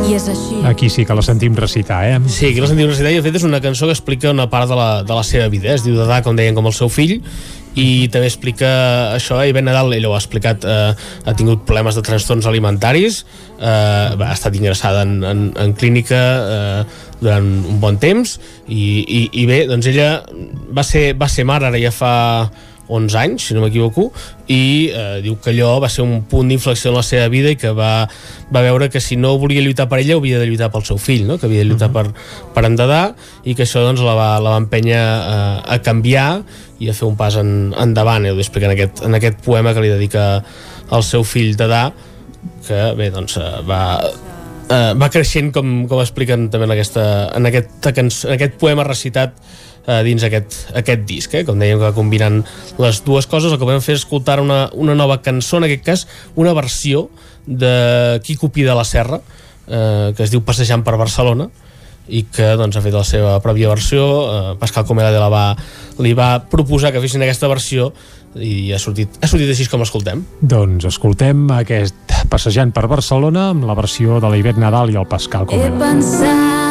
I és així. Aquí sí que la sentim recitar, eh? Sí, aquí la sentim recitar i de fet és una cançó que explica una part de la, de la seva vida. Es diu Dadà, com deien, com el seu fill, i també explica això, i Ben Nadal, ell ho ha explicat, eh, ha tingut problemes de trastorns alimentaris, eh, ha estat ingressada en, en, en clínica eh, durant un bon temps, i, i, i bé, doncs ella va ser, va ser mare ara ja fa 11 anys, si no m'equivoco, i eh, diu que allò va ser un punt d'inflexió en la seva vida i que va, va veure que si no volia lluitar per ella havia de lluitar pel seu fill, no? que havia de lluitar per, per endedar i que això doncs, la, va, la va empènyer eh, a canviar i a fer un pas en, endavant, i ho explica en aquest, en aquest poema que li dedica al seu fill Dadà, que bé, doncs eh, va, eh, va creixent com, com expliquen també en, aquesta, en, aquest, en aquest poema recitat eh, dins aquest, aquest disc, eh? com dèiem que combinant les dues coses, el que vam fer és escoltar una, una nova cançó, en aquest cas una versió de Quico Pi de la Serra eh, que es diu Passejant per Barcelona i que doncs, ha fet la seva pròpia versió eh, Pascal Comela la va, li va proposar que fessin aquesta versió i ha sortit, ha sortit així com l'escoltem Doncs escoltem aquest Passejant per Barcelona amb la versió de la Ivet Nadal i el Pascal He Comela. pensat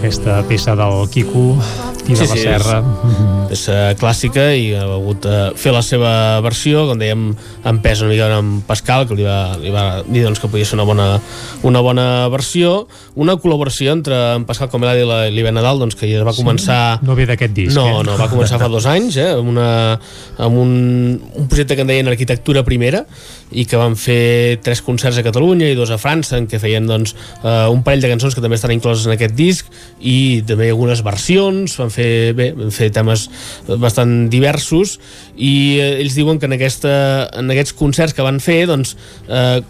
Aquesta peça del Quico i de la Serra. És, peça clàssica i ha hagut de fer la seva versió, com dèiem, en pes una mica amb Pascal, que li va, li va dir doncs, que podia ser una bona, una bona versió. Una col·laboració entre en Pascal Comelada i la l'Iven Nadal, doncs, que ja va començar... No ve d'aquest disc, No, eh? no, va començar fa dos anys, eh, amb, una, amb un, un projecte que en deien Arquitectura Primera, i que van fer tres concerts a Catalunya i dos a França, en què feien doncs, eh, un parell de cançons que també estan incloses en aquest disc, i també algunes versions, van fer, bé, van fer temes bastant diversos, i eh, ells diuen que en, aquesta, en aquests concerts que van fer, doncs, eh,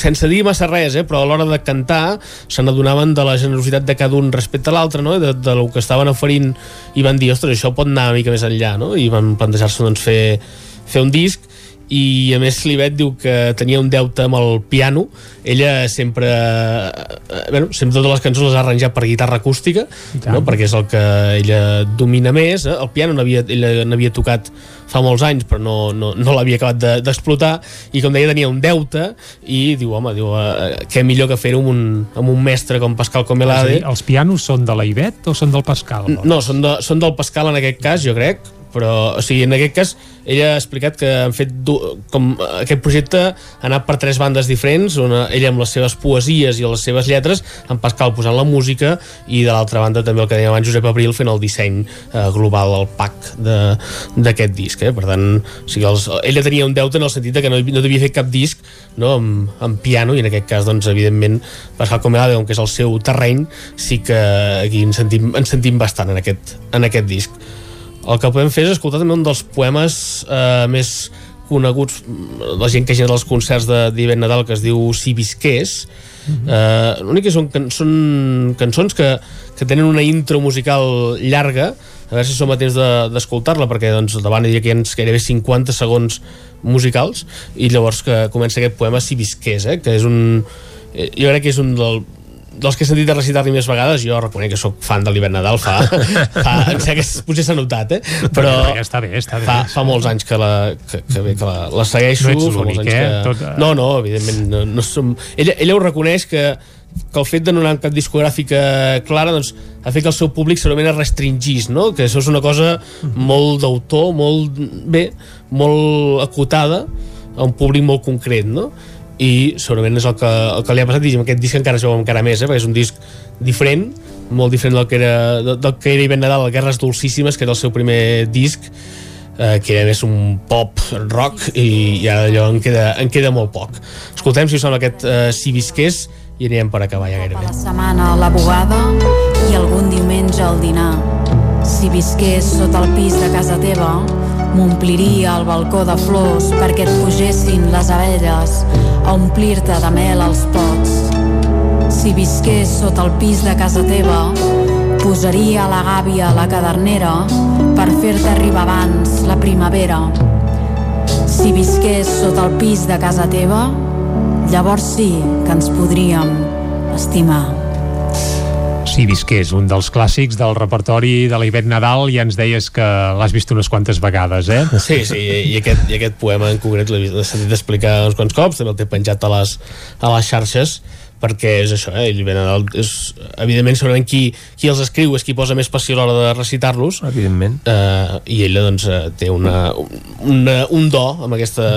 sense dir massa res, eh, però a l'hora de cantar se n'adonaven de la generositat de cada un respecte a l'altre, no? de, de lo que estaven oferint i van dir, ostres, això pot anar una mica més enllà no? i van plantejar-se doncs, fer, fer un disc i a més l'Ivet diu que tenia un deute amb el piano ella sempre eh, bueno, sempre totes les cançons les ha arranjat per guitarra acústica no? perquè és el que ella domina més eh? el piano n'havia ella n'havia tocat fa molts anys però no, no, no l'havia acabat de- d'explotar i com deia tenia un deute i diu home, diu, eh, què millor que fer-ho amb, un, amb un mestre com Pascal Comelade dir, els pianos són de la Ivet o són del Pascal? no, són, de, són del Pascal en aquest cas, jo crec, però, o sigui, en aquest cas, ella ha explicat que han fet com aquest projecte ha anat per tres bandes diferents, una, ella amb les seves poesies i les seves lletres, en Pascal posant la música i de l'altra banda també el que dèiem abans Josep Abril fent el disseny eh, global, el pack d'aquest disc, eh? per tant o sigui, els, ella tenia un deute en el sentit que no, no devia fer cap disc no, amb, amb piano i en aquest cas, doncs, evidentment Pascal Comelade, com que és el seu terreny sí que aquí ens sentim, ens sentim bastant en aquest, en aquest disc el que podem fer és escoltar també un dels poemes eh, més coneguts la gent que genera els concerts de d'Ivet Nadal que es diu Si visqués. Eh, l'únic que són, can són cançons que, que tenen una intro musical llarga. A veure si som a temps de- d'escoltar-la perquè doncs, davant hi ha que hi ha gairebé 50 segons musicals. I llavors que comença aquest poema Si visqués eh, que és un eh, jo crec que és un del, dels que he sentit de recitar-li més vegades, jo reconec que sóc fan de l'Hivern Nadal, fa, fa em sembla que potser s'ha notat, eh? però Ja està bé, està bé. fa, fa molts anys que la, que, que, bé, que la, la segueixo. No ets l'únic, eh? Que... Tot, eh? No, no, evidentment, no, no som... Ella, ella ho reconeix que que el fet de no anar amb cap discogràfica clara doncs, ha fet que el seu públic segurament es restringís, no? que això és una cosa molt d'autor, molt bé, molt acotada a un públic molt concret, no? I segurament és el que, el que li ha passat i amb aquest disc encara es veu encara més, eh? perquè és un disc diferent, molt diferent del que era, del, que era Iben Nadal, Guerres Dolcíssimes, que era el seu primer disc, eh, que era més un pop rock i, i ara allò en queda, en queda molt poc. Escoltem, si us sembla, aquest eh, Si visqués i anirem per acabar ja gairebé. la setmana la bugada i algun diumenge al dinar. Si visqués sota el pis de casa teva, m'ompliria el balcó de flors perquè et pugessin les abelles a omplir-te de mel els pots. Si visqués sota el pis de casa teva, posaria la gàbia a la cadernera per fer-te arribar abans la primavera. Si visqués sota el pis de casa teva, llavors sí que ens podríem estimar. Si visqués, un dels clàssics del repertori de la Ivet Nadal, ja ens deies que l'has vist unes quantes vegades, eh? Sí, sí, i aquest, i aquest poema en concret l'he sentit explicar uns quants cops, també el té penjat a les, a les xarxes, perquè és això, eh? ell Benadal és, evidentment, segurament qui, qui els escriu és qui posa més passió a l'hora de recitar-los. Evidentment. Eh, i ella doncs eh, té una, una, un do amb aquesta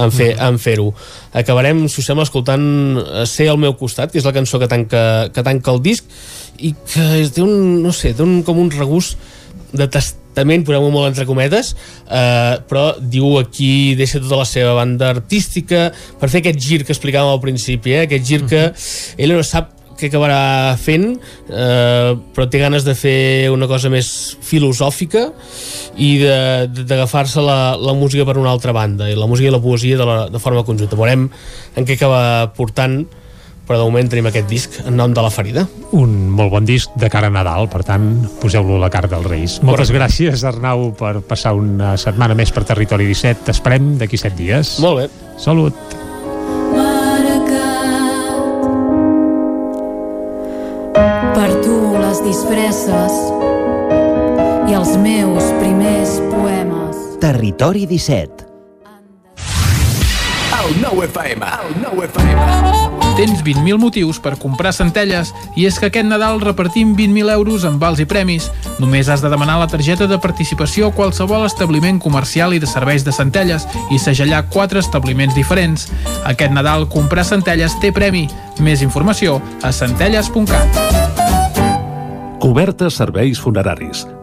en fer- en fer-ho. Acabarem, si us sembla, escoltant eh, Ser al meu costat, que és la cançó que tanca, que tanca el disc i que té un, no sé, té un, com un regust de testament, posem-ho molt entre cometes, eh, però diu aquí deixa tota la seva banda artística per fer aquest gir que explicàvem al principi, eh? aquest gir que ella no sap què acabarà fent eh, però té ganes de fer una cosa més filosòfica i d'agafar-se la, la música per una altra banda i la música i la poesia de, la, de forma conjunta veurem en què acaba portant però de moment tenim aquest disc en nom de la ferida Un molt bon disc de cara a Nadal, per tant, poseu-lo a la carta dels Reis. Moltes gràcies, Arnau, per passar una setmana més per Territori 17. T'esperem d'aquí set dies. Molt bé. Salut. Per tu les disfresses i els meus primers poemes. Territori 17. El nou FM. El nou FM. Tens 20.000 motius per comprar centelles i és que aquest Nadal repartim 20.000 euros en vals i premis. Només has de demanar la targeta de participació a qualsevol establiment comercial i de serveis de centelles i segellar quatre establiments diferents. Aquest Nadal comprar centelles té premi. Més informació a centelles.cat. Cobertes serveis funeraris.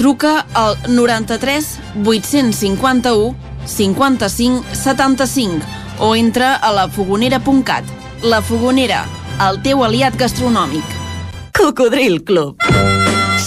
Truca al 93 851 55 75 o entra a lafogonera.cat. La Fogonera, el teu aliat gastronòmic. Cocodril Club.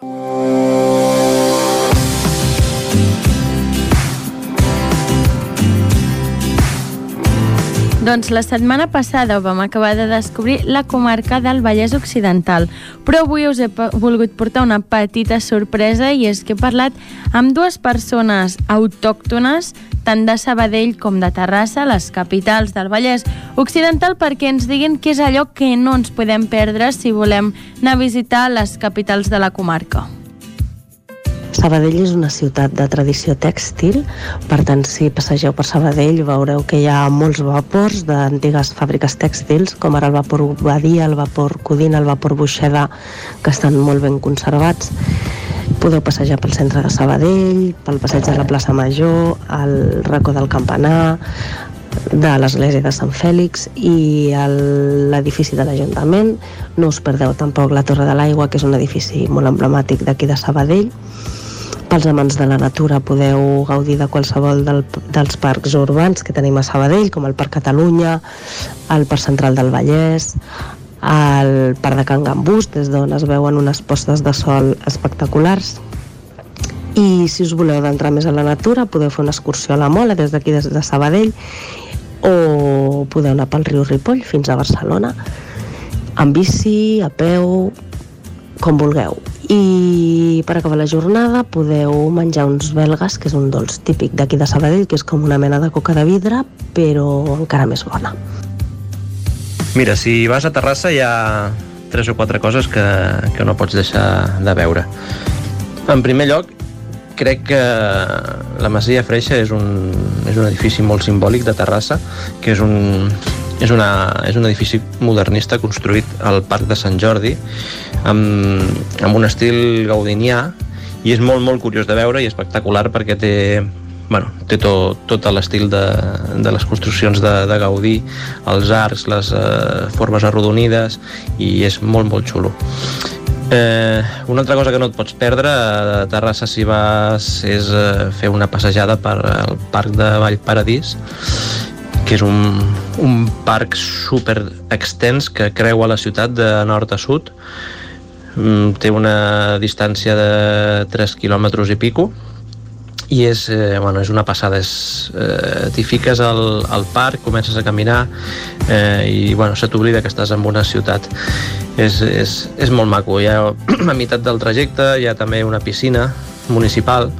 Tchau. Doncs la setmana passada vam acabar de descobrir la comarca del Vallès Occidental, però avui us he volgut portar una petita sorpresa i és que he parlat amb dues persones autòctones tant de Sabadell com de Terrassa, les capitals del Vallès Occidental, perquè ens diguin què és allò que no ens podem perdre si volem anar a visitar les capitals de la comarca. Sabadell és una ciutat de tradició tèxtil, per tant, si passegeu per Sabadell veureu que hi ha molts vapors d'antigues fàbriques tèxtils, com ara el vapor Badia, el vapor Codina, el vapor Buixeda, que estan molt ben conservats. Podeu passejar pel centre de Sabadell, pel passeig de la plaça Major, al racó del Campanar, de l'església de Sant Fèlix i l'edifici de l'Ajuntament. No us perdeu tampoc la Torre de l'Aigua, que és un edifici molt emblemàtic d'aquí de Sabadell. Pels amants de la natura podeu gaudir de qualsevol del, dels parcs urbans que tenim a Sabadell, com el Parc Catalunya, el Parc Central del Vallès, el Parc de Can Gambús, des d'on es veuen unes postes de sol espectaculars. I si us voleu adentrar més a la natura, podeu fer una excursió a la Mola des d'aquí, des de Sabadell, o podeu anar pel riu Ripoll fins a Barcelona, en bici, a peu, com vulgueu. I per acabar la jornada podeu menjar uns belgues, que és un dolç típic d'aquí de Sabadell, que és com una mena de coca de vidre, però encara més bona. Mira, si vas a Terrassa hi ha tres o quatre coses que, que no pots deixar de veure. En primer lloc, crec que la Masia Freixa és un, és un edifici molt simbòlic de Terrassa, que és un, és, una, és un edifici modernista construït al Parc de Sant Jordi amb, amb un estil gaudinià i és molt, molt curiós de veure i espectacular perquè té, bueno, té tot, tot l'estil de, de les construccions de, de Gaudí, els arcs, les eh, formes arrodonides i és molt, molt xulo. Eh, una altra cosa que no et pots perdre a Terrassa si vas és eh, fer una passejada per al Parc de Vallparadís que és un, un parc super extens que creua la ciutat de nord a sud. Mm, té una distància de 3 quilòmetres i pico. I és, eh, bueno, és una passada és, eh, t'hi fiques al, al parc comences a caminar eh, i bueno, se t'oblida que estàs en una ciutat. És, és, és molt maco. Hi ha, a meitat del trajecte hi ha també una piscina municipal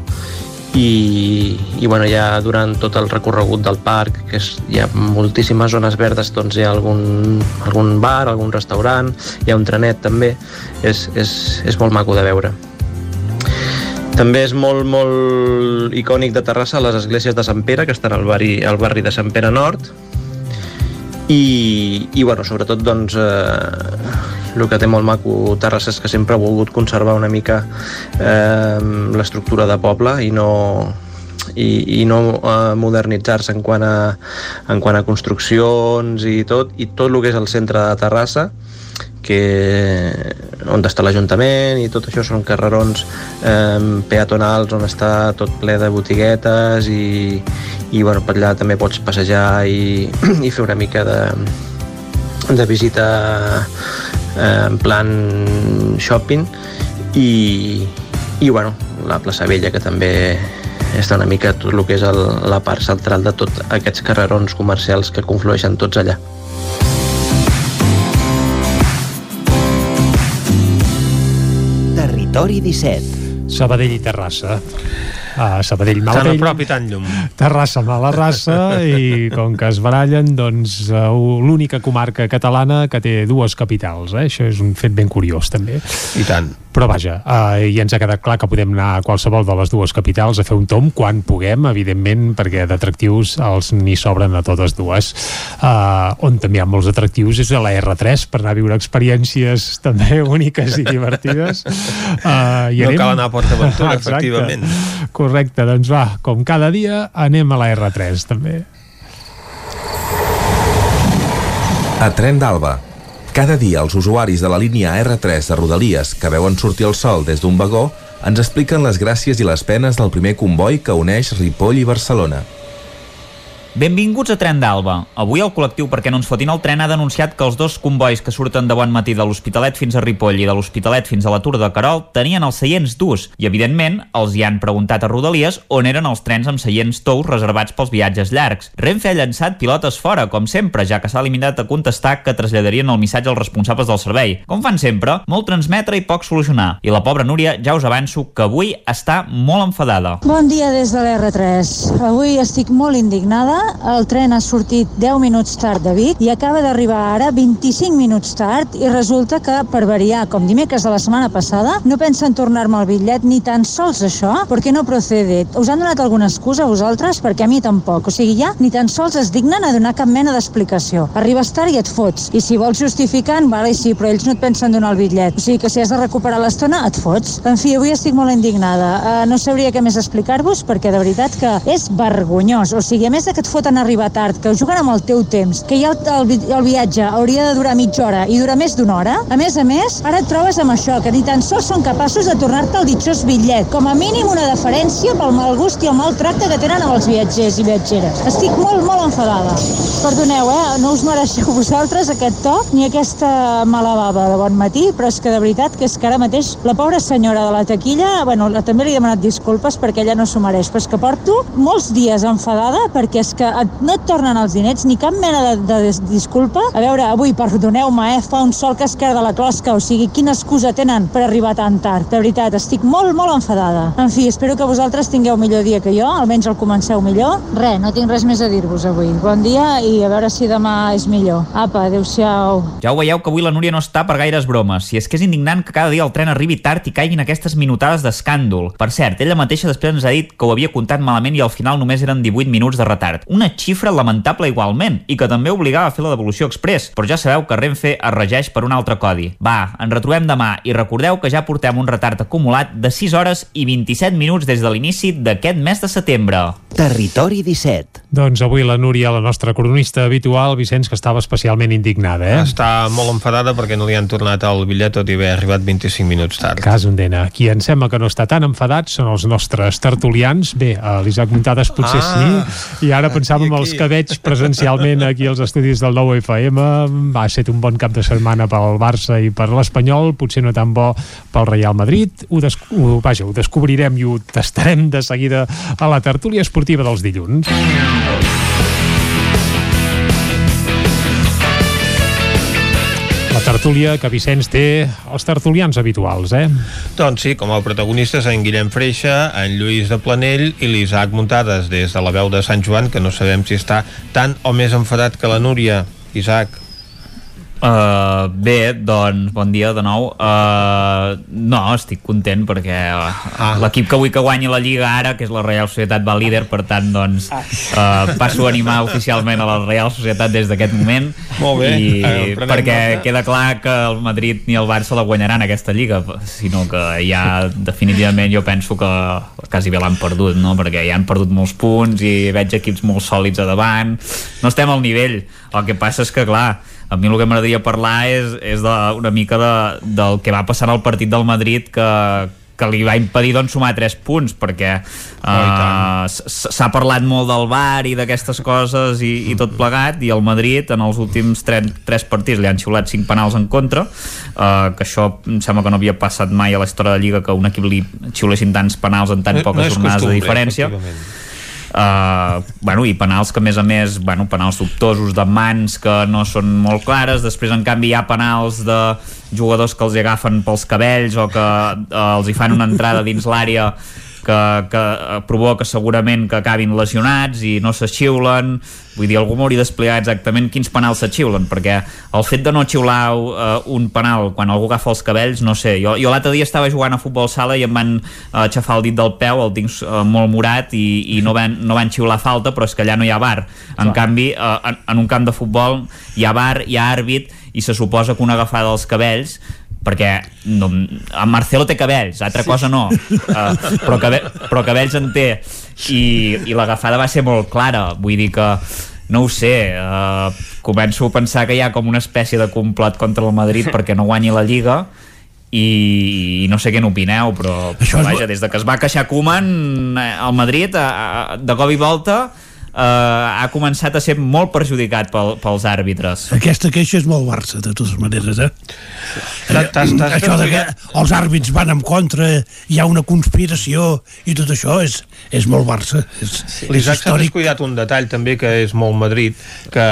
i, i bueno, ja durant tot el recorregut del parc, que és, hi ha moltíssimes zones verdes, doncs hi ha algun, algun bar, algun restaurant, hi ha un trenet també, és, és, és molt maco de veure. També és molt, molt icònic de Terrassa les esglésies de Sant Pere, que estan al barri, al barri de Sant Pere Nord, i, i bueno, sobretot doncs, eh, el que té molt maco Terrassa és que sempre ha volgut conservar una mica eh, l'estructura de poble i no, i, i no eh, modernitzar-se en, quant a, en quant a construccions i tot, i tot el que és el centre de Terrassa que on està l'Ajuntament i tot això són carrerons eh, peatonals on està tot ple de botiguetes i, i bueno, per allà també pots passejar i, i fer una mica de, de visita eh, en plan shopping i, i bueno, la plaça Vella que també està una mica tot el que és el, la part central de tots aquests carrerons comercials que conflueixen tots allà. Territori 17. Sabadell i Terrassa. A Sabadell, Tan a Malavell. prop i tan llum. Terrassa, mala raça, i com que es barallen, doncs eh, l'única comarca catalana que té dues capitals. Eh? Això és un fet ben curiós, també. I tant. Però vaja, eh, ja ens ha quedat clar que podem anar a qualsevol de les dues capitals a fer un tom quan puguem, evidentment, perquè d'atractius els n'hi sobren a totes dues. Eh, on també hi ha molts atractius és a la R3 per anar a viure experiències també úniques i divertides. Eh, No cal anar a Port Aventura, efectivament. Correcte, doncs va, com cada dia anem a la R3 també. A Tren d'Alba. Cada dia els usuaris de la línia R3 de Rodalies que veuen sortir el sol des d'un vagó ens expliquen les gràcies i les penes del primer comboi que uneix Ripoll i Barcelona. Benvinguts a Tren d'Alba. Avui el col·lectiu Perquè no ens fotin el tren ha denunciat que els dos combois que surten de bon matí de l'Hospitalet fins a Ripoll i de l'Hospitalet fins a la Tour de Carol tenien els seients durs i, evidentment, els hi han preguntat a Rodalies on eren els trens amb seients tous reservats pels viatges llargs. Renfe ha llançat pilotes fora, com sempre, ja que s'ha limitat a contestar que traslladarien el missatge als responsables del servei. Com fan sempre, molt transmetre i poc solucionar. I la pobra Núria ja us avanço que avui està molt enfadada. Bon dia des de l'R3. Avui estic molt indignada. El tren ha sortit 10 minuts tard de Vic i acaba d'arribar ara 25 minuts tard i resulta que, per variar, com dimecres de la setmana passada, no pensen tornar-me el bitllet ni tan sols això, perquè no procede. Us han donat alguna excusa a vosaltres? Perquè a mi tampoc. O sigui, ja ni tan sols es dignen a donar cap mena d'explicació. Arribes tard i et fots. I si vols justificant, vale, sí, però ells no et pensen donar el bitllet. O sigui que si has de recuperar l'estona, et fots. En fi, avui estic molt indignada. Uh, no sabria què més explicar-vos perquè de veritat que és vergonyós. O sigui, a més de que et foten arribar tard, que juguen amb el teu temps, que ja el, el, el viatge hauria de durar mitja hora i dura més d'una hora, a més a més, ara et trobes amb això, que ni tan sols són capaços de tornar-te el ditxós bitllet. Com a mínim una deferència pel mal gust i el mal tracte que tenen amb els viatgers i viatgeres. Estic molt, molt enfadada. Perdoneu, eh? No us mereixeu vosaltres aquest to ni aquesta mala bava de bon matí, però és que de veritat que és que ara mateix la pobra senyora de la taquilla, bueno, també li he demanat disculpes perquè ella no s'ho mereix, però és que porto molts dies enfadada perquè és que et- no et tornen els diners ni cap mena de, de dis- disculpa. A veure, avui, perdoneu-me, eh? Fa un sol que es de la closca, o sigui, quina excusa tenen per arribar tan tard? De veritat, estic molt, molt enfadada. En fi, espero que vosaltres tingueu millor dia que jo, almenys el comenceu millor. Res, no tinc res més a dir-vos avui. Bon dia i a veure si demà és millor. Apa, adeu-siau. Ja ho veieu que avui la Núria no està per gaires bromes. Si és que és indignant que cada dia el tren arribi tard i caiguin aquestes minutades d'escàndol. Per cert, ella mateixa després ens ha dit que ho havia comptat malament i al final només eren 18 minuts de retard. Una xifra lamentable igualment, i que també obligava a fer la devolució express. Però ja sabeu que Renfe es regeix per un altre codi. Va, ens retrobem demà i recordeu que ja portem un retard acumulat de 6 hores i 27 minuts des de l'inici d'aquest mes de setembre. Territori 17. Doncs avui la Núria, la nostra cronista habitual, Vicenç, que estava especialment indignada, eh? Està molt enfadada perquè no li han tornat el bitllet tot i haver arribat 25 minuts tard. Cas Ondena. Qui em sembla que no està tan enfadat són els nostres tertulians. Bé, a l'Isaac Muntades potser Ah, sí, i ara pensàvem aquí, aquí. els que veig presencialment aquí als estudis del nou FM. Ha estat un bon cap de setmana pel Barça i per l'Espanyol, potser no tan bo pel Real Madrid. Ho, des ho, vaja, ho descobrirem i ho tastarem de seguida a la tertúlia esportiva dels dilluns. Tertúlia que Vicenç té els tertulians habituals, eh? Doncs sí, com a protagonistes en Guillem Freixa, en Lluís de Planell i l'Isaac Muntades des de la veu de Sant Joan, que no sabem si està tan o més enfadat que la Núria. Isaac. Uh, bé, doncs bon dia de nou uh, no, estic content perquè uh, ah. l'equip que vull que guanyi la Lliga ara que és la Real Societat va líder per tant doncs uh, passo a animar oficialment a la Real Societat des d'aquest moment Molt bé, i eh, prenem perquè nota. queda clar que el Madrid ni el Barça la guanyaran aquesta Lliga sinó que ja definitivament jo penso que quasi bé l'han perdut no? perquè ja han perdut molts punts i veig equips molt sòlids a davant no estem al nivell el que passa és que clar a mi el que m'agradaria parlar és, és de, una mica de, del que va passar al partit del Madrid que, que li va impedir doncs, sumar 3 punts perquè uh, s'ha parlat molt del VAR i d'aquestes coses i, i tot plegat i el Madrid en els últims 3, 3 partits li han xiulat 5 penals en contra uh, que això em sembla que no havia passat mai a la història de la Lliga que un equip li xiulessin tants penals en tan No- poques no jornades de diferència. Uh, bueno, i penals que a més a més bueno, penals dubtosos de mans que no són molt clares. Després en canvi hi ha penals de jugadors que els agafen pels cabells o que uh, els hi fan una entrada dins l'àrea que, que eh, provoca segurament que acabin lesionats i no se xiulen vull dir, algú m'hauria d'explicar exactament quins penals se xiulen perquè el fet de no xiular uh, un penal quan algú agafa els cabells no sé, jo, jo l'altre dia estava jugant a futbol sala i em van uh, aixafar el dit del peu el tinc uh, molt morat i, i no, van, no van xiular falta però és que allà no hi ha bar en Clar. canvi, uh, en, en un camp de futbol hi ha bar, hi ha àrbit i se suposa que una agafada dels cabells perquè no, en Marcelo té cabells, altra cosa no. Uh, però, cabe, però cabells en té. I, i l'agafada va ser molt clara. Vull dir que no ho sé, uh, començo a pensar que hi ha com una espècie de complot contra el Madrid perquè no guanyi la Lliga i, i no sé què n'opineu però, però vaja, des de que es va queixar Koeman eh, el Madrid a, a, de cop i volta eh, ha començat a ser molt perjudicat pel, pels àrbitres Aquesta queixa és molt Barça, de totes maneres, eh? T'has- t'has això de que els àrbits van en contra, hi ha una conspiració i tot això és, és molt Barça. És, és L'Isaac s'ha descuidat un detall també que és molt Madrid que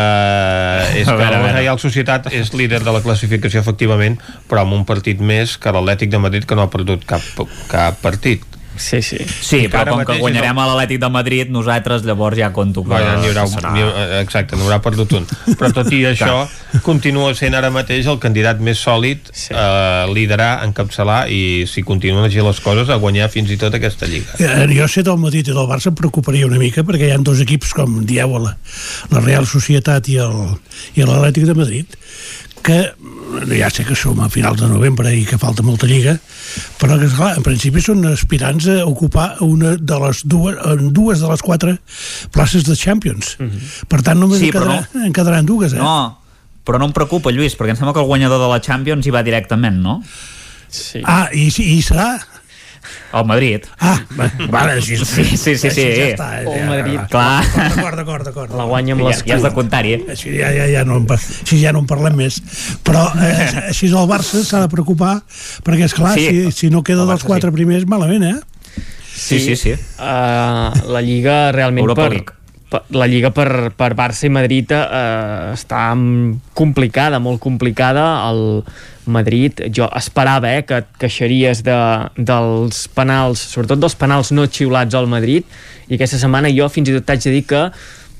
és A que veure, la. Real Societat és líder de la classificació efectivament però amb un partit més que l'Atlètic de Madrid que no ha perdut cap, cap partit Sí, sí. Sí, però com que guanyarem no- a l'Atlètic de Madrid, nosaltres llavors ja conto que Vaja, n'hi haurà, serà... n'hi haurà, exacte, n'haurà perdut un però tot i això continua sent ara mateix el candidat més sòlid sí. a liderar, encapçalar i si continuen així les coses a guanyar fins i tot aquesta lliga Eh, Jo sé del Madrid i del Barça em preocuparia una mica perquè hi ha dos equips, com dieu, la, la Real Societat i el- i l'Atlètic de Madrid, que ja sé que som a finals de novembre i que falta molta lliga, però que, esclar, en principi són aspirants a ocupar una de les dues, en dues de les quatre places de Champions. Per tant, només Sí, en, quedarà, en quedaran dues, eh? No, però no em preocupa, Lluís, perquè em sembla que el guanyador de la Champions hi va directament, no? Sí. Ah, i, i serà? El Madrid. Ah, va- vale, així, Sí, sí, sí, sí. Així ja està, eh, El ja, Madrid. Clar. D'acord, d'acord, d'acord. La guanya amb Ja, les ja has de comptar-hi, eh? Així ja, ja, ja, no, així ja no en parlem més. Però eh, així el Barça s'ha de preocupar perquè, és clar, Sí. si, si no queda El dels quatre sí. primers, malament, eh? Sí, sí, sí. Uh, la Lliga realment Europa per, League. la Lliga per, per Barça i Madrid uh, està complicada, molt complicada el Madrid, jo esperava eh, que et queixaries de, dels penals, sobretot dels penals no xiulats al Madrid i aquesta setmana jo fins i tot t'haig de dir que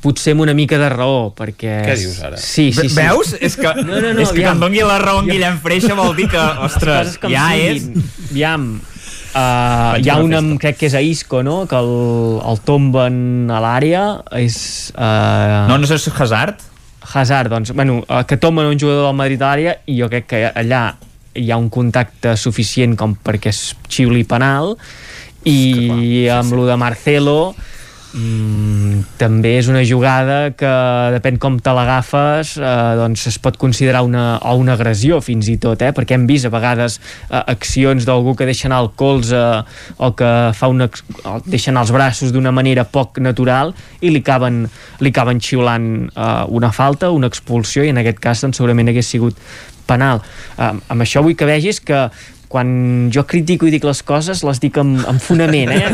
potser amb una mica de raó perquè... Què dius ara? Sí, sí, sí. Veus? És que, No, no, no, és que que aviam. em doni la raó en Guillem Freixa vol dir que, ostres, com ja és... siguin. Aviam, Uh, hi ha un, amb, crec que és a Isco, no? Que el, el tomben a l'àrea. És, uh... No, no és Hazard? Hazard, doncs, bueno, uh, que tomben un jugador del Madrid a l'àrea i jo crec que allà hi ha un contacte suficient com perquè es xiuli penal i amb lo de Marcelo Mm, també és una jugada que depèn com te l'agafes eh, doncs es pot considerar una, o una agressió fins i tot, eh? perquè hem vist a vegades eh, accions d'algú que deixa anar el colze o que fa una, o deixa anar els braços d'una manera poc natural i li acaben, li acaben xiulant eh, una falta, una expulsió i en aquest cas doncs, segurament hagués sigut penal. Eh, amb això vull que vegis que quan jo critico i dic les coses les dic amb, amb fonament eh?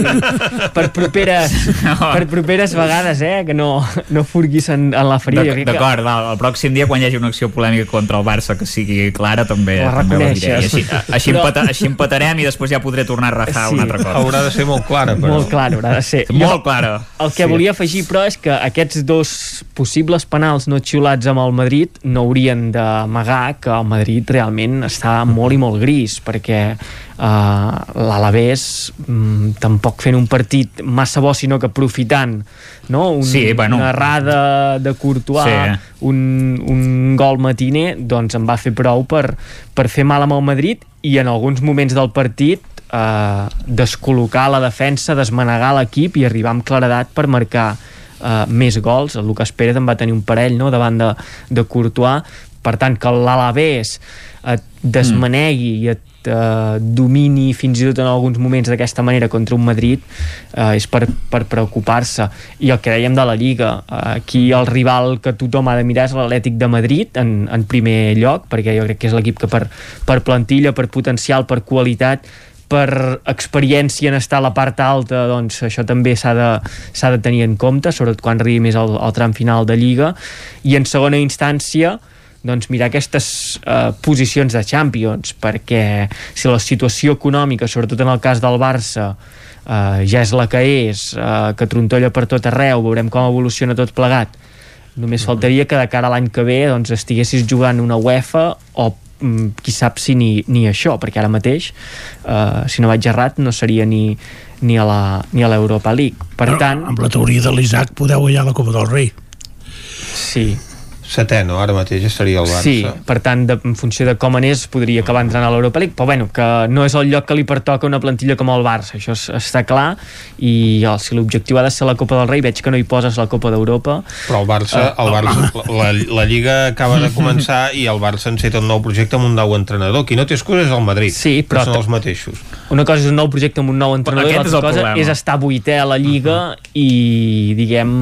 per, properes, no. per properes vegades eh? que no, no furguis en, en la ferida d'acord, que... el pròxim dia quan hi hagi una acció polèmica contra el Barça que sigui clara també la també la diré. I així, així, però... empata, així empatarem i després ja podré tornar a rafar sí. una altra cosa haurà de ser molt clara però. molt clara haurà de ser molt clara el que sí. volia afegir però és que aquests dos possibles penals no xiulats amb el Madrid no haurien d'amagar que el Madrid realment està molt i molt gris perquè perquè uh, l'Alavés um, tampoc fent un partit massa bo sinó que aprofitant no? un, sí, bueno. una errada de Courtois sí. un, un gol matiner doncs en va fer prou per, per fer mal amb el Madrid i en alguns moments del partit uh, descol·locar la defensa desmanegar l'equip i arribar amb claredat per marcar uh, més gols, el Lucas Pérez en va tenir un parell no? davant de, de Courtois per tant que l'Alavés et desmanegui mm. i et eh, domini fins i tot en alguns moments d'aquesta manera contra un Madrid eh, és per, per preocupar-se. I el que dèiem de la Lliga eh, aquí el rival que tothom ha de mirar és l'Atlètic de Madrid en, en primer lloc perquè jo crec que és l'equip que per, per plantilla, per potencial, per qualitat per experiència en estar a la part alta doncs això també s'ha de, de tenir en compte sobretot quan arribi més al, al tram final de Lliga. I en segona instància doncs mirar aquestes eh, posicions de Champions perquè si la situació econòmica sobretot en el cas del Barça eh, ja és la que és eh, que trontolla per tot arreu veurem com evoluciona tot plegat només faltaria que de cara a l'any que ve doncs, estiguessis jugant una UEFA o mm, qui sap si ni, ni això perquè ara mateix eh, si no vaig errat no seria ni, ni a l'Europa League. Per Però, tant amb la teoria de l'Isaac podeu guanyar la Copa del Rei. Sí, setè, no? Ara mateix estaria el Barça. Sí, per tant, de, en funció de com anés, podria acabar entrant a l'Europa League, però bueno, que no és el lloc que li pertoca una plantilla com el Barça, això es, està clar, i oh, si l'objectiu ha de ser la Copa del Rei, veig que no hi poses la Copa d'Europa. Però el Barça, uh, el Barça la, la Lliga acaba de començar i el Barça enceta un nou projecte amb un nou entrenador. Qui no té excuses és el Madrid, sí, però que són els mateixos. Una cosa és un nou projecte amb un nou entrenador i l'altra cosa problema. és estar vuitè a la Lliga uh -huh. i, diguem,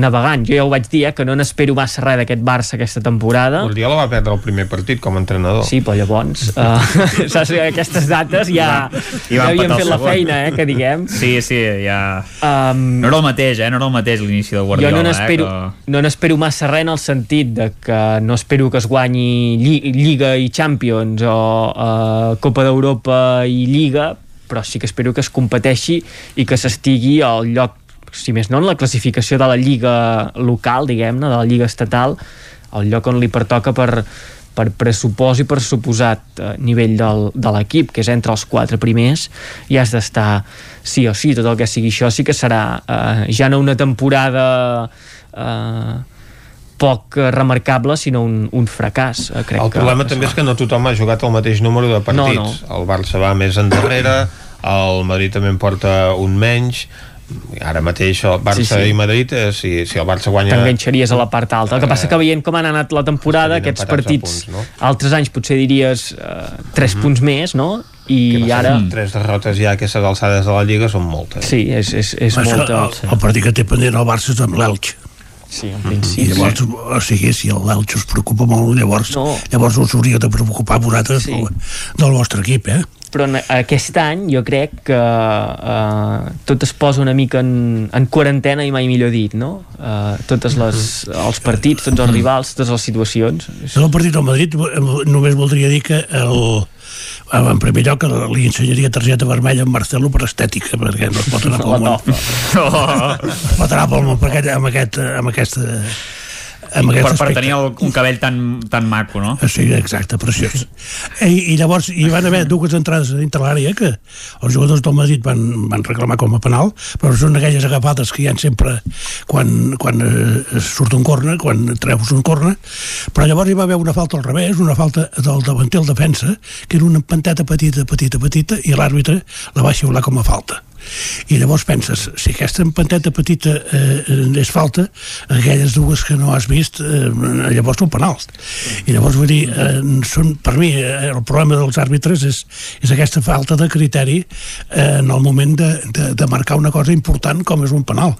navegant. Jo ja ho vaig dir, eh, que no n'espero massa res d'aquest Barça aquesta temporada. Guardiola va perdre el primer partit com a entrenador. Sí, però llavors, uh, saps, aquestes dates ja, ja havien fet la feina, eh, que diguem. Sí, sí, ja... Um, no era el mateix, eh, no era el mateix l'inici del Guardiola. Jo no n'espero eh, que... no n'espero massa res en el sentit de que no espero que es guanyi Lliga i Champions o uh, Copa d'Europa i Lliga, però sí que espero que es competeixi i que s'estigui al lloc si més no en la classificació de la lliga local, diguem-ne, de la lliga estatal el lloc on li pertoca per, per pressupost i per suposat eh, nivell del, de l'equip, que és entre els quatre primers, i has d'estar sí o sí, tot el que sigui això sí que serà eh, ja no una temporada eh, poc remarcable, sinó un, un fracàs. Eh, crec el problema que, també és que no tothom ha jugat el mateix número de partits. No, no. El Barça va més endarrere, el Madrid també en porta un menys, ara mateix el Barça sí, sí. i Madrid eh, si, si el Barça guanya t'enganxaries a la part alta el que passa que veient com han anat la temporada aquests partits, punts, no? altres anys potser diries eh, 3 mm -hmm. punts més no? i ara... Tres derrotes ja a aquestes alçades de la Lliga són moltes. Sí, és, és, és molta. El, el partit que té pendent el Barça és amb l'Elx. Sí, en principi. I llavors, o sigui, si l'Elx us preocupa molt, llavors, no. llavors us hauria de preocupar vosaltres sí. del, del vostre equip, eh? Però en aquest any jo crec que uh, tot es posa una mica en, en quarantena i mai millor dit no? Uh, totes les, els partits, tots els rivals totes les situacions. El partit del Madrid només voldria dir que el, en primer lloc li ensenyaria targeta vermella a Marcelo per estètica perquè no es pot anar pel món. No. Es pot anar pel món amb, aquest, amb, aquest, amb aquesta amb per, per tenir el, un cabell tan, tan maco, no? Sí, exacte, preciós. I, I llavors hi van haver dues entrades dintre l'àrea que els jugadors del Madrid van, van reclamar com a penal, però són aquelles agafades que hi ha sempre quan, quan eh, surt un corna, quan treus un corna, però llavors hi va haver una falta al revés, una falta del davanter al defensa, que era una panteta petita, petita, petita, i l'àrbitre la va xiular com a falta i llavors penses, si aquesta empanteta petita eh, és falta, aquelles dues que no has vist, eh, llavors són penals. I llavors vull dir, eh, són, per mi, eh, el problema dels àrbitres és, és aquesta falta de criteri eh, en el moment de, de, de marcar una cosa important com és un penal.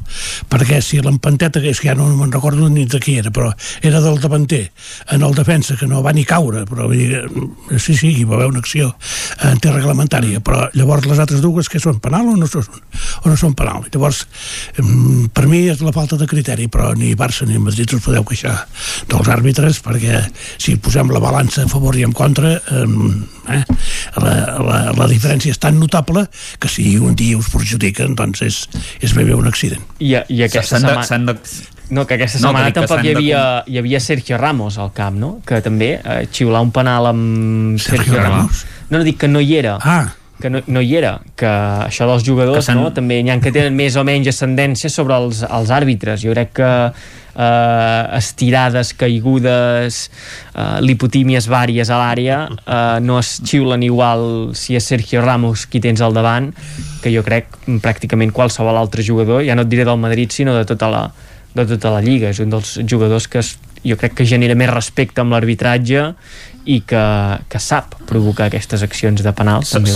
Perquè si l'empanteta, és que ja no me'n recordo ni de qui era, però era del davanter, en el defensa, que no va ni caure, però vull dir, eh, sí, sí, hi va haver una acció antireglamentària, però llavors les altres dues que són penal o no són, o no són penal. Llavors, em, per mi és la falta de criteri, però ni Barça ni Madrid us podeu queixar dels àrbitres, perquè si posem la balança a favor i en contra, em, eh, la, la, la diferència és tan notable que si un dia us perjudiquen, doncs és, és ben bé un accident. I, i aquesta de- setmana... s'han de... No, que aquesta No, que setmana dic que tampoc hi de havia, hi havia Sergio Ramos al camp, no? Que també eh, xiular un penal amb Sergio Sergio, Ramos? No, no, dic que no hi era. Ah, que no, no hi era, que això dels jugadors no? també n'hi ha que tenen més o menys ascendència sobre els, els àrbitres. Jo crec que eh, estirades, caigudes, eh, lipotímies vàries a l'àrea eh, no es xiulen igual si és Sergio Ramos qui tens al davant que jo crec pràcticament qualsevol altre jugador, ja no et diré del Madrid sinó de tota la, de tota la Lliga és un dels jugadors que es, jo crec que genera més respecte amb l'arbitratge i que, que sap provocar aquestes accions de penal també.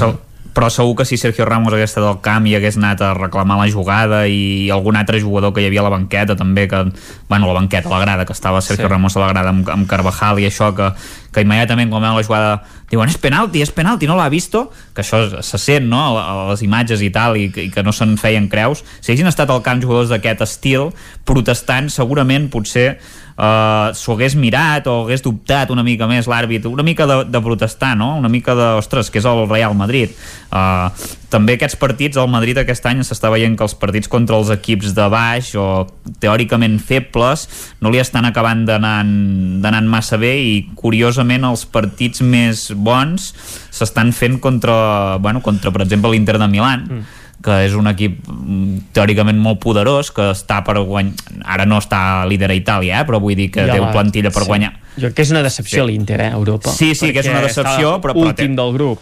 Però segur que si Sergio Ramos hagués estat al camp i hagués anat a reclamar la jugada i algun altre jugador que hi havia a la banqueta també, que, bueno, la banqueta, la grada que estava Sergio sí. Ramos a la grada amb, amb Carvajal i això que, que immediatament quan veuen la jugada diuen és penalti, és penalti, no l'ha visto que això se sent, no?, a, les imatges i tal, i, i que no se'n feien creus si haguessin estat al camp jugadors d'aquest estil protestant, segurament potser uh, s'ho hagués mirat o hagués dubtat una mica més l'àrbit, una mica de, de protestar, no? Una mica de, ostres, que és el Real Madrid. Uh, també aquests partits, al Madrid aquest any s'està veient que els partits contra els equips de baix o teòricament febles no li estan acabant d'anar massa bé i curiosament els partits més bons s'estan fent contra, bueno, contra per exemple l'Inter de Milán mm que és un equip mm, teòricament molt poderós, que està per guanyar ara no està líder a Itàlia, eh? però vull dir que Ja té una plantilla per sí. guanyar Jo crec que és una decepció Sí. l'Inter, eh, a Europa. Sí, sí, que és Perquè una decepció, però- però té- últim del grup.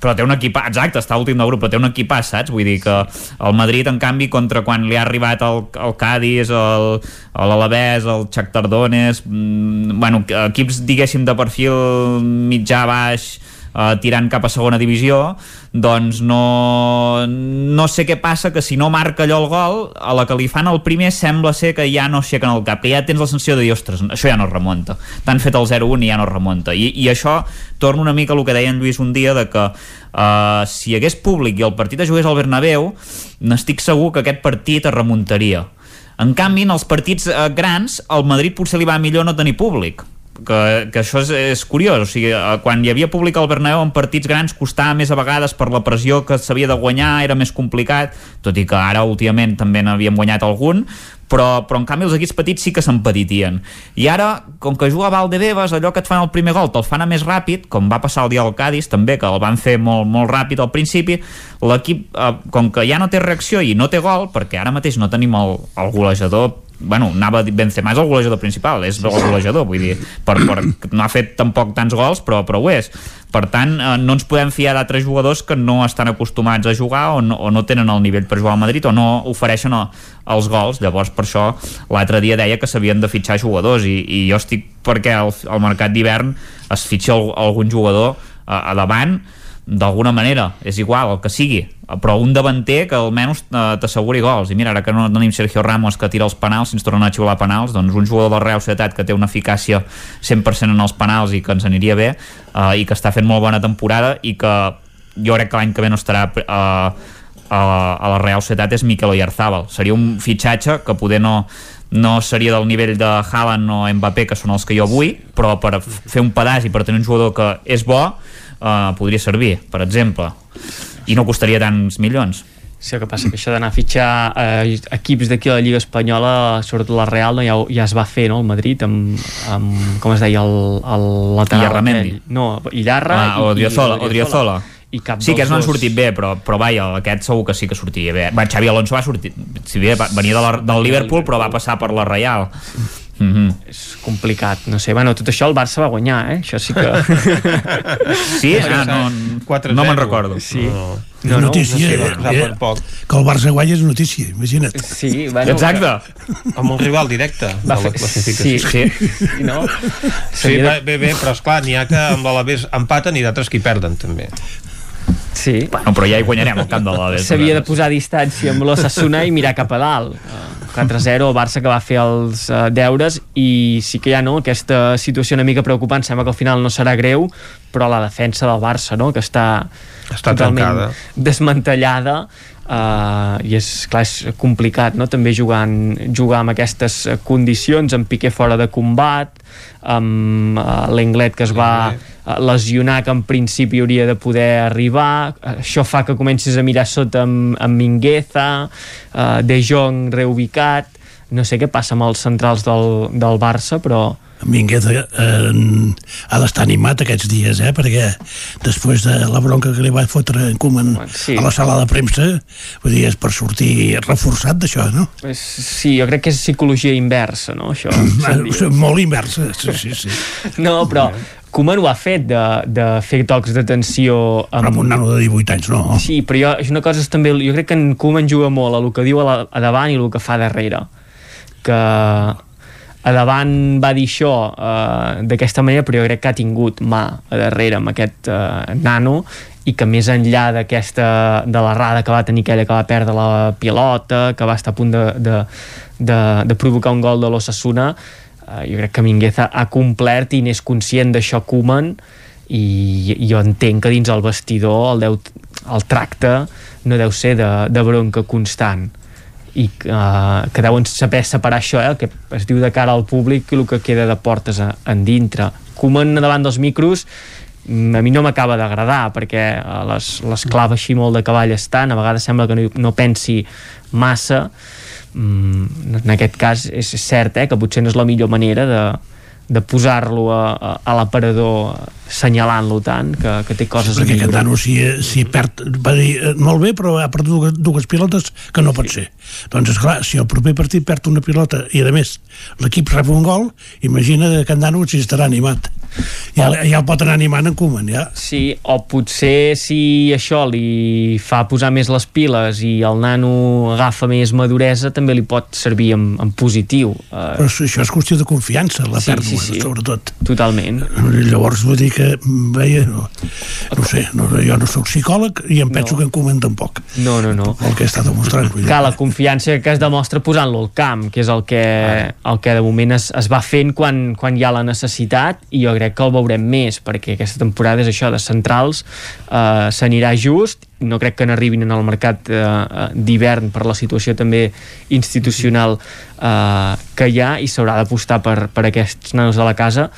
Però té un equip, exacte, està últim del grup, però té un equip saps? Vull dir que el Madrid, en canvi, contra quan li ha arribat el, el Cádiz, el, l'Alavés, el Shakhtar Donetsk, mm, bueno, equips, diguéssim, de perfil mitjà-baix, eh, tirant cap a segona divisió doncs no, no sé què passa que si no marca allò el gol a la que li fan el primer sembla ser que ja no aixequen el cap que ja tens la sensació de dir, ostres, això ja no es remunta. T'han fet el 0-1 i ja no es remunta. I, i això torna una mica el que deia en Lluís un dia de que uh, si hi hagués públic i el partit es jugués al Bernabéu n'estic segur que aquest partit es remuntaria. En canvi, en els partits eh, grans, al Madrid potser li va millor no tenir públic que, que això és, és curiós o sigui, eh, quan hi havia públic al Bernabéu en partits grans costava més a vegades per la pressió que s'havia de guanyar, era més complicat tot i que ara últimament també n'havíem guanyat algun però, però en canvi els equips petits sí que s'empetitien. I ara, com que juga Valdebebas allò que et fan el primer gol te'l fan a més ràpid com va passar el dia al Cádiz també, que el van fer molt, molt ràpid al principi l'equip, eh, com que ja no té reacció i no té gol, perquè ara mateix no tenim el, el golejador bueno, anava Benzema és el golejador principal, és el golejador vull dir, per, per, no ha fet tampoc tants gols però, però ho és, per tant eh, no ens podem fiar d'altres jugadors que no estan acostumats a jugar o no, o no tenen el nivell per jugar al Madrid o no ofereixen el, els gols, llavors per això l'altre dia deia que s'havien de fitxar jugadors i, i jo estic perquè al, mercat d'hivern es fitxa algun jugador a, a davant d'alguna manera, és igual, el que sigui però un davanter que almenys eh, t'asseguri gols, i mira, ara que no tenim Sergio Ramos que tira els penals, si ens tornen a xiular penals doncs un jugador del Real Societat que té una eficàcia 100% en els penals i que ens aniria bé eh, i que està fent molt bona temporada i que jo crec que l'any que ve no estarà eh, a, a la Real Societat és Mikel Oyarzabal. Seria un fitxatge que poder no no seria del nivell de Haaland o Mbappé que són els que jo vull però per fer un pedaç i per tenir un jugador que és bo eh, podria servir, per exemple i no costaria tants milions Sí, el que passa que això d'anar a fitxar eh, equips d'aquí a la Lliga Espanyola, sobretot la Real, no, ja, ja es va fer, no?, el Madrid, amb, amb com es deia, el, el lateral. Illarramendi. aquell. No, Illarra Ah, o i, Driozola, i o Driozola. I cap Sí, que no han sortit bé, però, però vaja, aquest segur que sí que sortiria bé. Va, Xavi Alonso va sortir, si bé va- venia de la, del Liverpool, però va passar per la Real. Mm -hmm. És complicat, no sé. Bueno, tot això el Barça va guanyar, eh? Això sí que... Sí? Ah, no, no me'n recordo. Sí. No, no, notícia, sé, eh, eh, per poc. que el Barça guanya és notícia, imagina't. Sí, bueno, Exacte. Amb un rival directe Va de la fer- classificació. sí, sí, no? Sí, va, bé, bé, però esclar, n'hi ha que amb l'Alavés empaten i d'altres que hi perden, també. Sí. Bueno, però ja hi guanyarem al camp de l'Alavés. S'havia de posar a distància amb l'Ossassuna i mirar cap a dalt. Eh, 4-0, el Barça que va fer els uh, deures i sí que ha no, aquesta situació una mica preocupant, sembla que al final no serà greu, però la defensa del Barça, no, que està, Està totalment tancada. desmantellada uh, i és, clar, és complicat no? també jugant, jugar amb aquestes condicions, amb Piqué fora de combat amb uh, l'Englet que es va eh, lesionar que en principi hauria de poder arribar. Això fa que comencis a mirar sota amb, amb Mingueza uh, De Jong reubicat. No sé què passa amb els centrals del, del Barça però Minguez eh, ha d'estar animat aquests dies, eh? perquè després de la bronca que li va fotre en Koeman sí. a la sala de premsa, vull dir, és per sortir reforçat d'això, no? sí, jo crec que és psicologia inversa no, això. Molt inversa, sí, sí, sí. No, però Koeman ho ha fet de, de fer tocs d'atenció amb... Amb un nano de 18 anys, no? Sí, però jo, és una cosa és també, jo crec que en Koeman juga molt a el que diu a, la, a davant i el que fa darrere que a davant va dir això eh, d'aquesta manera però jo crec que ha tingut mà a darrere amb aquest eh, nano i que més enllà d'aquesta de l'errada que va tenir aquella que va perdre la pilota que va estar a punt de, de, de, de provocar un gol de l'Ossassuna eh, jo crec que Mingueza ha complert i n'és conscient d'això Koeman i, i jo entenc que dins el vestidor el, deu, el tracte no deu ser de, de bronca constant i uh, que deuen saber separar això, eh, el que es diu de cara al públic i el que queda de portes a, en dintre. Koeman davant dels micros mm, a mi no m'acaba d'agradar perquè eh, les, les clava així molt de cavall estan, a vegades sembla que no, no pensi massa mm, en aquest cas és cert eh, que potser no és la millor manera de, de posar-lo a, a, a l'aparador assenyalant-lo tant que, que té coses perquè a aquest millorar. nano si, si perd va dir eh, molt bé però ha perdut dues, dues pilotes que no pot ser doncs esclar, si el proper partit perd una pilota i a més l'equip rep un gol imagina que nano si estarà animat ja, ja el pot anar animant en Koeman ja. Sí, o potser si això li fa posar més les piles i el nano agafa més maduresa també li pot servir en, en positiu uh, però això és qüestió de confiança la Sí, pèrdua, sí, sí. sobretot totalment llavors vull dir que veia, no, no sé no, jo no sóc psicòleg i em penso No. que en Koeman tampoc no, no, no el que està demostrant vull dir. La confiança que es demostra posant-lo al camp, que és el que, el que de moment es, es va fent quan, quan hi ha la necessitat i jo crec que el veurem més, perquè aquesta temporada és això de centrals, eh, s'anirà just, no crec que n'arribin en el mercat eh, eh, d'hivern per la situació també institucional eh, que hi ha i s'haurà d'apostar per, per aquests nanos de la casa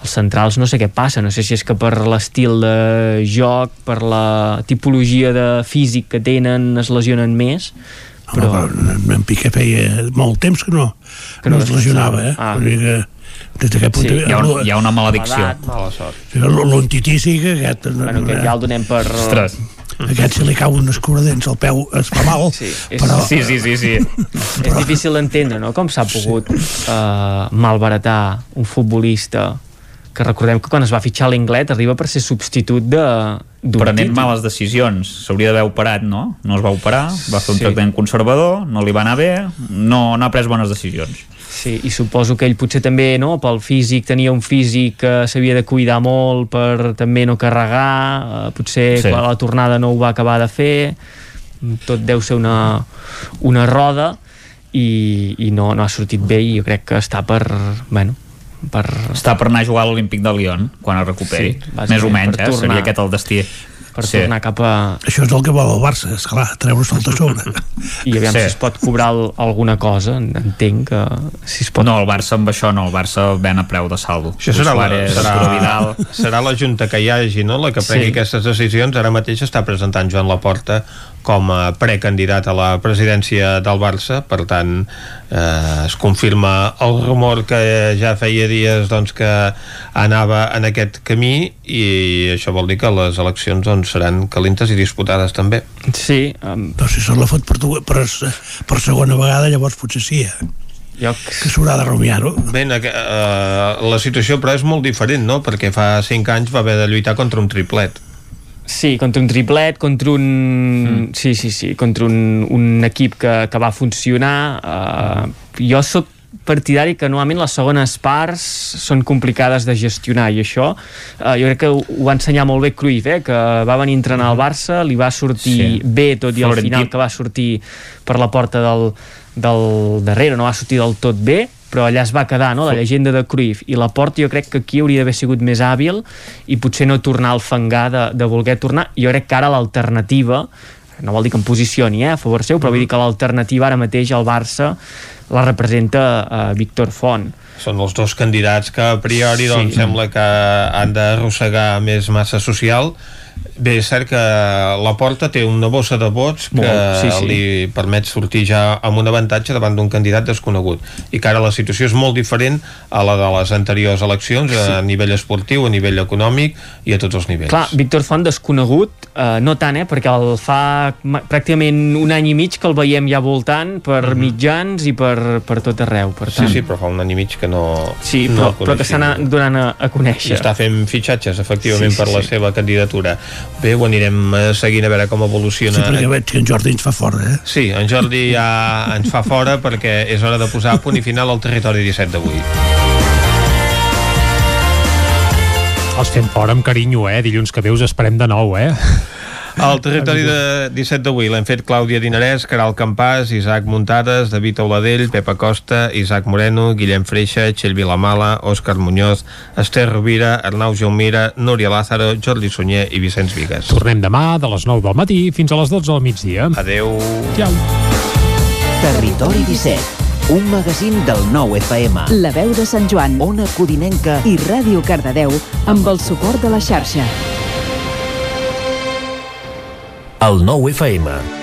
els centrals no sé què passa, no sé si és que per l'estil de joc, per la tipologia de físic que tenen es lesionen més Home, però... però en Piqué feia molt temps que no, Que no no es lesionava, eh? Ah. Que, des d'aquest punt Sí, de hi ha, un, hi ha una maledicció. Mala sort. L'Ontití sí que aquest... bueno, que ja el donem per... Ostres. Aquest si li cau un escuradents al peu es fa mal, Sí, és, però... Sí, sí, sí, sí. és difícil d'entendre, no?, com s'ha pogut uh, malbaratar un futbolista que recordem que quan es va fitxar l'Inglet arriba per ser substitut de Prenent males decisions. S'hauria d'haver operat, no? No es va operar, va fer un Sí. tractament conservador, no li va anar bé, no, no ha pres bones decisions. Sí, i suposo que ell potser també, no, pel físic, tenia un físic que s'havia de cuidar molt per també no carregar, eh, potser Sí. sí. la tornada no ho va acabar de fer, tot deu ser una, una roda i, i no, no ha sortit bé i jo crec que està per, bueno, per... Està per anar a jugar a l'Olímpic de Lyon quan es recuperi. Sí, Més o menys, eh? tornar. Seria aquest el destí. per sí. tornar cap a... Això és el que vol el Barça, esclar, treure-se'l de sobre. I aviam Sí. si es pot cobrar alguna cosa, entenc que si es pot... No, el Barça amb això no, el Barça ven a preu de saldo. Això serà la, Suárez, serà, Vidal... serà la Junta que hi hagi, no?, la que prengui sí. aquestes decisions. Ara mateix està presentant Joan Laporta com a precandidat a la presidència del Barça, per tant eh, es confirma el rumor que ja feia dies doncs, que anava en aquest camí i això vol dir que les eleccions doncs, seran calentes i disputades també. Sí. Um... Però si se la fot per, per, per segona vegada, llavors potser sí, eh? Jo... que s'haurà de rumiar-ho. Bé, uh, la situació però és molt diferent, no? Perquè fa 5 anys va haver de lluitar contra un triplet. Sí, contra un triplet, contra un... Mm. Sí, sí, sí, contra un, un equip que, que va funcionar. Uh, jo sóc partidari que normalment les segones parts són complicades de gestionar i això uh, jo crec que ho, ho va ensenyar molt bé Cruyff eh, que va venir a entrenar al Barça li va sortir sí. bé tot i al final que va sortir per la porta del, del darrere, no va sortir del tot bé però allà es va quedar, no?, la llegenda de Cruyff i la Porta jo crec que aquí hauria d'haver sigut més hàbil i potser no tornar al fangar de, de voler tornar, jo crec que ara l'alternativa no vol dir que em posicioni eh, a favor seu, però vull dir que l'alternativa ara mateix al Barça la representa uh, Víctor Font són els dos candidats que a priori doncs, sí. sembla que han d'arrossegar més massa social Bé, és cert que la Porta té una bossa de vots que Molt, sí, sí. li permet sortir ja amb un avantatge davant d'un candidat desconegut i que ara la situació és molt diferent a la de les anteriors eleccions sí. a nivell esportiu, a nivell econòmic i a tots els nivells. Clar, Víctor Font desconegut, eh, no tant, eh, perquè el fa pràcticament un any i mig que el veiem ja voltant per mm -hmm. mitjans i per, per tot arreu. Per tant... Sí, sí, però fa un any i mig que no Sí, però, no però que s'ha anat donant a, a conèixer. I està fent fitxatges, efectivament, sí, sí, per la sí. seva candidatura bé, ho anirem eh, seguint a veure com evoluciona. Sí, perquè veig que en Jordi ens fa fora, eh? Sí, en Jordi ja ens fa fora perquè és hora de posar punt i final al territori 17 d'avui. Els fem fora amb carinyo, eh? Dilluns que veus esperem de nou, eh? El territori de 17 d'avui l'hem fet Clàudia Dinarès, Caral Campàs, Isaac Muntades, David Auladell, Pepa Costa, Isaac Moreno, Guillem Freixa, Txell Vilamala, Òscar Muñoz, Esther Rovira, Arnau Jaumira, Núria Lázaro, Jordi Sunyer i Vicenç Vigues. Tornem demà de les 9 del matí fins a les 12 del migdia. Adeu. Ciao. Territori 17 un magazín del nou FM. La veu de Sant Joan, Ona Codinenca i Ràdio Cardedeu amb el suport de la xarxa. El nou FM.